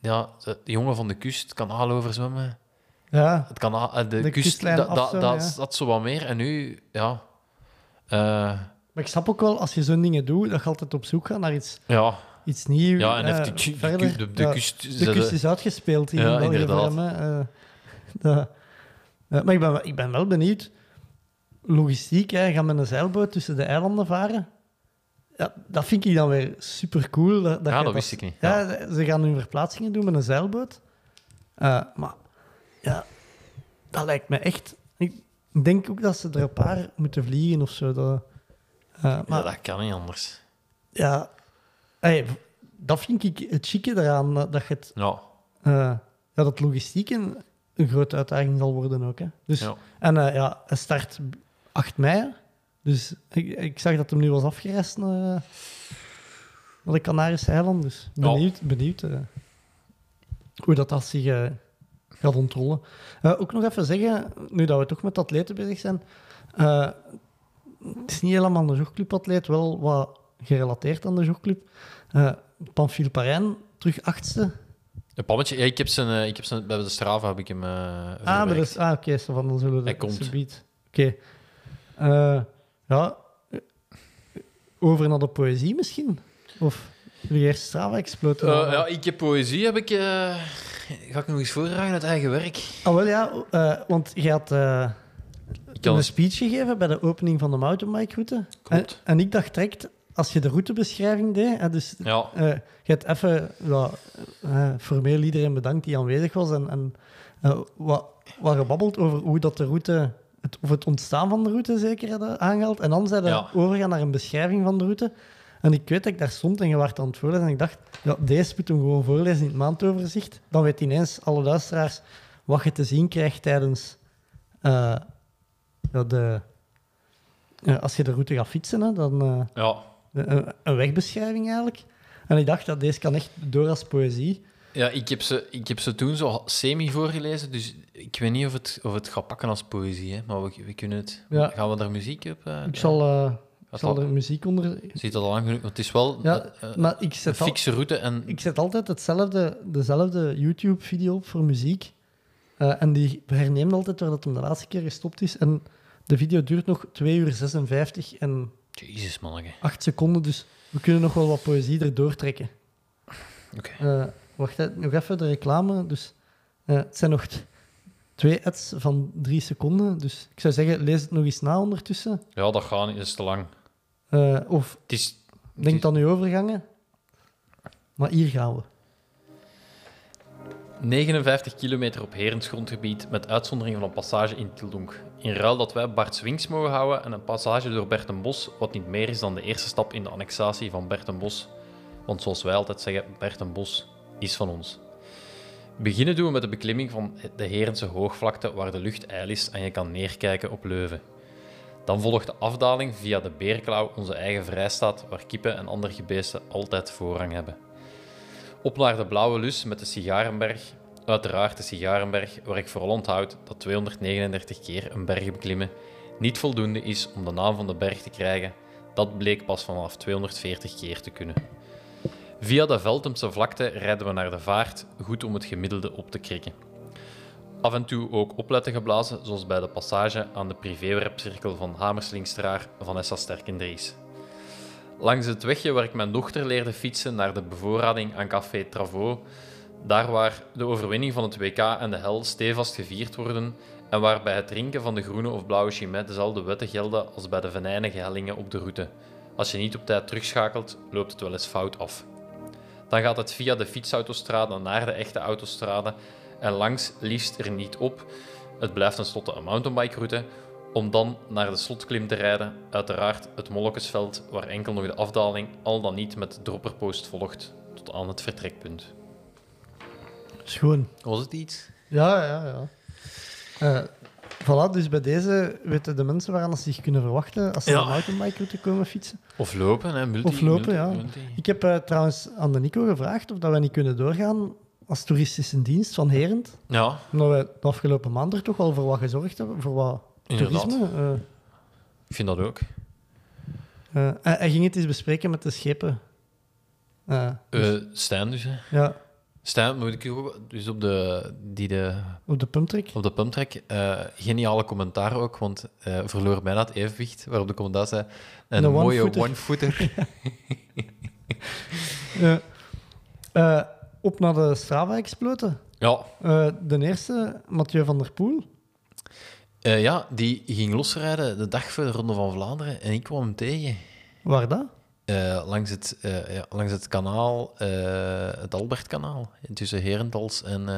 ja, de jongen van de kust, het kanaal overzwemmen. Ja, Het kanaal, eh, de, De kust, kustlijn dat, dat, dat, ja. dat zo wat meer. En nu, ja. eh, maar ik snap ook wel, als je zo'n dingen doet, dat je altijd op zoek gaat naar iets, ja, iets nieuws. ja, en heeft de, Ja, kust... de kust is uitgespeeld hier Ja, in inderdaad. [LAUGHS] dat- ja, maar ik ben, wel- ik ben wel benieuwd. Logistiek, hè, gaan met een zeilboot tussen de eilanden varen. Ja, dat vind ik dan weer super cool. Dat, Ja, je dat wist ik niet. Ja, ze gaan nu verplaatsingen doen met een zeilboot. Maar ja, dat lijkt me echt. Ik denk ook dat ze er een paar moeten vliegen of zo. Dat, eh, maar Ja, dat kan niet anders. ja, ey, dat vind ik het chique eraan. Dat dat je het Ja, eh, ja, dat logistiek een, een grote uitdaging zal worden ook. Hè. Dus, Ja. En eh, ja, hij start 8 mei. Dus ik, ik zag dat hem nu was afgereisd naar, eh, naar de Canarische eilanden. Dus Ja. benieuwd, benieuwd eh, hoe dat, dat zich eh, gaat ontrollen. Eh, ook nog even zeggen, nu dat we toch met atleten bezig zijn. eh, het is niet helemaal een jogclub-atleet, wel wat gerelateerd aan de jogclub. Eh Pamphile Parijn, terug achtste. een pammetje. Ja, ik heb zijn, ik heb zijn, bij de Strava heb ik hem Ah, is, ah oké, van dan zullen we Hij komt. Oké. Ja, over naar de poëzie misschien? Of wil je eerst Strava exploten? Ja, ik heb poëzie, heb ik... ga ik nog eens voordragen uit eigen werk? Ah, wel ja, eh, want je had eh, kan een speech gegeven bij de opening van de mountainbike-route. En, Klopt. en ik dacht direct, als je de routebeschrijving deed, hè, dus Ja, eh, je hebt even ja, formeel iedereen bedankt die aanwezig was en, en wat, wat gebabbeld over hoe dat de route, het, of het ontstaan van de route zeker hadden aangehaald. En dan zijn we Ja. overgaan naar een beschrijving van de route. En ik weet dat ik daar stond en je werd aan het voorlezen en ik dacht, ja, deze moet hem gewoon voorlezen in het maandoverzicht. Dan weet ineens alle luisteraars wat je te zien krijgt tijdens eh, ja, de... als je de route gaat fietsen, hè, dan... eh, ja. een, een wegbeschrijving eigenlijk. En ik dacht dat deze kan echt door als poëzie. ja ik, heb ze, ik heb ze toen zo semi voorgelezen, dus ik weet niet of het, of het gaat pakken als poëzie, hè, maar we, we kunnen het... Ja. Gaan we daar muziek op? eh, Ik zal, ik zal er muziek onder... Ziet dat al lang genoeg? Want het is wel Ja, eh, maar ik een zet, al, fikse route en... ik zet altijd hetzelfde, dezelfde YouTube-video op voor muziek. Eh, en die herneemt altijd waar dat hem de laatste keer gestopt is. En de video duurt nog 2 uur 56 en Jezus, manneke. 8 seconden. Dus we kunnen nog wel wat poëzie erdoor trekken. Oké. Eh, wacht, nog even de reclame. Dus, het zijn nog twee ads van drie seconden. Dus ik zou zeggen, lees het nog eens na ondertussen. Ja, dat gaat niet, dat is te lang. Eh, of Het is... denk is- aan uw overgangen. Maar hier gaan we. 59 kilometer op Herens grondgebied, met uitzondering van een passage in Tildonk. In ruil dat wij Bart Swings mogen houden en een passage door Bertenbos, wat niet meer is dan de eerste stap in de annexatie van Bertenbos. Want zoals wij altijd zeggen, Bertenbos is van ons. Beginnen doen we met de beklimming van de Herense hoogvlakte, waar de lucht ijl is en je kan neerkijken op Leuven. Dan volgt de afdaling via de Beerklauw, onze eigen vrijstaat, waar kippen en andere gebeesten altijd voorrang hebben. Op naar de Blauwe Lus met de Sigarenberg. Uiteraard de Sigarenberg, waar ik vooral onthoud dat 239 keer een berg beklimmen niet voldoende is om de naam van de berg te krijgen. Dat bleek pas vanaf 240 keer te kunnen. Via de Veltemse vlakte rijden we naar de vaart, goed om het gemiddelde op te krikken. Af en toe ook opletten geblazen, zoals bij de passage aan de privéwerpcirkel van Hamerslingstraar Vanessa Sterkendries. Langs het wegje waar ik mijn dochter leerde fietsen naar de bevoorrading aan Café Travaux, daar waar de overwinning van het WK en de hel stevast gevierd worden en waar bij het drinken van de groene of blauwe chimet dezelfde wetten gelden als bij de venijnige hellingen op de route. Als je niet op tijd terugschakelt, loopt het wel eens fout af. Dan gaat het via de fietsautostrade naar de echte autostrade en langs liefst er niet op. Het blijft tenslotte een mountainbikeroute, om dan naar de slotklim te rijden, uiteraard het Mollekesveld, waar enkel nog de afdaling al dan niet met dropperpost volgt, tot aan het vertrekpunt. Schoon. Was het iets? Ja, ja, ja. Eh, Voilà, dus bij deze weten de mensen waaraan ze zich kunnen verwachten als ze Ja. een mountainbike komen fietsen. Of lopen, hè. Multi, Of lopen, multi- ja. multi. Ik heb eh, trouwens aan de Nico gevraagd of dat wij niet kunnen doorgaan als toeristische dienst van Herent. Ja, Omdat wij de afgelopen maand er toch wel voor wat gezorgd hebben, voor wat Inderdaad. toerisme. eh. ik vind dat ook. Eh, hij, hij ging het eens bespreken met de schepen. Eh, dus, Stijn dus, hè. ja, Stijn, moet ik ook... Dus op de... Die de op de pumptrek. Op de pumptrack, eh, geniale commentaar ook, want verloor bijna het evenwicht. Waarop de commentaar zei: een, Een mooie one-footer." [LAUGHS] op naar de Strava-exploten. ja, Eh, de eerste, Mathieu van der Poel. Eh, ja, die ging losrijden de dag voor de Ronde van Vlaanderen en ik kwam hem tegen. Waar dat? Eh, langs, het, ja, langs het kanaal, het Albertkanaal, tussen Herentals en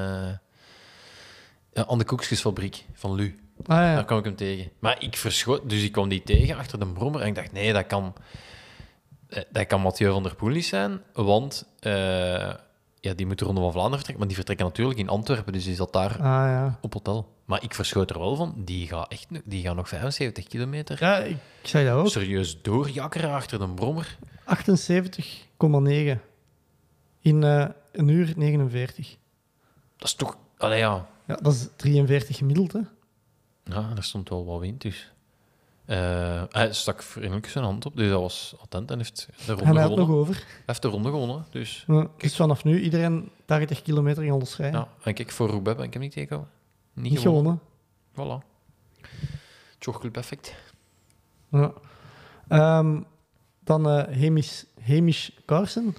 aan de koekjesfabriek van Lu. Ah Daar ja. kwam ik hem tegen. Maar ik verschoot, dus ik kwam die tegen achter de brommer en ik dacht, nee, dat kan, dat kan Mathieu van der Poel niet zijn, want ja, die moet de Ronde van Vlaanderen vertrekken, maar die vertrekken natuurlijk in Antwerpen, dus die zat daar Ah ja. op hotel. Maar ik verschoot er wel van, die gaat, echt, nog- die gaat nog 75 kilometer Ja, ik, zei dat ook. serieus doorjakkeren achter de brommer. 78,9 in eh, een uur 49. Dat is toch... Allee, ja. Ja, dat is 43 gemiddeld, hè? Ja, er stond wel wat wind, dus... Eh, hij stak vriendelijk zijn hand op, dus dat was attent en heeft de ronde En hij had nog gewonnen. over. Hij heeft de ronde gewonnen, dus... Ja, dus vanaf nu iedereen 80 kilometer in alles rijden. Ja, en kijk, voor Roubaix ben ik hem niet tegengekomen. Niet, Niet gewonnen. gewonnen. Voilà. Chocolate effect. Ja. Ehm, dan eh Hamish, Hamish Carson.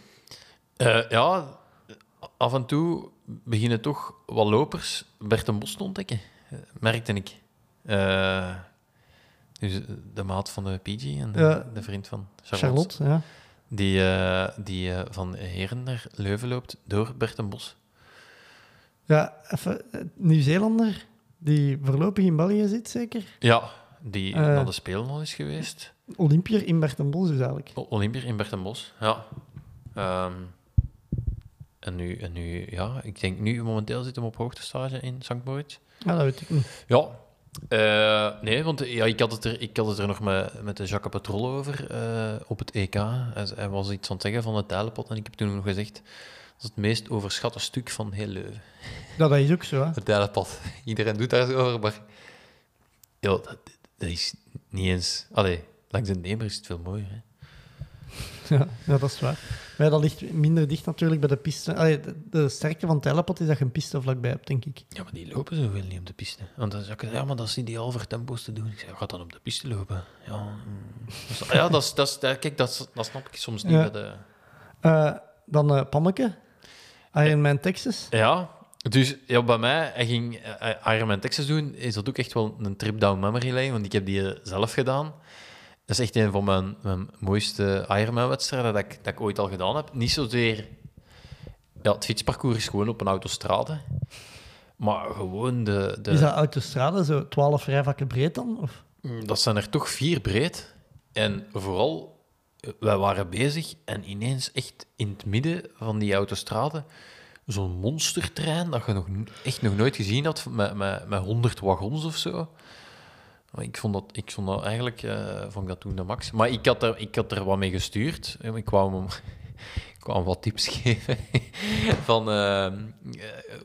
Eh, ja, af en toe beginnen toch wat lopers Bert en Bos te ontdekken, merkte ik. Eh, dus de maat van de PG en de, Ja. de vriend van Charlotte. Charlotte, ja. Die, eh, die eh, van Heren naar Leuven loopt door Bert en Bos. Ja, even, eh, Nieuw-Zeelander die voorlopig in België zit, zeker. Ja, die naar de Spelen al is geweest. Olympier in Bertenbos dus eigenlijk. O- Olympier in Bert en Bos, ja. Ehm, en, nu, en nu, ja, ik denk nu momenteel zit hem op hoogtestage in St. Moritz. Ja, dat weet ik niet. Ja. Eh, nee, want ja, ik, had het er, ik had het er nog met, met de Jacques Patrol over eh, op het EK. Hij, hij was iets aan het zeggen van het tijlenpot en ik heb toen nog gezegd dat is het meest overschatte stuk van heel Leuven. Ja, dat is ook zo, hè. Het tijlenpad. [LAUGHS] Iedereen doet daar zo over, maar dat, dat is niet eens... Allee, langs de Nemer is het veel mooier. Hè? [LAUGHS] Ja, ja, dat is waar. Maar dat ligt minder dicht natuurlijk bij de piste. Allee, de, de sterkte van Telepot is dat je een piste vlakbij hebt, denk ik. Ja, maar die lopen zoveel niet op de piste. Want dan zou ik ja, maar dat is ideaal voor tempo's te doen. Ik zeg, ga dan op de piste lopen. Ja, mm. Ja dat is, dat is, kijk, dat, dat snap ik soms niet Ja. bij de... Eh, dan eh Pammeke, Ironman Texas. Ja, dus ja, bij mij, hij ging eh, Ironman Texas doen, is dat ook echt wel een trip down memory lane, want ik heb die zelf gedaan. Dat is echt een van mijn, mijn mooiste Ironman-wedstrijden dat ik, dat ik ooit al gedaan heb. Niet zozeer... Ja, het fietsparcours is gewoon op een autostrade. Maar gewoon de... de Is dat autostrade, zo 12 rijvakken breed dan? Of? Mm, Dat zijn er toch vier breed. En vooral, eh, wij waren bezig en ineens echt in het midden van die autostrade zo'n monstertrein dat je nog, echt nog nooit gezien had met, met, met 100 wagons of zo. Ik vond dat, ik vond dat eigenlijk eh, vond ik dat toen de max. Maar ik had er, ik had er wat mee gestuurd. Eh, Ik kwam hem [LAUGHS] ik kwam wat tips [LAUGHS] geven van eh,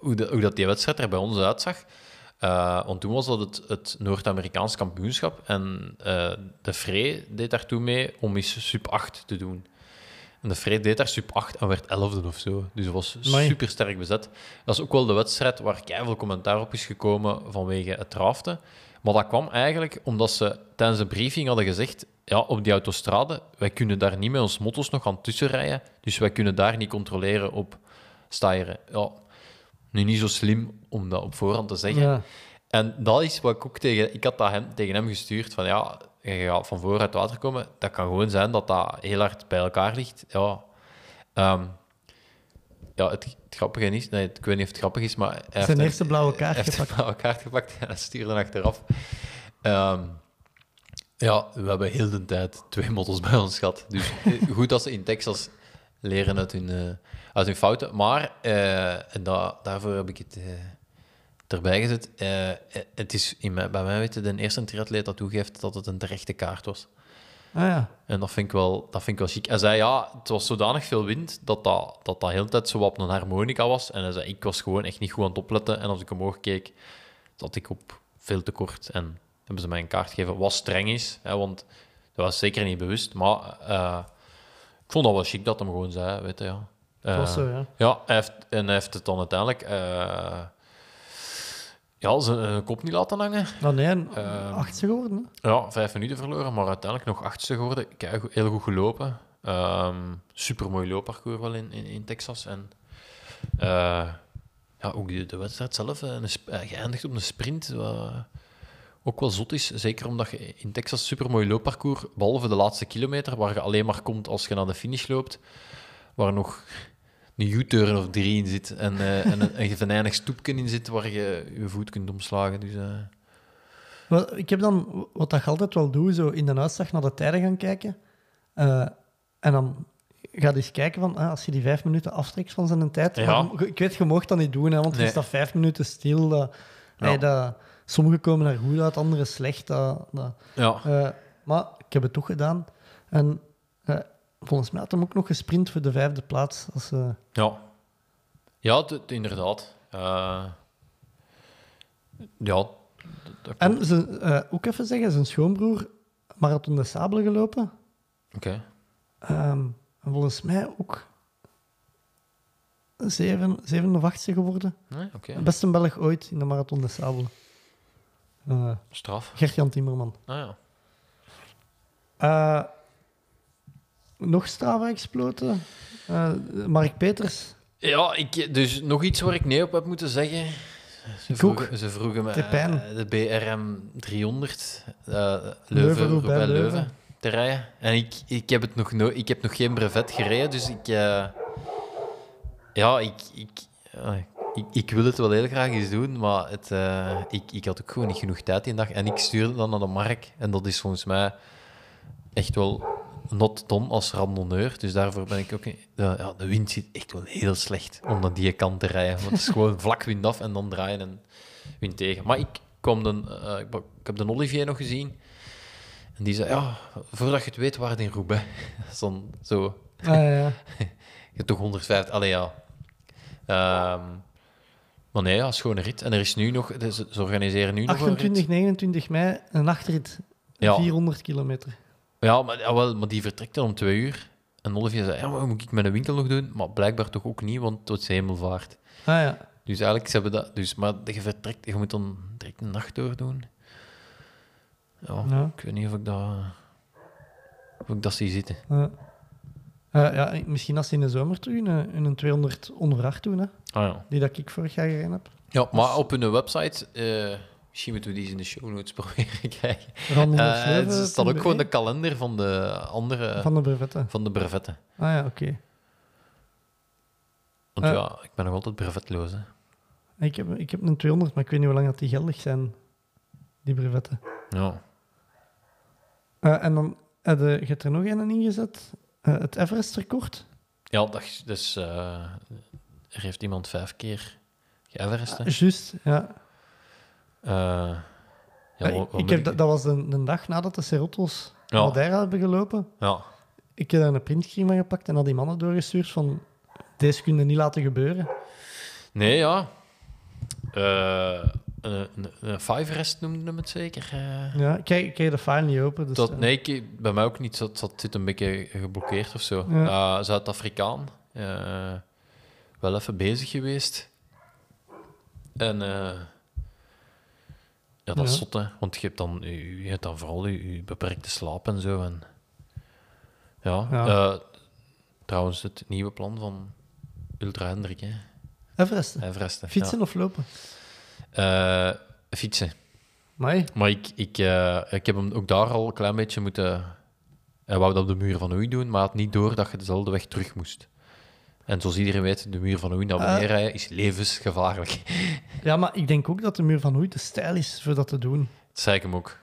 hoe, de- hoe dat die wedstrijd er bij ons uitzag. Eh, want toen was dat het, het Noord-Amerikaans kampioenschap. En de Frey deed daar toen mee om eens sub 8 te doen. En de Frey deed daar sub 8 en werd 11e of zo. Dus dat was super sterk bezet. Dat is ook wel de wedstrijd waar veel commentaar op is gekomen vanwege het draften. Maar dat kwam eigenlijk omdat ze tijdens de briefing hadden gezegd: ja, op die autostrade, wij kunnen daar niet met ons motto's nog aan tussenrijden. Dus wij kunnen daar niet controleren op stijeren. Ja, nu niet zo slim om dat op voorhand te zeggen. Ja. En dat is wat ik ook tegen... Ik had dat hem, tegen hem gestuurd, van ja, je gaat van voor uit het water komen. Dat kan gewoon zijn dat dat heel hard bij elkaar ligt. Ja, Ehm, ja het, het grappige is... Nee, ik weet niet of het grappig is, maar... Hij Zijn eerste blauwe kaart heeft gepakt. een blauwe kaart gepakt en stuurde achteraf. Ehm, ja, we hebben heel de tijd twee motto's bij ons gehad. Dus eh, goed dat ze in Texas leren uit hun, eh, uit hun fouten. Maar, eh, en da- daarvoor heb ik het... erbij gezet. Het is in mij, bij mij weten de eerste triatleet dat toegeeft dat het een terechte kaart was. Ah ja. En dat vind ik wel, dat vind ik wel chic. Hij zei, ja, het was zodanig veel wind dat dat, dat, dat heel de tijd zo op een harmonica was. En hij zei, ik was gewoon echt niet goed aan het opletten. En als ik omhoog keek, zat ik op veel te kort. En hebben ze mij een kaart gegeven, wat streng is. Hè, want dat was zeker niet bewust. Maar eh, ik vond dat wel chic dat hem gewoon zei, weet je, ja. Was Eh, zo, ja. ja, hij heeft, en hij heeft het dan uiteindelijk... eh, ja, zijn eh, kop niet laten hangen. Nou nee, een Ehm, achtste geworden. Ja, vijf minuten verloren, maar uiteindelijk nog achtste geworden. Kijk, heel goed gelopen. super mooi loopparcours wel in, in, in Texas. En eh, ja, ook de, de wedstrijd zelf, eh, een geëindigd op een sprint. wat ook wel zot is, zeker omdat je in Texas super mooi loopparcours, behalve de laatste kilometer, waar je alleen maar komt als je naar de finish loopt, waar nog een U-turn of drie in zit en, eh, en een, een stoepje in zit waar je je voet kunt omslagen. Dus, eh, Ik heb dan, wat je altijd wel doe, zo in de uitslag naar de tijden gaan kijken. Eh, en dan ga je eens kijken van, ah, als je die vijf minuten aftrekt van zijn tijd. Ja. maar ik weet, je mag dat niet doen, hè, want je Nee. staat vijf minuten stil. Dat, Ja. hey, dat, sommige komen er goed uit, andere slecht. Dat, dat, ja. maar ik heb het toch gedaan. En volgens mij had hem ook nog gesprint voor de vijfde plaats. Als, eh, Ja, ja inderdaad. Eh, ja, en ze, eh, ook even zeggen, zijn schoonbroer Marathon de Sable gelopen. Oké. Ehm, en volgens mij ook zeven, zevende of achtste geworden. Nee, oké. Best een Belg ooit in de Marathon de Sable. Eh Straf. Gert-Jan Timmerman. Ah ja. Nog Strava-exploten. Eh, Mark Peters. Ja, ik, dus nog iets waar ik nee op heb moeten zeggen. Ze ze vroegen me De eh, BRM 300 eh Leuven, Leuven, Roubaix, Leuven te rijden. En ik, ik, heb het nog no ik heb nog geen brevet gereden, dus ik... eh, ja, ik, ik, ik, ik wil het wel heel graag eens doen, maar het, ik, ik had ook gewoon niet genoeg tijd die dag. En ik stuurde dan naar de markt. En dat is volgens mij echt wel not done als randonneur. Dus daarvoor ben ik ook... De, ja, de wind zit echt wel heel slecht om naar die kant te rijden. Want het is gewoon [LAUGHS] vlak wind af en dan draaien en wind tegen. Maar ik, kwam de, eh, ik, heb de Olivier nog gezien. En die zei, ja, voordat je het weet, waren het in Roubaix. [LAUGHS] Dan zo... Ah, ja, ja. [LAUGHS] Je hebt toch 150... Allee, ja. Ehm, maar nee, ja, schone rit. En er is nu nog... dus Ze organiseren nu nog een 28, rit. 29 mei, een nachtrit. Ja. 400 kilometer. Ja, maar, ja, wel, maar die vertrekt dan om twee uur. En Olivier zei, ja, maar moet ik een winkel nog doen? Maar blijkbaar toch ook niet, want het is hemelvaart. Ah ja. Dus eigenlijk, ze hebben dat... Dus, maar je vertrekt... Je moet dan direct een nacht doordoen. Ja, Ja. ik weet niet of ik dat... Of ik dat zie zitten. ja. Eh, ja, misschien als ze in de zomer terug in een, in een 200 onvracht doen, hè, Ah ja. die dat ik vorig jaar gereden heb. Ja, maar op hun website... eh, misschien moeten we die in de show notes [LAUGHS] proberen krijgen. Random Eh, er staat ook gewoon de kalender van de andere... Van de brevetten. Van de brevetten. Ah ja, oké. Want Eh. ja, ik ben nog altijd brevetloos, hè. Ik heb, ik heb een 200, maar ik weet niet hoe lang dat die geldig zijn, die brevetten. Ja. Eh, en dan heb je, hebt er nog een ingezet. Eh, het Everest-record. Ja, dat is... Dus, eh, er heeft iemand vijf keer geëverest, hè. Juist, ja. Eh, ja, wat- ik, heb, dat, dat was de, de dag nadat de Cerrotos Ja. Madeira hebben gelopen. Ja. Ik heb daar een printscreen van gepakt en had die mannen doorgestuurd van... Deze kunnen niet laten gebeuren. Nee, ja. Eh, een, een, een five rest noemde hem het zeker. eh. Ja, ik krijg de file niet open. Dus, dat, nee, ik, bij mij ook niet. Dat, dat zit een beetje geblokkeerd of zo. Ja. Zuid-Afrikaan. wel even bezig geweest. En ja, dat is zot, hè. Want je hebt dan, je hebt dan vooral je, je beperkte slaap en zo. En, ja, eh, trouwens, het nieuwe plan van Ultra Hendrik, hè. Everest. Everest, hè. Fietsen of lopen? Eh, fietsen. Maar Maar ik, ik, eh, ik heb hem ook daar al een klein beetje moeten... Hij wou dat op de muur van Oei doen, maar had niet door dat je dezelfde weg terug moest. En zoals iedereen weet, de muur van Oei naar beneden is levensgevaarlijk. [LAUGHS] Ja, maar ik denk ook dat de muur van Hoei te stijl is voor dat te doen. Dat zei ik hem ook.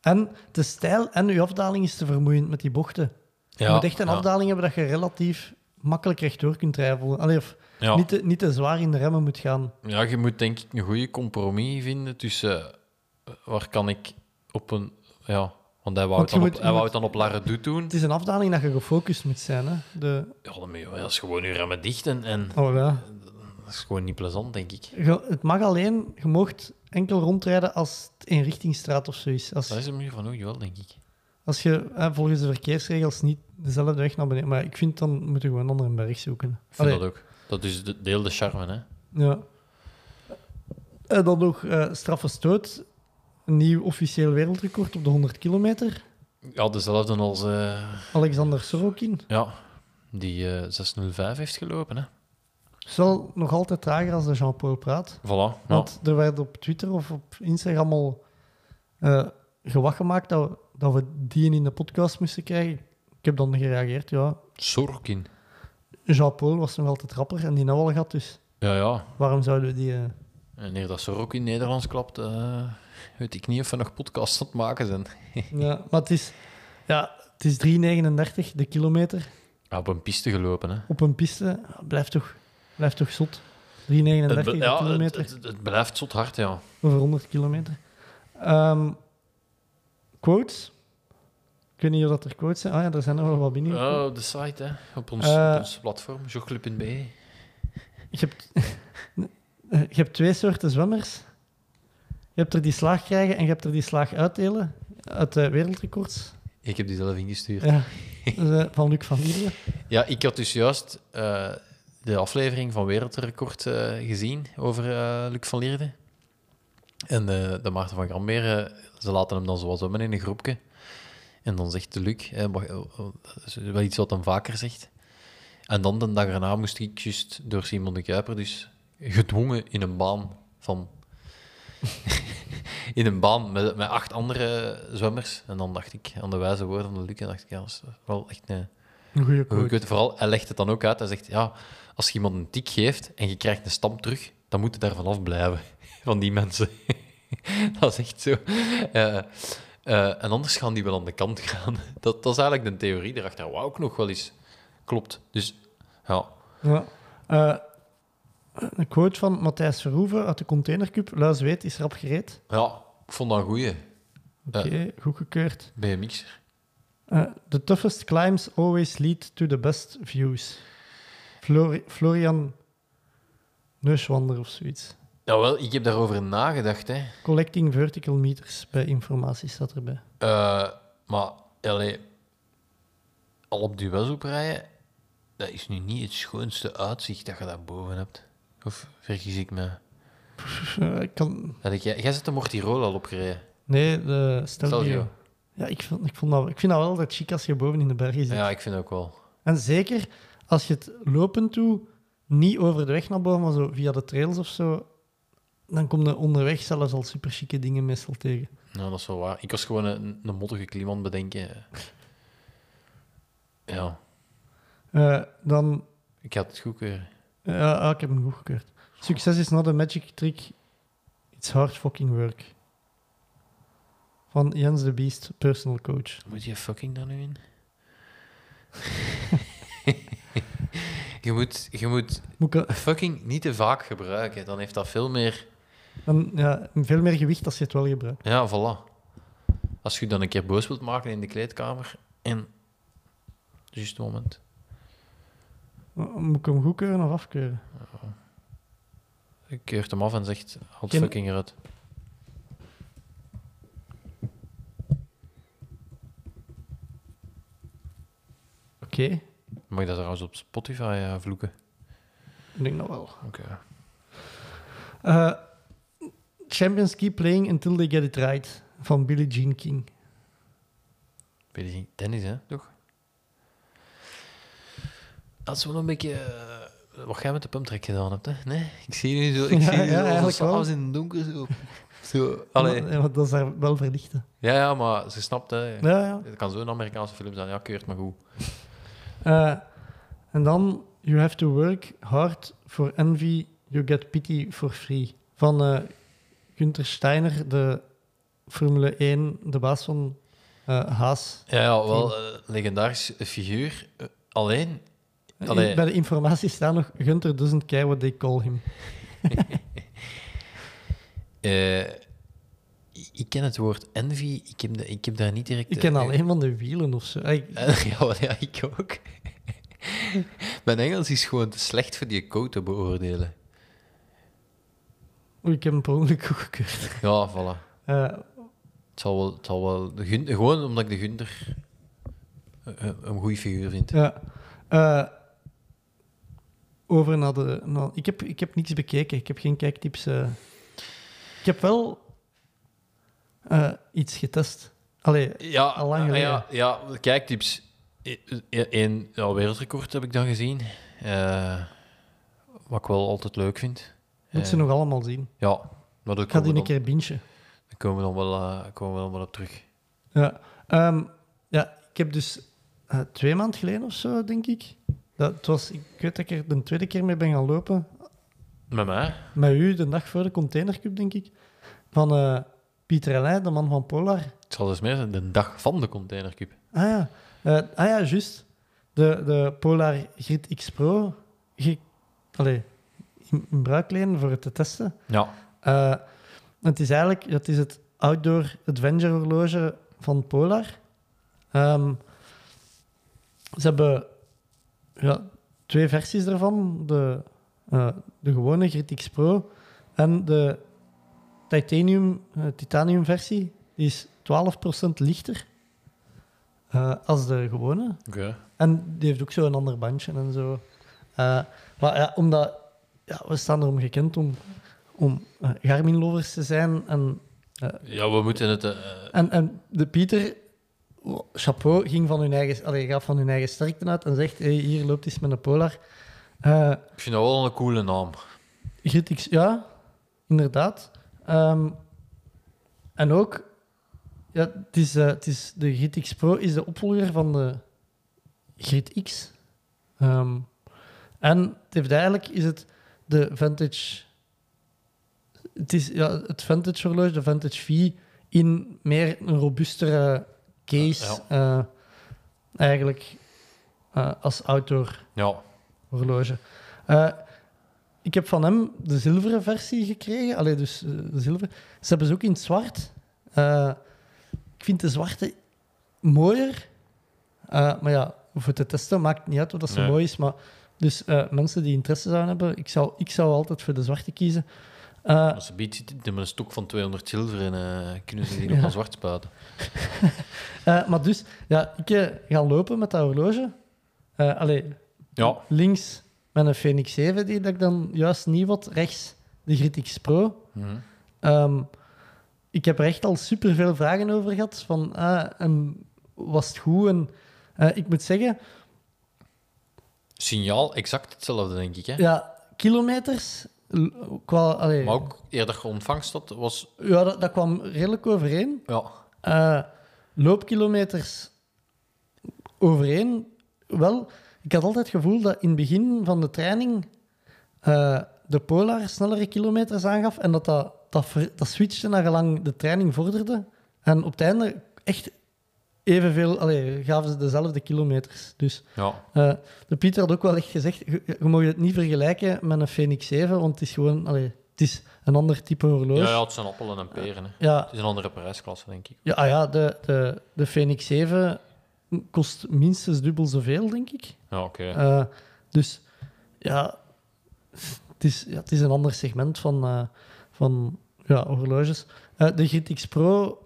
En te stijl en uw afdaling is te vermoeiend met die bochten. Je Ja, moet echt een ja. afdaling hebben dat je relatief makkelijk rechtdoor kunt rijden. Allee, of Ja. niet, te, niet te zwaar in de remmen moet gaan. ja, je moet denk ik een goede compromis vinden tussen eh, waar kan ik op een... Ja, want hij wou, Want het je dan, moet- op, je hij wou moet- het dan op doen. Het is een afdaling dat je gefocust moet zijn. Hè? De, Ja, dan moet je dat is gewoon je remmen dicht en, en oh ja. dat is gewoon niet plezant, denk ik. Je- het mag alleen, je mocht enkel rondrijden als het een richtingstraat of zo is. Als, Dat is een manier van hoe wel, denk ik. als je eh, volgens de verkeersregels niet dezelfde weg naar beneden... Maar ik vind dan moeten we gewoon een andere berg zoeken. Ik vind Allee, dat ook. Dat is de, deel de charme, hè. Ja. En dan nog eh straffe stoot. Een nieuw officieel wereldrecord op de 100 kilometer. Ja, dezelfde als... eh, Alexander Sorokin. ja, die eh 605 heeft gelopen, hè. Is wel nog altijd trager als de Jean-Paul praat. Voilà. Ja. Want er werd op Twitter of op Instagram al eh gewacht gemaakt dat we, dat we die in de podcast moesten krijgen. Ik heb dan gereageerd, ja. Sorkin. Jean-Paul was nog altijd rapper en die nou al gehad, dus Ja, ja. waarom zouden we die... eh, En wanneer dat Sorok in Nederlands klapt, eh, weet ik niet of we nog podcasts aan het maken zijn. [LAUGHS] Ja, maar het is, ja, het is 3,39 de kilometer Ja, op een piste gelopen, hè. op een piste. Blijft toch, blijft toch zot. 3,39 Het, de be- ja, kilometer het, het blijft zot hard, ja. over 100 kilometer. Ehm, quotes? Ik weet niet of dat er quotes zijn. Ah ja, er zijn er wel wat binnen. Ja, op de site, hè. Op ons, Eh, op ons platform, jogclub.be. Je, hebt, [LAUGHS] je hebt twee soorten zwemmers. Je hebt er die slaag krijgen en je hebt er die slaag uitdelen. Uit de wereldrecords. Ik heb die zelf ingestuurd. Ja. [LAUGHS] Eh, van Luc van Lierde. Ja, ik had dus juist eh, de aflevering van Wereldrecord eh, gezien over Luc van Lierde. En de Maarten van Grambeer, eh, ze laten hem dan zoals in een groepje. En dan zegt de Luc, wel iets wat hem vaker zegt. En dan de dag erna moest ik juist door Simon de Kuiper dus gedwongen in een baan van... [LAUGHS] in een baan met, met acht andere zwemmers. En dan dacht ik aan de wijze woorden van de Luc, en dacht ik, ja, dat is wel echt een... Goede weet, vooral, hij legt het dan ook uit. Hij zegt, ja, als je iemand een tik geeft en je krijgt een stamp terug, dan moet je daar vanaf blijven. [LAUGHS] Van die mensen. [LAUGHS] dat is echt zo. Eh, eh, en anders gaan die wel aan de kant gaan. Dat, dat is eigenlijk de theorie daarachter. Wat ook nog wel eens klopt. Dus, ja. Ja. Eh, een quote van Matthijs Verhoeven uit de Containercup. Luis weet is rap gereed. Ja, ik vond dat een goeie. Oké, goedgekeurd. BMX'er. Eh, the toughest climbs always lead to the best views. Flori- Florian Neuswander of zoiets. Nou wel, ik heb daarover nagedacht, hè. Collecting vertical meters bij informatie staat erbij. Eh, maar, allee, al op die op rijden, dat is nu niet het schoonste uitzicht dat je daar boven hebt. Of vergis ik me? Eh, ik kan... Dat jij, jij zit de Mortirolo al opgereden. Nee, de Stelvio. Stelvio. Ja, ik, vond, ik, vond dat, ik vind dat wel altijd chic als je boven in de bergen zit. Ja, ik vind ook wel. En zeker als je het lopen toe niet over de weg naar boven, maar zo via de trails of zo, dan kom je onderweg zelfs al super chique dingen meestal tegen. Nou, dat is wel waar. Ik was gewoon een, een mottige klim bedenken. Ja, Eh, dan, ik had het goedkeuren. Ja, ah, ik heb hem goedgekeurd. Succes is not a magic trick, it's hard fucking work. Van Jens de Beast, personal coach. Moet je fucking daar nu in? [LAUGHS] je, moet, je moet fucking niet te vaak gebruiken. Dan heeft dat veel meer... dan, ja, veel meer gewicht als je het wel gebruikt. Ja, voilà. Als je dan een keer boos wilt maken in de kleedkamer en... Juist moment. Moet ik hem goedkeuren of afkeuren? Je keurt hem af en zegt, Ken- fucking eruit. Oké, Mag ik dat trouwens op Spotify eh, vloeken? ik denk dat wel. Oké. Eh, champions keep playing until they get it right. Van Billie Jean King. Weet je niet, tennis, hè, toch? Dat is wel een beetje... eh, wat jij met de pumptrack gedaan hebt, hè? Nee? Ik zie je nu zo... Ik Ja, zie zo wel. in het donker zo... zo allee. Ja, want dat is daar wel verlichten. Ja, ja, maar ze snapt, hè. Ja, ja. Het kan zo'n Amerikaanse film zijn. Ja, keurt maar goed. Eh, en dan, you have to work hard for envy, you get pity for free. Van eh Günther Steiner, de Formule 1, de baas van eh, Haas. Ja, ja wel, eh, legendarisch figuur. Alleen, Allee. Bij de informatie staat nog: Gunter doesn't care what they call him. [LAUGHS] Eh, ik- ken het woord envy, ik heb, de- ik heb daar niet direct... Ik ken eh, alleen van de wielen of zo. Ik- Eh, [LAUGHS] ja, ja, ik ook. [LAUGHS] Mijn Engels is gewoon te slecht voor die code te beoordelen. Ik heb hem per ongeluk goedgekeurd. Ja, voilà. Eh, Het zal wel... Het zal wel de Gun- gewoon omdat ik de Gunter eh, een goede figuur vind. ja. Eh, over naar de. naar- ik, heb, ik heb niks bekeken. Ik heb geen kijktips. eh. Ik heb wel eh, iets getest. Allee, Ja, Al lang ah, geleden. ja, ja, kijktips. Eén ja, wereldrecord heb ik dan gezien. Eh, wat ik wel altijd leuk vind. moet ze nog allemaal zien. Ja, maar daar Ik ga die een keer dan, daar komen we dan wel, komen we dan wel op terug. Ja. Ehm, ja, ik heb dus twee maanden geleden of zo, denk ik. Dat, het was, ik weet dat ik er de tweede keer mee ben gaan lopen. Met mij? Met u, de dag voor de Containercup, denk ik. Van eh, Pieter de man van Polar. Het zal dus meer zijn de dag van de Containercup. Ah ja, Eh, ah, ja juist. De, de Polar Grid X Pro. allee, in, in bruik lenen voor het te testen. Ja. Eh, het is eigenlijk het, is het outdoor adventure horloge van Polar. Ehm, ze hebben ja, twee versies daarvan. De, eh, de gewone Grid X Pro en de titanium, eh, titanium versie. Die is 12% lichter eh, als de gewone. En die heeft ook zo een ander bandje en zo. Maar ja, omdat ja, we staan erom gekend om, om Garmin-lovers te zijn. En, Ja, we moeten het... en, en de Pieter, chapeau, ging van hun eigen, allee, gaat van hun eigen sterkte uit en zegt: hey, hier loopt eens met een Polar. Eh ik vind dat wel een coole naam. Grid X, ja, inderdaad. Ehm, en ook, ja, het is, eh, het is, de Pro is de opvolger van de Grid X. Ehm, en het heeft eigenlijk is het de Vantage. Het is ja, het Vantage horloge, de Vantage V, in meer een robuustere case. eh, eigenlijk eh, als outdoor Ja. horloge. Eh, ik heb van hem de zilveren versie gekregen. Allee, dus de zilver. Ze hebben ze ook in het zwart. Ik vind de zwarte mooier. Maar ja, voor te testen maakt niet uit of dat ze Nee. mooi is. Maar dus mensen die interesse zouden hebben, ik zou, ik zou altijd voor de zwarte kiezen. Eh, Als ze biedt zit met een stok van 200 zilver en eh, kunnen ze die [LAUGHS] Ja. nog aan zwart spuiten. [LAUGHS] eh, maar dus, ja, ik ga lopen met dat horloge. Eh allee, Ja. links met een Phoenix 7, die dat ik dan juist niet had. Rechts de Grid X Pro. Mhm. Ehm, ik heb er echt al superveel vragen over gehad. Van, ah, en was het goed? En, eh, ik moet zeggen, Signaal exact hetzelfde, denk ik. Hè? ja, kilometers... l- Qua, allee, Maar ook eerder ontvangst dat was... ja, dat, dat kwam redelijk overeen. Ja. Eh, loopkilometers overeen. Wel, ik had altijd het gevoel dat in het begin van de training eh, de Polar snellere kilometers aangaf en dat dat, dat, ver- dat switchte naar gelang de training vorderde. En op het einde echt evenveel, allee, gaven ze dezelfde kilometers. Dus Ja. eh, de Pieter had ook wel echt gezegd, je, je mag het niet vergelijken met een Phoenix 7, want het is gewoon, allee, het is een ander type horloge. Ja, ja, het zijn appelen en peren. Ja, Het is een andere prijsklasse, denk ik. ja, ah ja de, de, de Phoenix 7 kost minstens dubbel zoveel, denk ik. Ja, oké. Eh, dus ja het, is, ja, het is een ander segment van, eh, van ja, horloges. De Grid X Pro,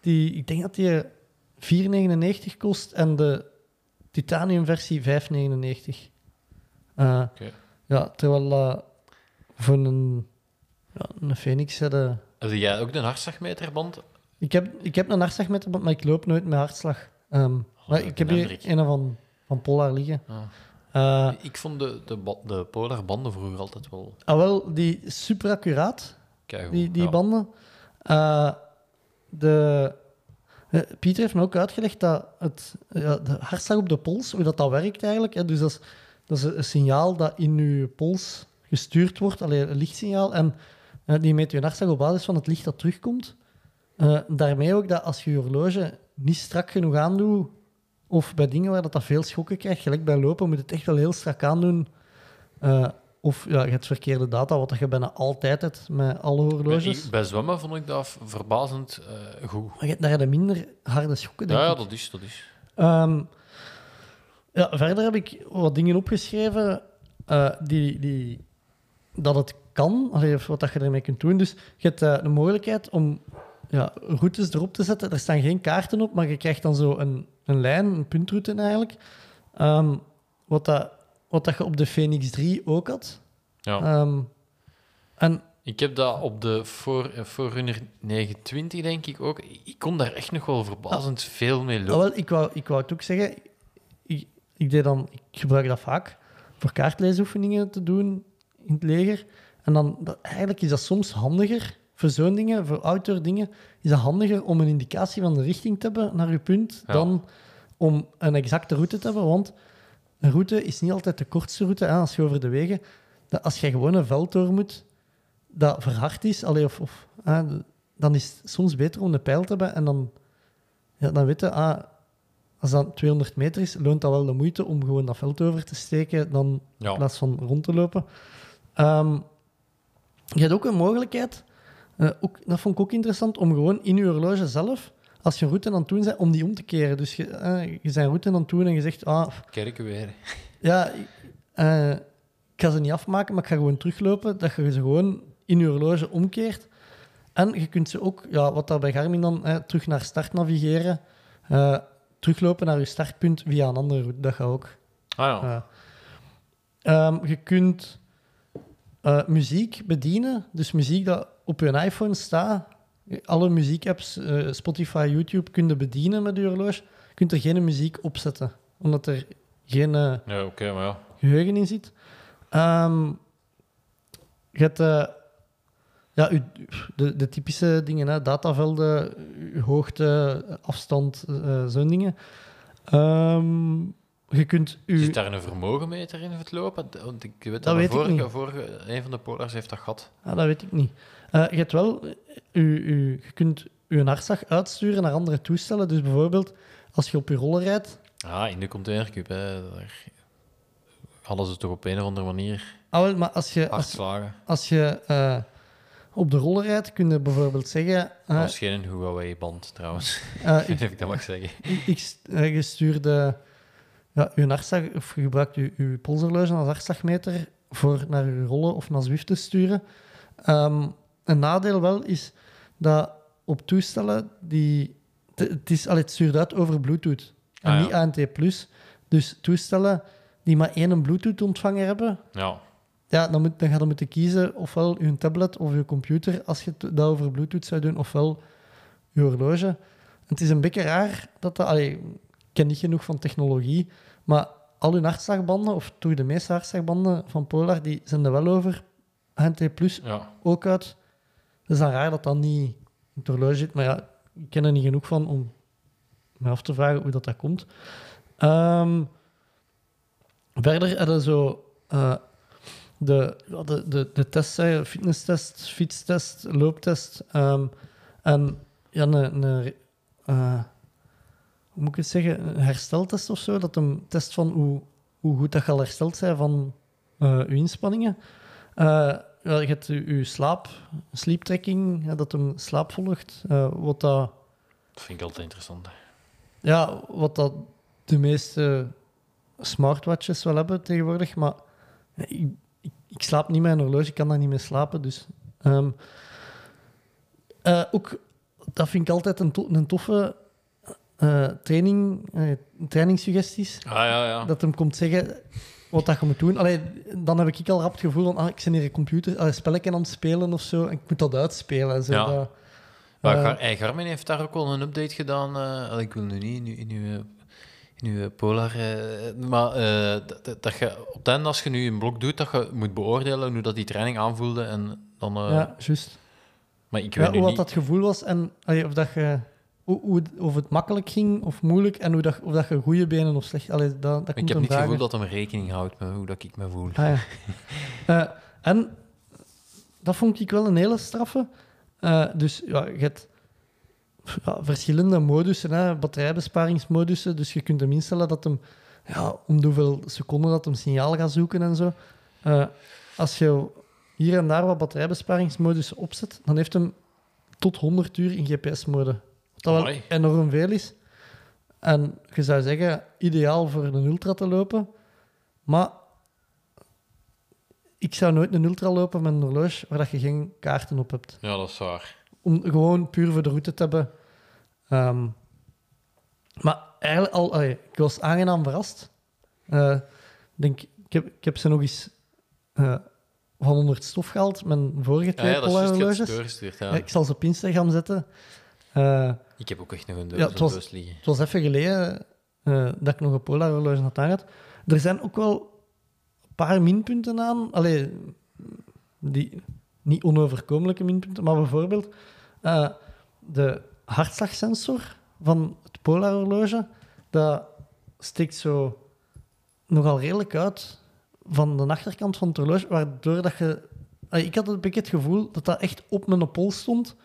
die, ik denk dat die 4,99 kost en de titanium versie 5,99. Eh. Ja, terwijl eh, voor een, ja, een Phoenix hadden... Heb jij ook de hartslagmeterband? Ik heb, ik heb een hartslagmeter, maar ik loop nooit met hartslag. Ehm, maar ik heb hier een van, van Polar liggen. Ah. Eh, Ik vond de, de, de Polar banden vroeger altijd wel... ah, wel, die super accuraat, die, die ja. banden. De, Pieter heeft me ook uitgelegd dat het, ja, de hartslag op de pols, hoe dat, dat werkt eigenlijk. Hè, dus dat is, dat is een signaal dat in je pols gestuurd wordt, alleen een lichtsignaal. En eh, die meet je hartslag op basis van het licht dat terugkomt. Eh, daarmee ook dat als je je horloge niet strak genoeg aandoet, of bij dingen waar dat, dat veel schokken krijgt, gelijk bij lopen, moet het echt wel heel strak aandoen. Eh, of ja, je hebt verkeerde data, wat dat je bijna altijd hebt met alle horloges. Ik- bij zwemmen vond ik dat verbazend eh, goed. Maar je hebt daar de minder harde schokken, denk Ja, ja, dat is, dat is. Ehm, ja, verder heb ik wat dingen opgeschreven eh, die, die, dat het kan, of wat dat je ermee kunt doen. Dus je hebt eh, de mogelijkheid om ja, routes erop te zetten. Er staan geen kaarten op, maar je krijgt dan zo een, een lijn, een puntroute eigenlijk. Ehm, wat, dat, wat dat je op de Phoenix 3 ook had. Ja. Ehm, en Ik heb dat op de voor, eh, Forerunner 920, denk ik ook. Ik kon daar echt nog wel verbazend veel mee Ah, lopen. wel, ik, wou, ik wou het ook zeggen. Ik, ik, deed dan, ik gebruik dat vaak voor kaartleesoefeningen te doen in het leger. En dan, dat, eigenlijk is dat soms handiger voor zo'n dingen, voor outdoor dingen, is dat handiger om een indicatie van de richting te hebben naar je punt Ja. dan om een exacte route te hebben. Want een route is niet altijd de kortste route hè, als je over de wegen. Dat als je gewoon een veld door moet dat verhard is, allee, of, of, hè, dan is het soms beter om de pijl te hebben en dan, ja, dan weet je, ah, als dat 200 meter is, loont dat wel de moeite om gewoon dat veld over te steken dan Ja. in plaats van rond te lopen. Ehm, je hebt ook een mogelijkheid, eh, ook, dat vond ik ook interessant, om gewoon in je horloge zelf, als je een route aan het doen bent, om die om te keren. Dus je, eh, je een route aan het doen en je zegt, ah, Kerken weer. ja, ik- eh, ik ga ze niet afmaken, maar ik ga gewoon teruglopen. Dat je ze gewoon in je horloge omkeert. En je kunt ze ook, ja, wat daar bij Garmin dan, eh, terug naar start navigeren. eh, teruglopen naar je startpunt via een andere route. Dat gaat ook. Ah ja. Ehm, je kunt muziek bedienen. Dus muziek dat op je iPhone staat. Alle muziekapps, eh, Spotify, YouTube, kun je bedienen met je horloge. Je kunt er geen muziek op zetten, omdat er geen eh, Ja, maar ja. geheugen in zit. Ehm, je hebt eh, ja, u- de, de typische dingen, hè, datavelden, hoogte, afstand, zo'n dingen. Ehm, je kunt u... Zit daar een vermogenmeter in het lopen? Want ik weet dat, weet ik vorige, niet. vorige, een van de polars heeft dat gehad. Ah, dat weet ik niet. Eh, je, hebt wel, u, u, je kunt je hartslag uitsturen naar andere toestellen. Dus bijvoorbeeld, als je op je rollen rijdt... Ah, in de containercube. Hè. Daar hadden ze toch op een of andere manier Ah, wel, maar als je, als, je eh, op de rollen rijdt, kun je bijvoorbeeld zeggen... Dat eh, was geen Huawei-band, trouwens. eh, [LAUGHS] Ik weet niet of ik dat mag zeggen. [LAUGHS] Ik, ik stuurde ja, je hartslag, of je gebruikt je, je polshorloge als hartslagmeter voor naar je rollen of naar Zwift te sturen. Ehm, een nadeel wel is dat op toestellen die. Het, is, allee, het stuurt uit over Bluetooth en Ah, ja. niet ANT. Dus toestellen die maar één Bluetooth-ontvanger hebben, Ja. ja, dan, moet, dan ga je moeten kiezen ofwel je tablet of je computer als je dat over Bluetooth zou doen, ofwel je horloge. Het is een beetje raar dat dat... Allee, ik ken niet genoeg van technologie, maar al hun hartslagbanden, of toch de meeste hartslagbanden van Polar, die zijn er wel over HNT Plus ja. ook uit. Is dan raar dat dat niet in het horloge zit, maar ja, ik ken er niet genoeg van om me af te vragen hoe dat, dat komt. Ehm, verder hadden zo eh, de, de, de, de tests, fitnesstest, fietstest, looptest ehm, en ja, een, een, eh, hoe moet ik het zeggen, een hersteltest of zo, dat een test van hoe, hoe goed dat je al hersteld bent van eh je inspanningen. Je hebt je, je slaap, sleeptracking, ja, dat hem slaap volgt. eh, wat, dat, Dat vind ik altijd interessant. ja, wat dat de meeste smartwatches wel hebben tegenwoordig. Maar ik, ik, ik slaap niet met een horloge, ik kan daar niet mee slapen. Dus, ehm, eh, ook, dat vind ik altijd een, to- een toffe eh, training, trainingssuggesties. Ah, ja, ja. dat hem komt zeggen wat dat je moet doen. Allee, dan heb ik al rap het gevoel van, ah, ik ben hier een computer, ah, een spelletje aan het spelen of zo, en ik moet dat uitspelen. en Zo, Ja. dat- Maar hey, Garmin heeft daar ook wel een update gedaan. eh, ik wil nu niet in, uw- in uw, in uw Polar... eh, maar dat, dat- dat je op einde, als je nu een blok doet, dat je moet beoordelen hoe dat die training aanvoelde. En dan, ja, juist. Maar ik weet nu hoe wat niet... dat gevoel was en allee, of, dat je, hoe, hoe, het- of het makkelijk ging of moeilijk en hoe dat, of dat je goede benen of slecht... Allee, dat, dat Ik heb niet het gevoel dat hem rekening houdt met hoe dat ik me voel. Ah, ja. [LAUGHS] Eh, en dat vond ik wel een hele straffe. Eh, dus ja, je hebt ja, verschillende modussen, hè, batterijbesparingsmodussen. Dus je kunt hem instellen dat hem ja, om de hoeveel seconden dat hem signaal gaat zoeken en zo. Eh, als je hier en daar wat batterijbesparingsmodussen opzet, dan heeft hem tot 100 uur in GPS-mode. Dat wel enorm veel is. En je zou zeggen, ideaal voor een ultra te lopen. Maar ik zou nooit een ultra lopen met een horloge waar dat je geen kaarten op hebt. Ja, dat is waar. Om gewoon puur voor de route te hebben. Ehm, maar eigenlijk al, allee, ik was aangenaam verrast. Eh, denk, ik, heb, ik heb ze nog eens eh, van onder het stof gehaald. Mijn vorige twee ja dat is het. Ja, ik zal ze op Instagram zetten. Eh, Ik heb ook echt nog een doos, Ja, een het was- doos liggen. het was even geleden eh, dat ik nog een Polar horloge had aangehad. Er zijn ook wel een paar minpunten aan. Allee, die niet onoverkomelijke minpunten, maar bijvoorbeeld eh, de hartslagsensor van het Polar horloge, dat steekt zo nogal redelijk uit van de achterkant van het horloge, waardoor dat je... Allee, ik had beetje het gevoel dat dat echt op mijn pols stond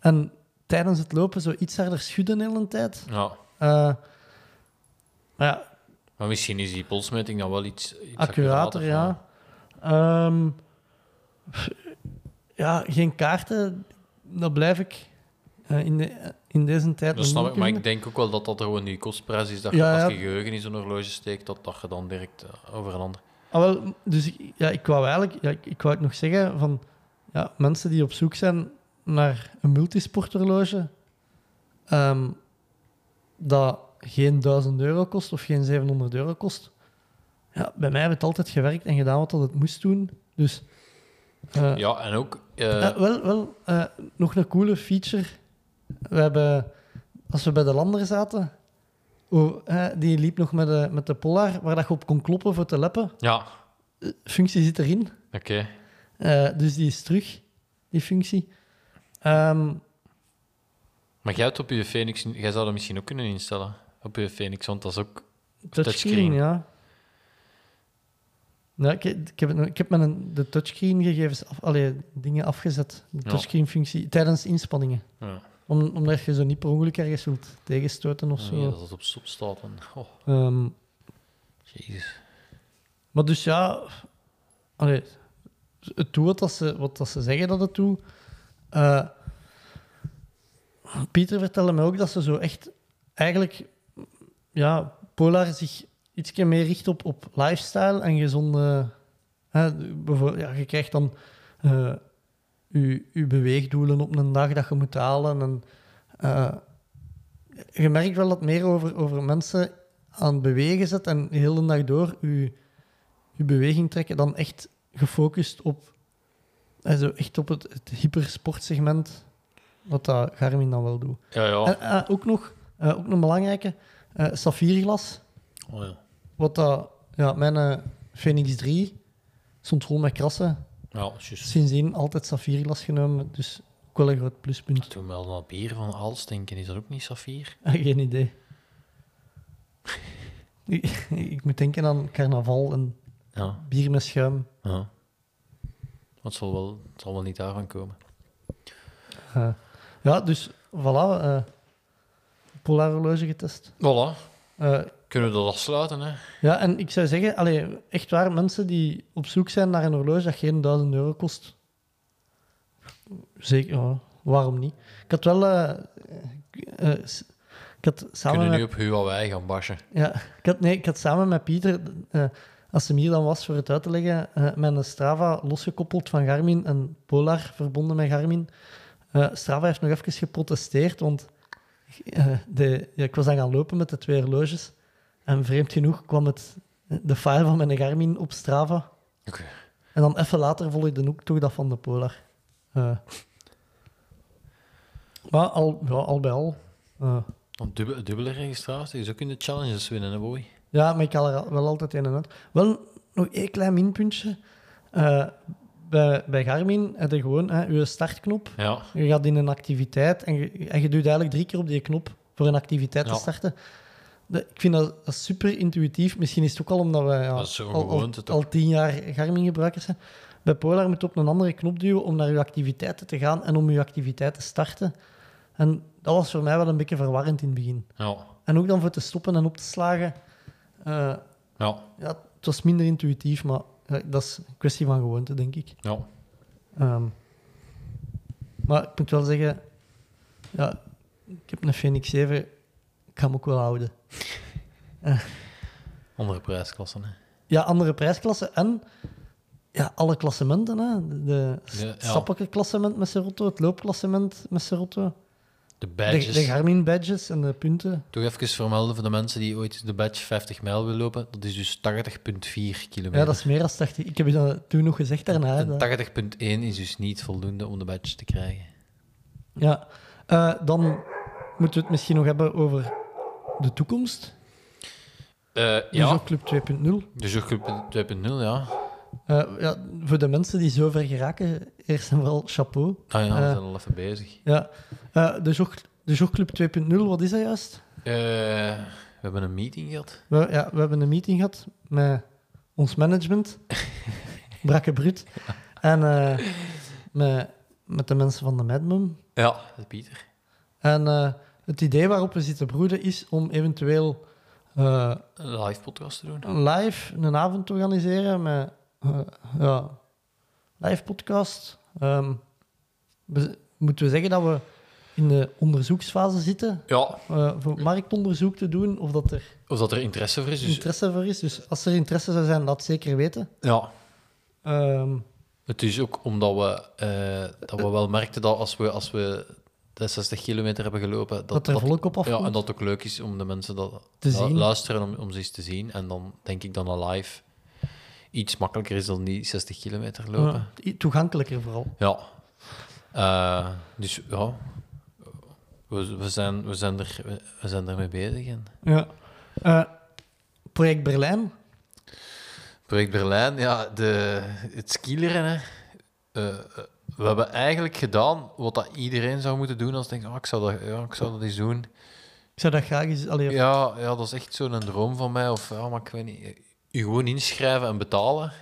en tijdens het lopen zo iets harder schudden de hele tijd. Ja. Eh, maar ja, Maar misschien is die polsmeting dan wel iets, iets accurater, ja. Ehm, ja, geen kaarten, dat blijf ik eh, in, de, in deze tijd Dat snap ik, maar ik denk ook wel dat dat er gewoon die kostprijs is. Dat Ja, je, als je geheugen in zo'n horloge steekt, dat, dat je dan direct eh, over een ander... Ah, wel, dus ik, ja, ik wou eigenlijk ja, ik, ik wou het nog zeggen van ja, mensen die op zoek zijn naar een multisporthorloge ehm, dat geen 1000 euro kost of geen 700 euro kost. Ja, bij mij heeft het altijd gewerkt en gedaan wat het moest doen. Dus eh, Ja, en ook... eh, Eh, wel, wel nog een coole feature. We hebben, als we bij de lander zaten, oh, die liep nog met de, met de Polar, waar dat je op kon kloppen voor te leppen. ja, functie zit erin, oké. Dus die is terug, die functie. Ehm, Maar jij hebt op je Phoenix... Jij zou dat misschien ook kunnen instellen. Op je Phoenix, want dat is ook... touchscreen, touchscreen. ja. Ja, ik, ik, heb, ik heb mijn, de touchscreen-gegevens, af, allee, dingen afgezet. De Ja. touchscreen-functie, tijdens inspanningen. Ja, Om, omdat je zo niet per ongeluk ergens wilt tegenstoten of zo. nee, dat het op stop staat. En, oh, Ehm, jezus. Maar dus ja, allee, het doet wat, dat ze, wat dat ze zeggen dat het doet. Eh, Pieter vertelde me ook dat ze zo echt eigenlijk, ja, Polar zich iets meer richt op, op lifestyle en gezonde. Hè, bijvoorbeeld, ja, je krijgt dan eh, je, beweegdoelen op een dag dat je moet halen. En, eh, je merkt wel dat meer over, over mensen aan het bewegen zet en de hele dag door je, je beweging trekken dan echt gefocust op, echt op het, het hypersportsegment, wat dat Garmin dan wel doet. Ja, ja. En eh, ook nog, eh, ook een belangrijke, eh saffierglas, Oh, ja. wat dat, ja, mijn Phoenix 3 stond vol met krassen. Ja, juist. Sindsdien altijd saffierglas genomen, dus ook wel een groot pluspunt. Toen wel dat bier van Als denken, is dat ook niet Safir? [LAUGHS] Geen idee. ik, ik moet denken aan carnaval en Ja, bier met schuim. ja. Het zal wel, het zal wel niet daarvan komen. Eh, ja, dus voilà. eh Polar horloge getest. Voilà. Eh, Kunnen we dat afsluiten, hè? ja, en ik zou zeggen, allee, echt waar, mensen die op zoek zijn naar een horloge dat geen 1000 euro kost. Zeker, waarom niet? Ik had wel. ik had samen Kunnen met nu op Huawei gaan bashen. Ja, ik had, nee, ik had samen met Pieter, als hem hier dan was voor het uit te leggen, eh mijn Strava losgekoppeld van Garmin en Polar verbonden met Garmin. Eh, Strava heeft nog even geprotesteerd, want eh, de, ja, ik was dan gaan lopen met de twee horloges. En vreemd genoeg kwam het, de file van mijn Garmin op Strava. Oké. En dan even later volgde ook toch dat van de Polar. Maar al, ja, al bij al. dubbele registratie is ook in de challenges winnen, hè, boy? Ja, maar ik haal er wel altijd een en uit. Wel, nog één klein minpuntje. Eh, bij, bij Garmin heb je gewoon hè, je startknop. Ja. Je gaat in een activiteit en je, en je doet eigenlijk drie keer op die knop voor een activiteit Ja. te starten. De- ik vind dat, super intuïtief. Misschien is het ook al omdat we ja, al, al, al tien jaar Garmin-gebruikers zijn. Bij Polar moet je op een andere knop duwen om naar je activiteiten te gaan en om je activiteit te starten. En dat was voor mij wel een beetje verwarrend in het begin. Ja. En ook dan voor te stoppen en op te slagen. Eh, Ja. ja, het was minder intuïtief, maar ja, dat is een kwestie van gewoonte, denk ik. Ja. Ehm, maar ik moet wel zeggen, ja, ik heb een Phoenix 7, ik ga hem ook wel houden. [LAUGHS] Andere prijsklassen. Hè. Ja, andere prijsklassen en ja, alle klassementen. Hè. De, de Ja, ja. stappenklassement met Serotto, het loopklassement met Serotto, De de, badges. de Garmin-badges en de punten. Toch even vermelden voor de mensen die ooit de badge 50 mijl willen lopen. Dat is dus 80,4 kilometer. Ja, dat is meer dan 80. Ik heb je dat toen nog gezegd daarna. hè, En dat- 80,1 is dus niet voldoende om de badge te krijgen. Ja, Eh, dan moeten we het misschien nog hebben over de toekomst. Eh De ja, Jogclub 2.0. de Jogclub 2.0, ja. Eh, ja, voor de mensen die zo ver geraken, eerst en vooral chapeau. Ah ja, we Eh. zijn al even bezig. Ja. Eh, de, jog, de Jogclub 2.0, wat is dat juist? We hebben een meeting gehad. We, ja, we hebben een meeting gehad met ons management, [LAUGHS] Brakke Brut, en met, met de mensen van de Madmum. Ja, Pieter. En het idee waarop we zitten broeden is om eventueel Een live podcast te doen. een live een avond te organiseren met ja, live podcast. Ehm, we- moeten we zeggen dat we in de onderzoeksfase zitten Ja, eh, voor marktonderzoek te doen of dat er of dat er interesse voor is. Dus, interesse voor is. Dus als er interesse zou zijn, laat zeker weten. ja, Ehm, het is ook omdat we, eh, dat we wel merkten dat als we, als we de 60 kilometer hebben gelopen, dat, dat er volk op ja, afkomt. en dat het ook leuk is om de mensen dat Te zien. luisteren om, om ze eens te zien. En dan denk ik dat een live iets makkelijker is dan die 60 kilometer lopen. Ja, toegankelijker vooral. Ja. Eh, dus ja, we, we, zijn, we, zijn er, we zijn ermee bezig. En Ja. Eh, project Berlijn. project Berlijn, ja, de, het skilerennen. eh, eh, we hebben eigenlijk gedaan wat dat iedereen zou moeten doen als denkt, oh, ik, zou dat, ja, ik zou dat eens doen. Ik zou dat graag eens... Allee, Ja, ja, dat is echt zo'n droom van mij. Of ja, maar ik weet niet. Je gewoon inschrijven en betalen.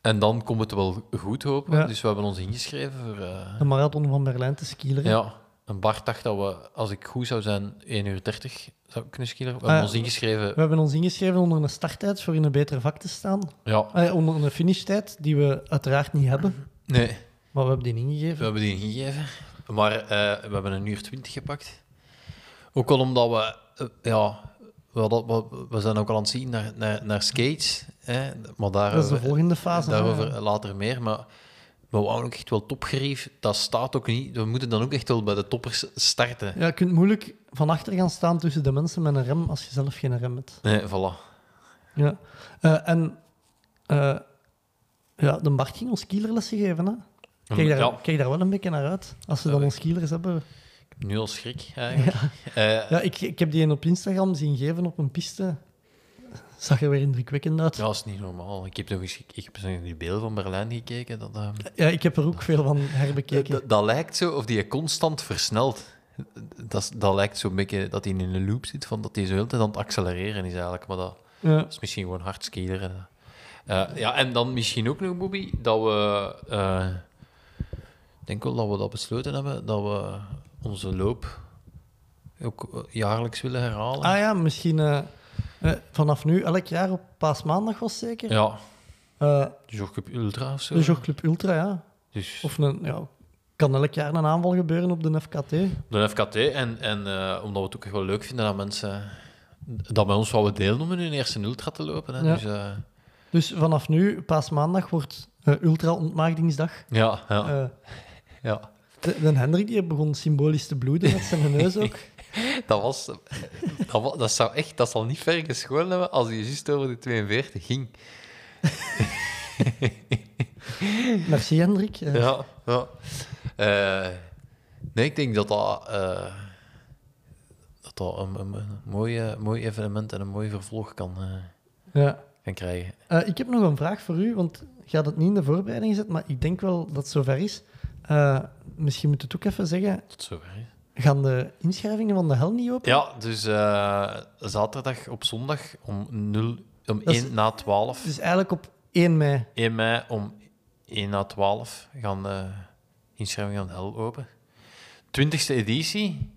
En dan komt het wel goed, hopen. we. Ja. Dus we hebben ons ingeschreven voor... eh, De marathon van Berlijn te skileren. Ja, en Bart dacht dat we, als ik goed zou zijn, 1 uur 30 zou kunnen skileren. We Ah, hebben ons ingeschreven. We hebben ons ingeschreven onder een starttijd voor in een beter vak te staan. Ja, Eh, onder een finishtijd, die we uiteraard niet hebben. nee, Maar we hebben die we ingegeven. hebben die ingegeven. Maar eh, we hebben een uur 20 gepakt. Ook al omdat we, ja, we, hadden- we, we zijn ook al aan het zien naar, naar, naar skates. Hè, maar daar, Dat is de volgende fase. daarover later meer. Maar we wouden ook echt wel topgerief. Dat staat ook niet. We moeten dan ook echt wel bij de toppers starten. Ja, je kunt moeilijk van achter gaan staan tussen de mensen met een rem als je zelf geen rem hebt. Nee, voilà. Ja. Eh, en eh, ja, de Bart ging ons skielerlessen geven. Hè? Kijk, daar, ja, kijk daar wel een beetje naar uit. Als ze dan Ja, ons skielers hebben. Nu al schrik, eigenlijk. Eh, Ja, ik, ik heb die een op Instagram zien geven op een piste. Zag er weer indrukwekkend uit. Ja, dat is niet normaal. Ik heb nog eens ik heb die beelden van Berlijn gekeken. Dat, ehm, Ja, ik heb er ook veel van herbekeken. dat, dat lijkt zo of die constant versnelt. Dat, dat lijkt zo'n beetje dat hij in een loop zit, van dat hij zo de hele tijd aan het accelereren is eigenlijk. Maar dat Ja. is misschien gewoon hard skileren. Eh, ja, en dan misschien ook nog, Bobby, dat we... eh, ik denk wel dat we dat besloten hebben, dat we onze loop ook eh, jaarlijks willen herhalen. Ah ja, misschien eh, vanaf nu elk jaar op paasmaandag was zeker. Ja, Eh, de Jogclub Ultra of zo. de Jogclub Ultra, ja. Dus... Of een, ja, kan elk jaar een aanval gebeuren op de FKT. De FKT. En, en omdat we het ook echt wel leuk vinden dat mensen dat bij ons wouden deelnemen hun eerste ultra te lopen. Hè. Ja. Dus, Dus vanaf nu, paasmaandag, wordt Ultra-ontmaagdingsdag. ja, ja, ja. De, de Hendrik die begon symbolisch te bloeden met zijn neus ook. [LAUGHS] Dat, was, dat, wa- dat zou echt, dat zal niet ver gescholen hebben als hij juist over de 42 ging. [LAUGHS] Merci, Hendrik. Eh, Ja, ja. Eh, nee, ik denk dat dat, eh, dat, dat een, een, een mooie, mooi evenement en een mooi vervolg kan, eh, ja. kan krijgen. Eh, ik heb nog een vraag voor u, want je had het niet in de voorbereiding gezet, maar ik denk wel dat het zover is. Eh, misschien moet het ook even zeggen, Tot zover. hè. gaan de inschrijvingen van de hel niet open? Ja, dus eh, zaterdag op zondag om, 0, om Dat is- 1 na 12. Dus eigenlijk op 1 mei. 1 mei om 1 na 12 gaan de inschrijvingen aan hel open. twintigste editie.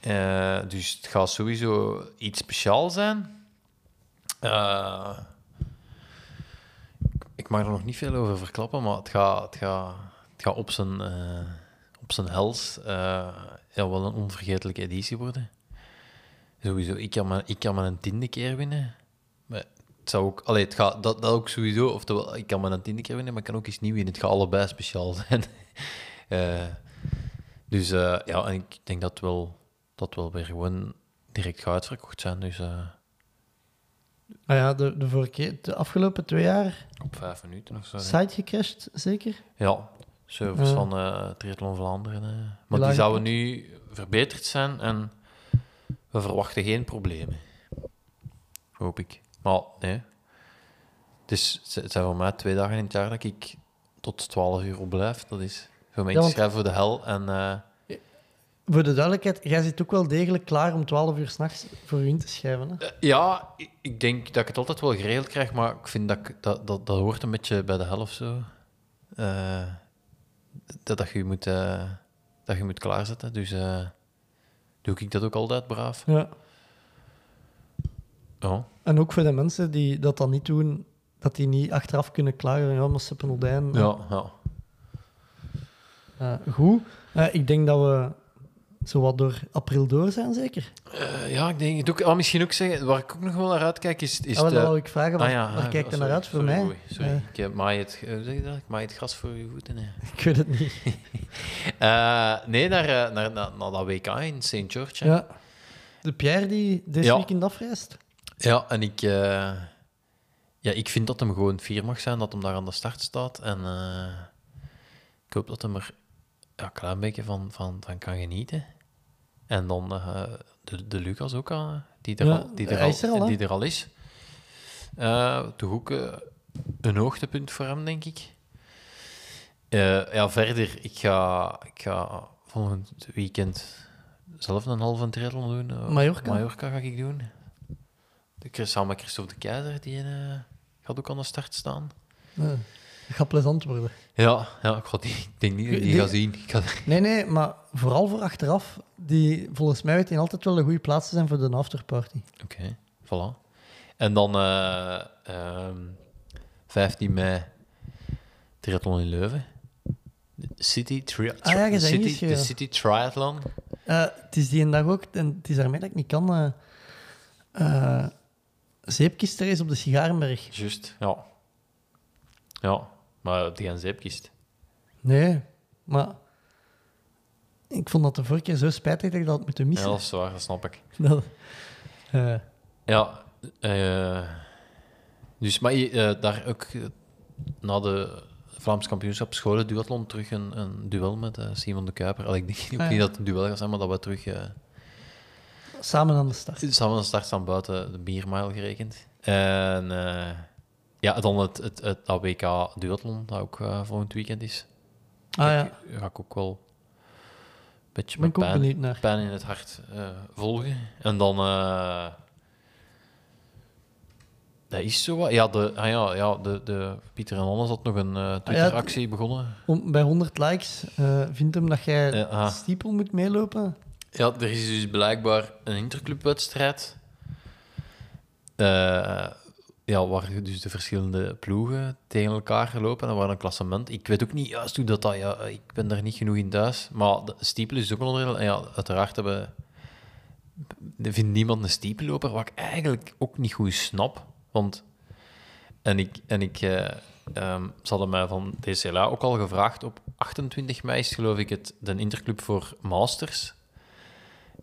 Eh, dus het gaat sowieso iets speciaals zijn. Eh, ik mag er nog niet veel over verklappen, maar het gaat, het gaat, gaat op zijn, eh, op zijn hels eh, ja, wel een onvergetelijke editie worden. Sowieso, ik kan maar, ik kan maar een tiende keer winnen. Maar het zou ook, allee, het gaat, dat, dat ook sowieso, oftewel, ik kan maar een tiende keer winnen, maar ik kan ook iets nieuw winnen. Het gaat allebei speciaal zijn. [LAUGHS] Eh, dus eh, ja, en ik denk dat wel, dat wel weer gewoon direct gaat uitverkocht zijn. Dus eh, Ah ja, de, de, vorige keer, de afgelopen twee jaar op vijf minuten of zo. site gecrashed, zeker? Ja, servers Ja. van eh Triathlon Vlaanderen. eh. Maar die zouden nu verbeterd zijn en we verwachten geen problemen. Hoop ik. Maar nee. Dus het zijn voor mij twee dagen in het jaar dat ik tot 12 uur op blijf. Dat is voor mij Ja, want- schrijven voor de hel. En eh, Voor de duidelijkheid, jij zit ook wel degelijk klaar om 12 uur s'nachts voor u in te schrijven. Hè? ja, ik, ik denk dat ik het altijd wel geregeld krijg, maar ik vind dat ik- dat, dat, dat hoort een beetje bij de hel of zo. Dat, dat, je moet, eh, dat je moet klaarzetten. Dus eh, doe ik dat ook altijd braaf. Ja. En ook voor de mensen die dat dan niet doen, dat die niet achteraf kunnen klagen. Ja, maar Seppenoldijn. Ja, ja. Eh, goed. Ik denk dat we zo wat door april door zijn, zeker. Eh, ja, ik denk het ook. Ah, misschien ook zeggen, waar ik ook nog wel naar uitkijk, is, is Ah, de... wou ik vragen, waar, Ah, ja, waar ah, kijkt je naar uit voor sorry, mij? sorry. Ik maai het, eh, zeg je dat? Ik maai het gras voor je voeten. hè. [LAUGHS] ik weet het niet. [LAUGHS] Eh, nee, naar, naar, naar, naar dat WK in St. George. hè. Ja. De Pierre die deze Ja. weekend afreist. Ja, en ik, ja, ik vind dat hem gewoon vier mag zijn, dat hem daar aan de start staat. En ik hoop dat hem er ja, een klein beetje van, van, van kan genieten. En dan eh, de, de Lucas ook, eh, die, er Ja, al, die, er al, die er al is. Eh, toch ook een hoogtepunt voor hem, denk ik. Ja, verder, ik ga, ik ga volgend weekend zelf een halve triathlon doen. Mallorca? Mallorca ga ik doen. De, samen met Christophe de Keizer, die gaat ook aan de start staan. Ja. Het gaat plezant worden. Ja, ja ik, ga die, ik denk niet dat ik die Die- ga zien. Ik ga, Nee, nee, maar vooral voor achteraf. Die, volgens mij weet hij altijd wel een goede plaats te zijn voor de afterparty. Oké, voilà. En dan eh, ehm, 15 mei triathlon in Leuven. De City, tri Ah ja, je de zei City, de City Triathlon. Eh, het is die een dag ook, en het is daarmee dat ik niet kan. eh eh, zeepkist er is op de Sigarenberg. Juist, ja. Ja, maar die gaan zeepkist. Nee, maar ik vond dat de vorige keer zo spijtig dat ik dat had moeten Ja, missen. dat is waar, dat snap ik. [LAUGHS] Dat- eh, Ja, eh, dus maar eh, daar ook na de Vlaams kampioenschap scholen duathlon terug een, een duel met Simon de Kuiper. Allee, ik denk ook Ah, ja. niet dat het een duel gaat zijn, maar dat we terug samen aan de start. samen aan de start staan buiten de biermile gerekend. En ja, dan het, het, het, WK duathlon, dat ook eh, volgend weekend is. Ah ja, Ga ik ook wel een beetje ben met pijn, naar. pijn in het hart eh, volgen. En dan... eh, dat is zo wat. Ja, de, ah ja, ja de, de Pieter en Hannes had nog een eh, Twitter-actie begonnen. Om, bij 100 likes vindt hem dat jij Ja, ah. stiepel moet meelopen. Ja, er is dus blijkbaar een interclubwedstrijd. Eh, ja, waar dus de verschillende ploegen tegen elkaar lopen. En waar een klassement. Ik weet ook niet juist hoe dat... dat ja, ik ben daar niet genoeg in thuis. Maar de stiepel is ook een onderdeel. En ja, uiteraard hebben... Vindt niemand een stiepelloper, wat ik eigenlijk ook niet goed snap. Want... En ik... En ik ehm, ze hadden mij van DCLA ook al gevraagd. Op 28 mei geloof ik het de interclub voor masters.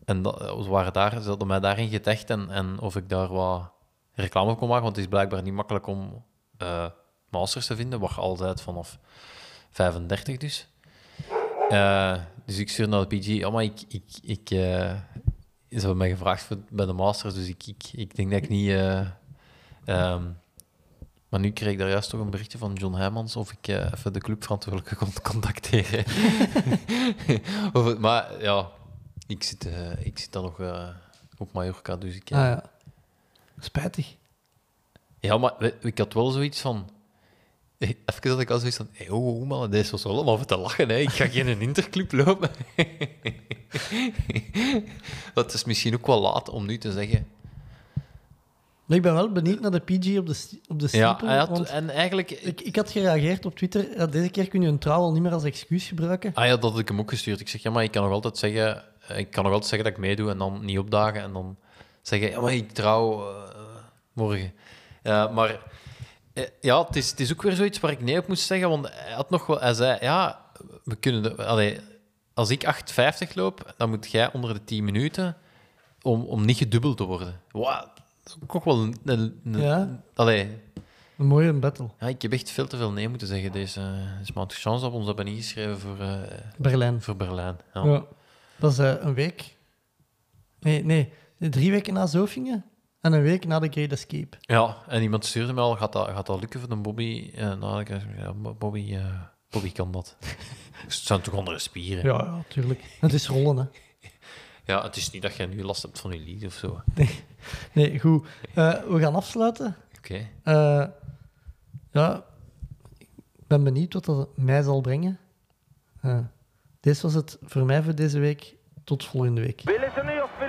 En dat, waren daar, ze hadden mij daarin getagd en, en of ik daar wat reclame kon maken, want het is blijkbaar niet makkelijk om eh, masters te vinden, waar altijd vanaf 35 dus. Eh, dus ik stuur naar de PG, oh, maar ik, ik, ik, eh, ze hebben mij gevraagd voor, bij de masters, dus ik, ik, ik denk dat ik niet... eh, ehm, maar nu kreeg ik daar juist toch een berichtje van John Heijmans of ik even de clubverantwoordelijke kon [LAUGHS] contacteren. [LAUGHS] of, maar ja, ik zit, ik zit dan nog eh, op Mallorca, dus ik... Ah ja. Spijtig. Ja, maar we- ik had wel zoiets van... Even dat ik al zoiets van... Hey, oh, oh man, deze was wel allemaal voor te lachen. Hè. Ik ga geen een [LAUGHS] interclub lopen. [LAUGHS] Dat is misschien ook wel laat om nu te zeggen. Maar ik ben wel benieuwd naar de PG op de, sti- op de Ja, steeple, hij had- want en eigenlijk... ik, ik had gereageerd op Twitter. ja, deze keer kun je een trouw al niet meer als excuus gebruiken. Ah ja, dat had ik hem ook gestuurd. Ik zeg, ja, maar ik kan nog altijd zeggen... eh, Ik kan nog altijd zeggen dat ik meedoe en dan niet opdagen. En dan zeggen, ja, maar ik trouw eh, morgen. Ja, maar eh, ja, het is, het is ook weer zoiets waar ik nee op moest zeggen. Want hij had nog wel... Hij zei, ja, we kunnen... De, allee, als ik 8,50 loop, dan moet jij onder de 10 minuten om, om niet gedubbeld te worden. Is ook wel een... een, een- Ja. allee, Een mooie battle. ja, ik heb echt veel te veel nee moeten zeggen deze, deze maand. Chance dat we ons hebben ingeschreven voor, eh, Berlijn. voor Berlijn. Ja. Ja. Dat is eh, een week. Nee, nee, drie weken na Zofingen en een week na de Great Escape. Ja, en iemand stuurde me al, gaat dat, gaat dat lukken voor een Bobby? Eh, nou, ik zei, ja, Bobby, eh, Bobby kan dat. [LAUGHS] het zijn toch andere spieren? Ja, ja, tuurlijk. Het is rollen, hè. Ja, het is niet dat je nu last hebt van je lied of zo. Nee, goed. Eh, we gaan afsluiten. Oké. Eh, ja, ik ben benieuwd wat dat mij zal brengen. Eh, dit was het voor mij voor deze week. Tot volgende week.